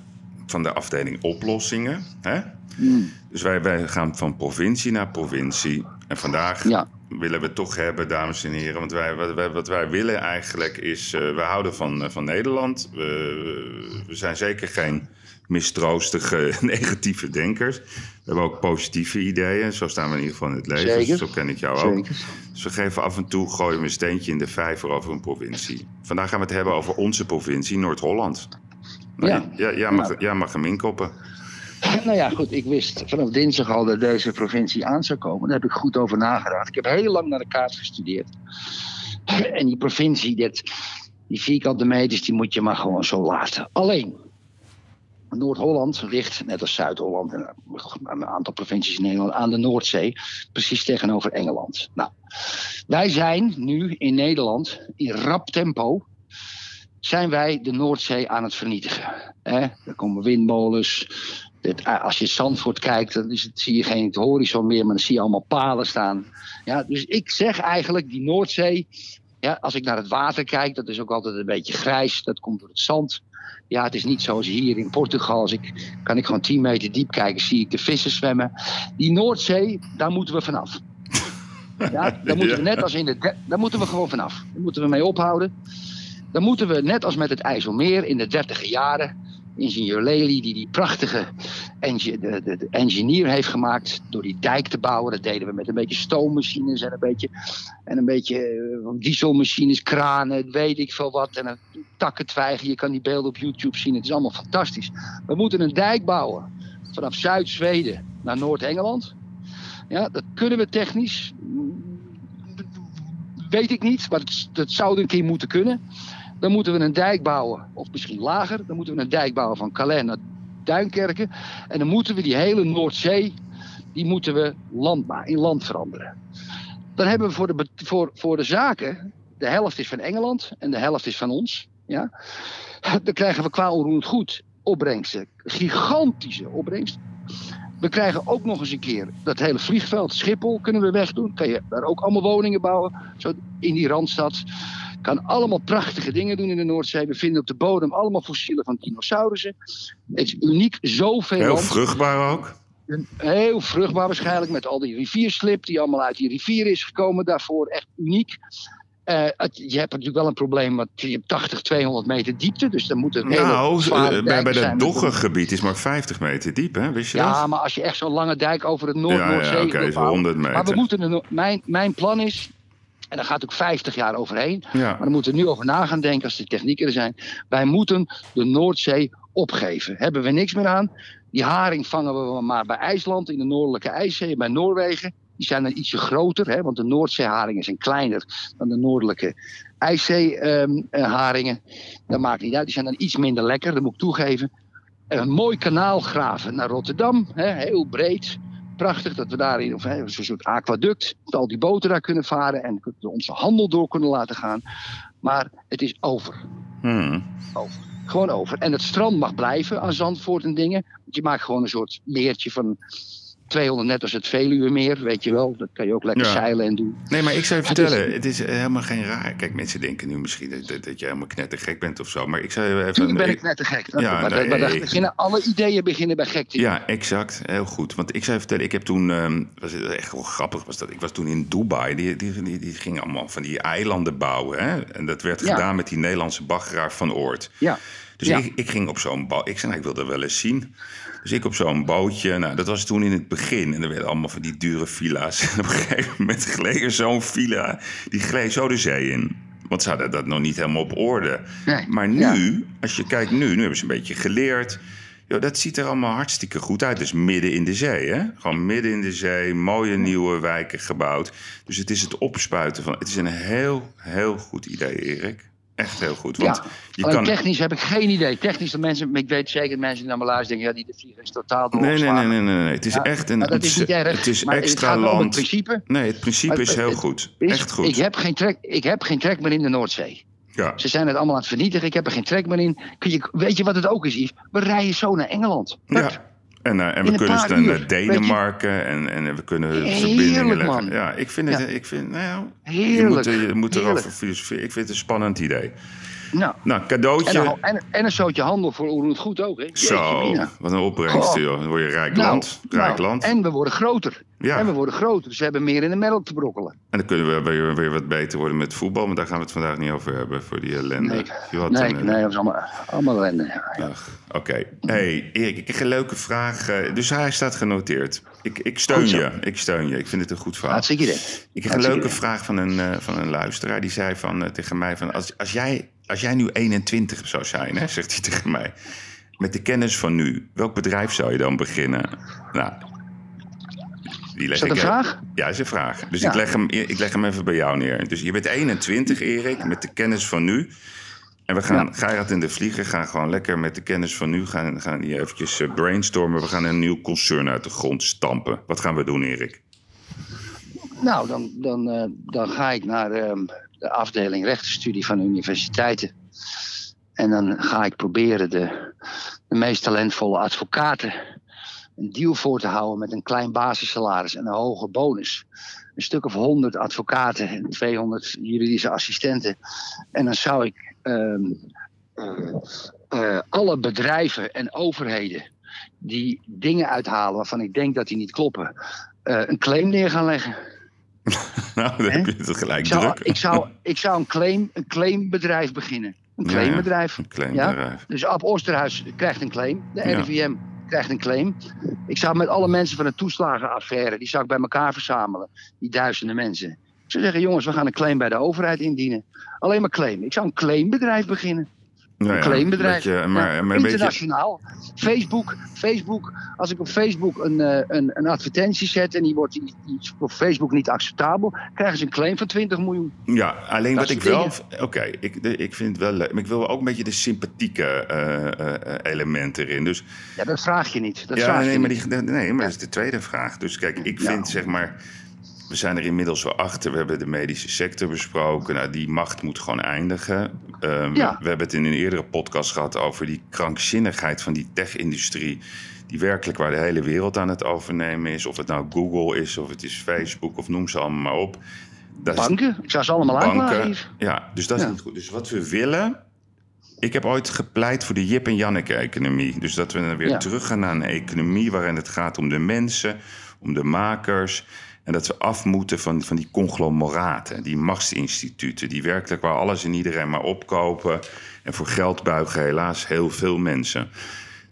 van de afdeling oplossingen. Hè? Hmm. Dus wij, wij gaan van provincie naar provincie. En vandaag willen we toch hebben, dames en heren. Want wij, wat, wij, wat wij willen eigenlijk is... eh we houden van, eh, van Nederland. We, we zijn zeker geen mistroostige, (laughs) negatieve denkers. We hebben ook positieve ideeën. Zo staan we in ieder geval in het leven. Zeker. Zo ken ik jou ook. Zeker. Dus we geven af en toe, gooien we een steentje in de vijver over een provincie. Vandaag gaan we het hebben over onze provincie, Noord-Holland. Nou, Ja. ja, mag, ja, mag hem inkoppen. Nou ja, goed, ik wist vanaf dinsdag al dat deze provincie aan zou komen. Daar heb ik goed over nagedacht. Ik heb heel lang naar de kaart gestudeerd. En die provincie, dit, die vierkante meters, die moet je maar gewoon zo laten. Alleen, Noord-Holland ligt, net als Zuid-Holland en een aantal provincies in Nederland, aan de Noordzee. Precies tegenover Engeland. Nou, wij zijn nu in Nederland in rap tempo zijn wij de Noordzee aan het vernietigen. Er komen windmolens. Eh, als je Zandvoort kijkt, dan is het, zie je geen horizon meer, maar dan zie je allemaal palen staan. Ja, dus ik zeg eigenlijk, die Noordzee, ja, als ik naar het water kijk, dat is ook altijd een beetje grijs. Dat komt door het zand. Ja, het is niet zoals hier in Portugal. Als ik, kan ik gewoon 10 meter diep kijken, zie ik de vissen zwemmen. Die Noordzee, daar moeten we vanaf. (laughs) Ja, daar moeten we net als in de. de- Daar moeten we gewoon vanaf. Daar moeten we mee ophouden. Dan moeten we, net als met het IJsselmeer in de dertiger jaren, ingenieur Lely, die die prachtige de, de, de engineer heeft gemaakt door die dijk te bouwen. Dat deden we met een beetje stoommachines en een beetje, en een beetje eh, dieselmachines, kranen, weet ik veel wat. En een takkentwijgen. Je kan die beelden op YouTube zien. Het is allemaal fantastisch. We moeten een dijk bouwen vanaf Zuid-Zweden naar Noord-Engeland. Ja, dat kunnen we technisch. Weet ik niet, maar het, dat zou een keer moeten kunnen. Dan moeten we een dijk bouwen, of misschien lager. Dan moeten we een dijk bouwen van Calais naar Duinkerken. En dan moeten we die hele Noordzee, die moeten we land, ma- in land veranderen. Dan hebben we voor de, voor, voor de zaken, de helft is van Engeland en de helft is van ons. Ja? Dan krijgen we qua onroerend goed opbrengsten. Gigantische opbrengst. We krijgen ook nog eens een keer dat hele vliegveld Schiphol kunnen we wegdoen. Kan je daar ook allemaal woningen bouwen, zo in die randstad. Kan allemaal prachtige dingen doen in de Noordzee. We vinden op de bodem allemaal fossielen van dinosaurussen. Het is uniek, zoveel Heel vruchtbaar ook. Heel vruchtbaar waarschijnlijk, met al die rivierslip die allemaal uit die rivier is gekomen. Daarvoor echt uniek. Eh, het- je hebt natuurlijk wel een probleem, want je hebt 80, 200 meter diepte. Dus dan moet hele Nou, zware eh, bij, bij dat Doggengebied is maar 50 meter diep, hè? Wist je Ja, dat? maar als je echt zo'n lange dijk over het Ja, Noord-Noordzee ja, oké, wil zo bouwen- 100 meter. Maar we moeten mijn, mijn plan is, en daar gaat ook 50 jaar overheen. Ja. Maar daar moeten we nu over na gaan denken als de technieken er zijn. Wij moeten de Noordzee opgeven. Hebben we niks meer aan. Die haring vangen we maar bij IJsland in de Noordelijke IJszee, bij Noorwegen. Die zijn dan ietsje groter, hè, want de Noordzeeharingen zijn kleiner dan de Noordelijke IJszee-haringen. dat maakt niet uit, die zijn dan iets minder lekker, dat moet ik toegeven. Een mooi kanaal graven naar Rotterdam, hè, heel breed. Prachtig dat we daarin, of hè, zo'n soort aquaduct, dat al die boten daar kunnen varen en onze handel door kunnen laten gaan. Maar het is over. Hmm. Over. Gewoon over. En het strand mag blijven aan Zandvoort en dingen. Want je maakt gewoon een soort meertje van 200 net als het Veluwemeer, weet je wel. Dat kan je ook lekker Ja. zeilen en doen. Nee, maar ik zou je Het is- vertellen, het is helemaal geen raar. Kijk, mensen denken nu misschien dat, dat, je helemaal knettergek bent of zo. Maar ik zou je even... Tuurlijk ben ik net te gek. Dat- Ja, maar, maar ik- beginnen, alle ideeën beginnen bij gekte. Ja, exact. Heel goed. Want ik zou je vertellen, ik heb toen, ehm, was het echt wel grappig was dat. Ik was toen in Dubai. Die, die, die, die gingen allemaal van die eilanden bouwen. Hè? En dat werd Ja. gedaan met die Nederlandse baggeraar van Oort. Ja. Dus Ja. ik, ik ging op zo'n boot. Ik zei, nou, ik wil dat wel eens zien. Dus ik op zo'n bootje. Nou, dat was toen in het begin. En er werden allemaal van die dure villa's. (laughs) En op een gegeven moment gleed er zo'n villa. Die gleed zo de zee in. Want ze hadden dat nog niet helemaal op orde. maar nu, als je kijkt nu, nu hebben ze een beetje geleerd. Yo, dat ziet er allemaal hartstikke goed uit. Dus midden in de zee, hè? Gewoon midden in de zee, mooie nieuwe wijken gebouwd. Dus het is het opspuiten van. Het is een heel, heel goed idee, Erik. Echt heel goed. Want ja, je kan. technisch heb ik geen idee. Technisch, de mensen, ik weet zeker dat mensen die naar me luisteren denken... ja, die de vlieger is totaal Nee, nee, nee, doorgeslagen. nee, nee, nee. Het is Ja, echt een. dat is niet erg. Het is het extra het land. principe. Nee, het principe Maar is heel goed. is- Echt goed. Ik heb, geen trek, ik heb geen trek meer in de Noordzee. Ja. Ze zijn het allemaal aan het vernietigen. Ik heb er geen trek meer in. Kun je, weet je wat het ook is, Yves? We rijden zo naar Engeland. Ja. En, eh, en we kunnen uur, naar. Denemarken en, en we kunnen Heerlijk, verbindingen leggen. man. Ja, ik vind het, Ja. ik vind, nou, je moet, er- je moet erover filosoferen. Ik vind het een spannend idee. Nou, Nou, en, cadeautje. een, en, en een zootje handel voor Oerend Goed ook, hè? Jeetje, Zo, mina. wat een opbrengst, joh. Dan word je rijk Nou, land. Rijk nou, land. En we worden groter. Ja. En we worden groter. Dus we hebben meer in de melk te brokkelen. En dan kunnen we weer, weer wat beter worden met voetbal. Maar daar gaan we het vandaag niet over hebben, voor die ellende. Nee, nee, een, eh, nee, dat is allemaal, allemaal ellende. Ach, Oké. Hey, Erik, ik heb een leuke vraag. eh, Dus hij staat genoteerd. Ik, ik steun Goed je. Ik steun je. Ik vind het een goed verhaal. Hartstikke idee. Ik heb een leuke idee. vraag van een, eh, van een luisteraar. Die zei van, tegen mij van... Als, als, jij, als jij nu 21 zou zijn, hè, zegt hij tegen mij... Met de kennis van nu, welk bedrijf zou je dan beginnen? Nou, die leg Is dat ik een even- vraag? Ja, is een vraag. Dus Ja. ik, leg hem, ik leg hem even bij jou neer. Dus je bent 21, Erik, met de kennis van nu. En we gaan, Geirat en de Vlieger gaan gewoon lekker met de kennis van nu... gaan, gaan hier eventjes eh, brainstormen. We gaan een nieuw concern uit de grond stampen. Wat gaan we doen, Erik? Nou, dan, dan, eh, dan ga ik naar ehm, de afdeling rechtenstudie van universiteiten. En dan ga ik proberen de, de meest talentvolle advocaten een deal voor te houden met een klein basissalaris en een hoge bonus. Een stuk of 100 advocaten en 200 juridische assistenten. En dan zou ik ehm, eh, eh, alle bedrijven en overheden die dingen uithalen waarvan ik denk dat die niet kloppen, eh, een claim neer gaan leggen. (laughs) Nou, dan heb je het gelijk Ik zou, druk. ik zou, (laughs) ik zou een, claim, een claimbedrijf beginnen. Een claimbedrijf. ja, een claimbedrijf. Ja? Dus Ab Osterhuis krijgt een claim. De. RIVM krijgt een claim. Ik zou met alle mensen van de toeslagenaffaire... die zou ik bij elkaar verzamelen. Die duizenden mensen. Ik zou zeggen, jongens, we gaan een claim bij de overheid indienen. Alleen maar claim. Ik zou een claimbedrijf beginnen. Nou een ja, claimbedrijf. beetje, maar, Ja, maar een beetje, internationaal. Facebook, Facebook. Als ik op Facebook een, eh, een, een advertentie zet... en die wordt op Facebook niet acceptabel... krijgen ze een claim van 20 miljoen. ja, alleen Dat wat ik wel... Oké, ik, ik vind het wel leuk. Maar ik wil ook een beetje de sympathieke eh, eh, element erin. Dus Ja, dat vraag je niet. Dat ja, vraag nee, je maar, niet. die, nee, maar dat is de tweede vraag. Dus kijk, ik vind zeg maar... We zijn er inmiddels wel achter. We hebben de medische sector besproken. Nou, die macht moet gewoon eindigen. Ehm, Ja. We hebben het in een eerdere podcast gehad over die krankzinnigheid van die tech-industrie. Die werkelijk waar de hele wereld aan het overnemen is. Of het nou Google is, of het is Facebook, of noem ze allemaal maar op. Dat is- Banken, ik zou ze allemaal. Yves. Ja, dus dat is niet goed. Dus wat we willen. Ik heb ooit gepleit voor de Jip en Janneke-economie. Dus dat we dan weer Ja. teruggaan naar een economie waarin het gaat om de mensen, om de makers. En dat we af moeten van, van die conglomeraten, die machtsinstituten, die werkelijk waar alles en iedereen maar opkopen. En voor geld buigen helaas heel veel mensen.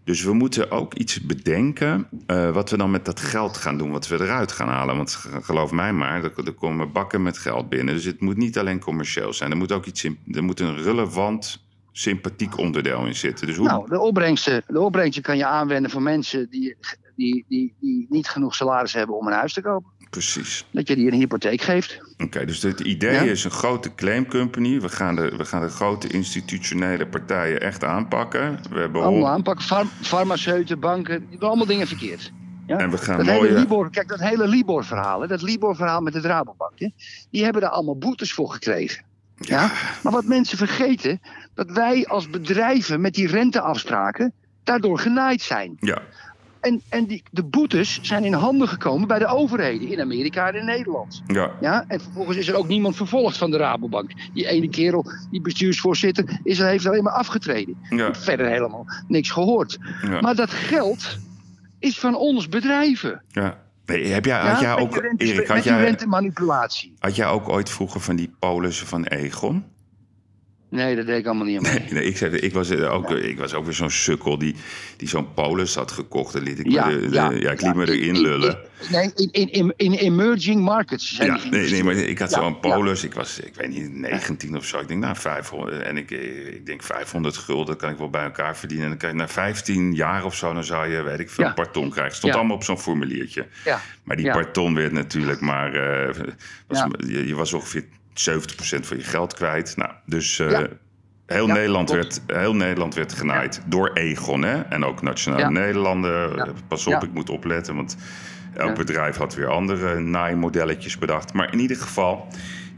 Dus we moeten ook iets bedenken eh, wat we dan met dat geld gaan doen, wat we eruit gaan halen. Want ge- geloof mij maar, er, komen bakken met geld binnen. Dus het moet niet alleen commercieel zijn. Er moet ook iets er moet een relevant, sympathiek onderdeel in zitten. Dus hoe, Nou, de opbrengsten, de opbrengsten kan je aanwenden voor mensen die, die, die, die niet genoeg salaris hebben om een huis te kopen. Precies. Dat je die een hypotheek geeft. Oké, dus het idee Ja. is een grote claim company. We gaan, de, we gaan de grote institutionele partijen echt aanpakken. We hebben Allemaal aanpakken. Far- farmaceuten, banken, die doen allemaal dingen verkeerd. Ja? En we gaan dat mooie- hele Libor, kijk, dat hele Libor-verhaal, dat Libor-verhaal met de Rabobank, hè, die hebben daar allemaal boetes voor gekregen. Ja. Maar wat mensen vergeten, dat wij als bedrijven met die renteafspraken daardoor genaaid zijn. Ja. En, en die, de boetes zijn in handen gekomen bij de overheden in Amerika en in Nederland. Ja. Ja, en vervolgens is er ook niemand vervolgd van de Rabobank. Die ene kerel, die bestuursvoorzitter, is er, heeft alleen maar afgetreden. Ja. Verder helemaal niks gehoord. Ja. Maar dat geld is van ons bedrijven. Ja. Nee, heb jij, had jij ook, rente- Erik, had jij, rentemanipulatie. had jij ook ooit vroeger van die polissen van Egon? Nee, dat deed ik allemaal niet aan mee. Nee, nee, ik, zei, ik, was eh, ook, ik was ook weer zo'n sukkel die, die zo'n polis had gekocht. En liet ik Ja, me, de- de- ja, ja, ik liet me erin lullen. Nee, in, in, in, in emerging markets zijn Ja, die nee, nee, maar ik had zo'n polis. Ik was, ik weet niet, 19 of zo. Ik denk, nou, 500. En ik, eh, ik denk, 500 gulden kan ik wel bij elkaar verdienen. En dan kan je na 15 jaar of zo, dan zou je, weet ik veel, parton krijgen. Stond allemaal op zo'n formuliertje. Ja. Maar die parton werd natuurlijk maar... eh, was, je, je was ongeveer 70% van je geld kwijt. Nou, dus... eh, Ja. Heel, Ja, Nederland klopt. werd, heel Nederland werd genaaid door Egon. Hè? En ook Nationale. Nederlanden. Pas op, ik moet opletten. Want elk Ja. bedrijf had weer andere naaimodelletjes bedacht. Maar in ieder geval,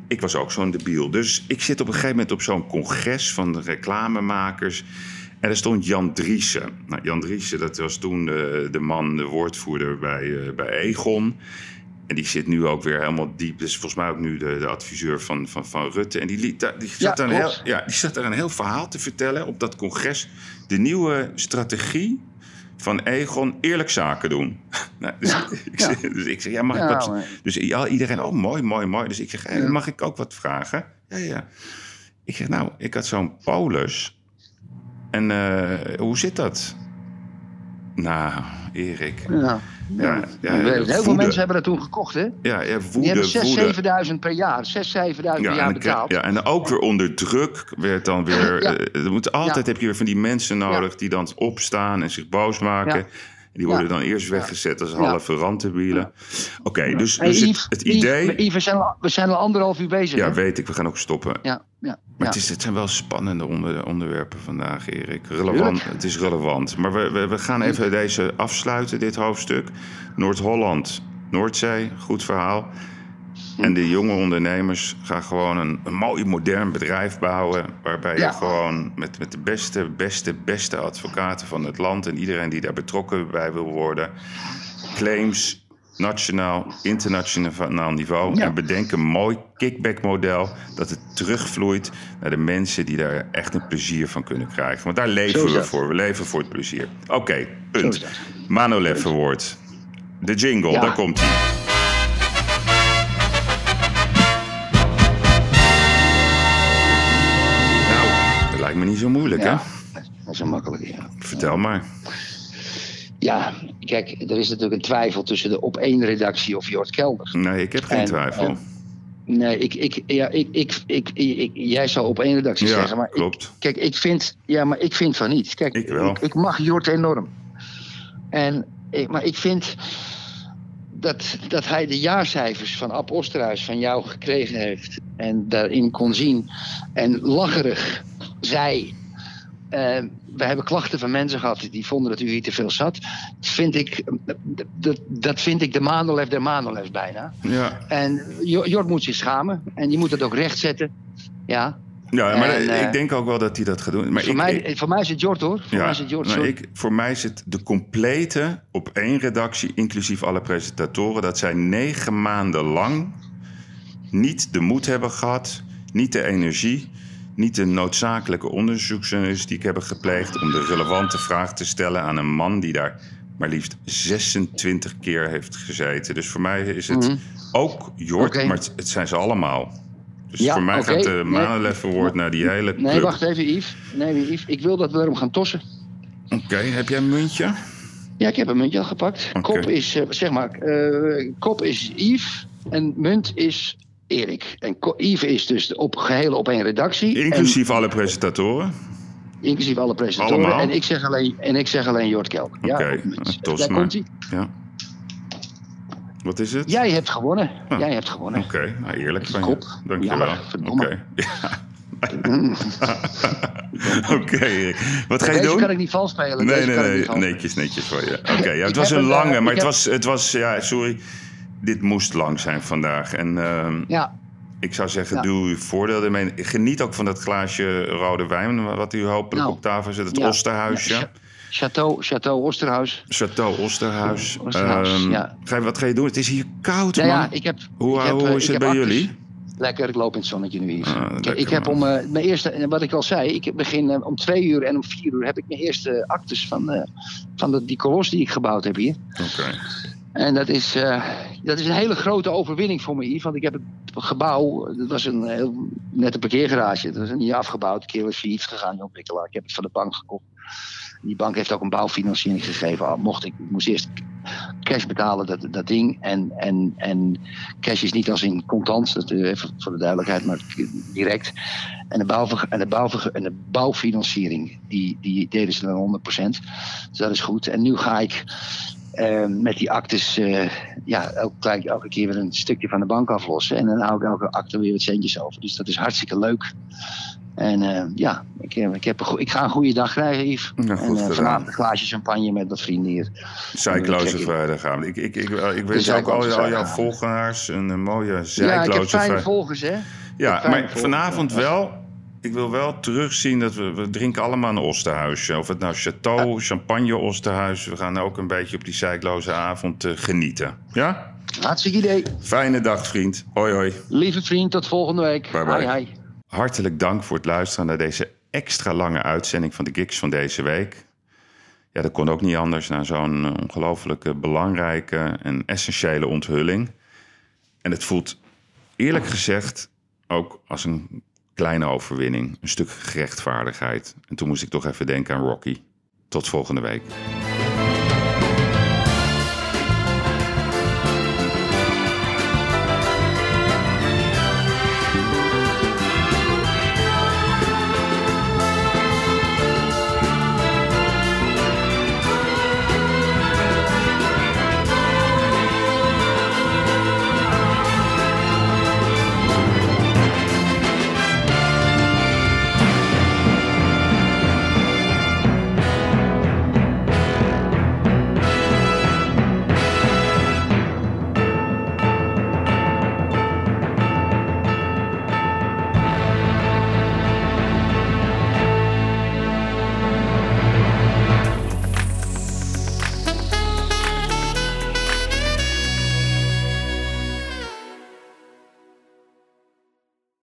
ik was ook zo'n debiel. Dus ik zit op een gegeven moment op zo'n congres van de reclamemakers. En er stond Jan Driessen. Nou, Jan Driessen, dat was toen de, de man, de woordvoerder bij, eh, bij Egon. En die zit nu ook weer helemaal diep. Dus volgens mij ook nu de, de adviseur van, van, van Rutte. En die, die, zat daar een heel, ja, die zat daar een heel verhaal te vertellen op dat congres. De nieuwe strategie van Egon eerlijk zaken doen. (laughs) Nou, dus, ik, zeg- dus ik zeg, ja, mag ik wat... maar- Dus ja, iedereen, oh mooi, mooi, mooi. Dus ik zeg, hey, mag ik ook wat vragen? Ja, ja. Ik zeg, nou, ik had zo'n polis. En eh, hoe zit dat? Nou, Erik. Ja. Ja. Heel veel mensen hebben dat toen gekocht, hè? Ja, ja Die woede, hebben 6.000, woede. 7.000 per jaar. 6.000, 7.000 per jaar betaald. ja, en ook weer onder druk werd dan weer... Er moet, altijd heb je weer van die mensen nodig die dan opstaan en zich boos maken. Die worden Ja. dan eerst weggezet als Ja. halve randdebielen. Oké, dus, Hey, dus het, Yves, het Yves, idee... Yves, we, zijn al, we zijn al anderhalf uur bezig. Ja, hè? weet ik. We gaan ook stoppen. ja, ja. Maar ja. het, is, het zijn wel spannende onder, onderwerpen vandaag, Erik. Relevant. Het is relevant. Maar we, we, we gaan even deze afsluiten, dit hoofdstuk. Noord-Holland, Noordzee, goed verhaal. En de jonge ondernemers gaan gewoon een, een mooi modern bedrijf bouwen. Waarbij je Ja. gewoon met, met de beste, beste, beste advocaten van het land. en iedereen die daar betrokken bij wil worden. claims, nationaal, internationaal niveau. Ja. En bedenk een mooi kickback-model. dat het terugvloeit naar de mensen die daar echt een plezier van kunnen krijgen. Want daar leven we voor. We leven voor het plezier. Oké, punt. Manolev Award. De jingle, Ja. daar komt hij. Lijkt me niet zo moeilijk, Ja. hè? Dat is een makkelijke, ja. Vertel maar. Ja, kijk, er is natuurlijk een twijfel tussen de op één redactie of Jort Kelder. Nee, ik heb geen En, twijfel. en- Nee, ik, ik, ja, ik, ik, ik, ik- jij zou op één redactie Ja, zeggen, maar klopt. Ik, kijk, ik vind, ja, maar ik vind van niet. Kijk, Ik wel. ik, mag Jort enorm. En, ik, maar ik vind dat, dat hij de jaarcijfers van Ab Osterhuis van jou gekregen heeft en daarin kon zien en lacherig zei. eh, we hebben klachten van mensen gehad die vonden dat u hier te veel zat. Vind ik, dat, dat vind ik de Manolef der Manolef bijna. Ja, En Jo- Jort moet zich schamen. En die moet het ook rechtzetten. Ja. Ja, maar En, eh, ik denk ook wel dat hij dat gaat doen. Maar voor, ik, mij, ik- voor mij is het Jort hoor. Voor mij is het ik, voor mij zit de complete op één redactie, inclusief alle presentatoren, dat zij negen maanden lang niet de moed hebben gehad, niet de energie, niet de noodzakelijke onderzoeksjournalistiek hebben gepleegd om de relevante vraag te stellen aan een man die daar maar liefst 26 keer heeft gezeten. Dus voor mij is het Mhm. ook Jort, maar het, het zijn ze allemaal. Dus Ja, voor mij oké. gaat de Nee. Manelef Award naar die hele club. Nee, wacht even, Yves. Nee, Yves. Ik wil dat we erom gaan tossen. Oké, heb jij een muntje? Ja, ik heb een muntje al gepakt. Kop is, eh, zeg maar, eh, kop is Yves en munt is Erik. En Yves is dus op, geheel op één redactie. Inclusief alle presentatoren. En, inclusief alle presentatoren. Allemaal? En ik zeg alleen, en ik zeg alleen Jort. Ja, Oké, eh, tos Daar maar. komt hij. Ja. Wat is het? Jij hebt gewonnen. Ah. Jij hebt gewonnen. Oké, nou eerlijk van Kop. je. Dankjewel. Jammer, verdomme. Oké. (laughs) Ja. (laughs) Oké. Wat ga je Deze doen? kan ik niet vals spelen. Nee, Deze nee, nee. Netjes, netjes voor je. Oké, ja, (laughs) het was een lange, eh, maar het was, het was, ja, sorry. Dit moest lang zijn vandaag. En ehm, Ja. ik zou zeggen, Ja. doe uw voordeel ermee. Geniet ook van dat glaasje rode wijn, wat u hopelijk Nou, op tafel zet. Het ja. Osterhuisje. Ja, Chateau, Chateau Osterhuis. Chateau Osterhuis. Osterhuis, Ehm, ja. ga je, wat ga je doen? Het is hier koud, Nou man. ja, ik heb, hoe ik heb, hoe eh, is ik het bij jullie? Lekker, ik loop in het zonnetje nu hier. Ah, lekker, ik heb man. om eh, mijn eerste, wat ik al zei, ik begin eh, om twee uur en om vier uur heb ik mijn eerste actes van, van de, die kolos die ik gebouwd heb hier. Oké. En dat is, eh, dat is een hele grote overwinning voor me. Want ik heb het gebouw, dat was een heel nette parkeergarage. Dat was niet afgebouwd. De keer was gegaan, die. Ik heb het van de bank gekocht. Die bank heeft ook een bouwfinanciering gegeven. Mocht ik, ik moest eerst cash betalen, dat, dat ding. En, en, en cash is niet als in contant, dat eh, even voor de duidelijkheid, maar direct. En de, bouwver, en de, bouwver, en de bouwfinanciering, die, die deden ze dan 100%. Dus dat is goed. En nu ga ik eh, met die actes eh, ja, elke, gelijk elke keer weer een stukje van de bank aflossen. En dan hou ik elke acte weer wat centjes over. Dus dat is hartstikke leuk. En eh, ja, ik, heb- ik, heb een ik ga een goede dag krijgen, Yves. Goed en eh, vanavond een glaasje champagne met wat vrienden hier. Zijkloze Check-in. vrijdagavond. Ik, ik, ik, ik wens ook zijkloze al, al jouw volgeraars een, eh, mooie Ja, ik zijkloze heb fijne vrijdag. volgers, hè? Ja, maar vanavond wel. Ik wil wel terugzien dat we, we drinken allemaal een Osterhuisje. Of het nou Chateau, Champagne Osterhuis. We gaan ook een beetje op die zijkloze avond eh, genieten. Ja? Hartstikke idee. Fijne dag, vriend. Hoi, hoi. Lieve vriend, tot volgende week. Bye, bye. Hi, hi. Hartelijk dank voor het luisteren naar deze extra lange uitzending van de Gigs van deze week. Ja, dat kon ook niet anders na zo'n eh, ongelooflijke belangrijke en essentiële onthulling. En het voelt eerlijk gezegd ook als een kleine overwinning, een stuk gerechtvaardigheid. En toen moest ik toch even denken aan Rocky. Tot volgende week.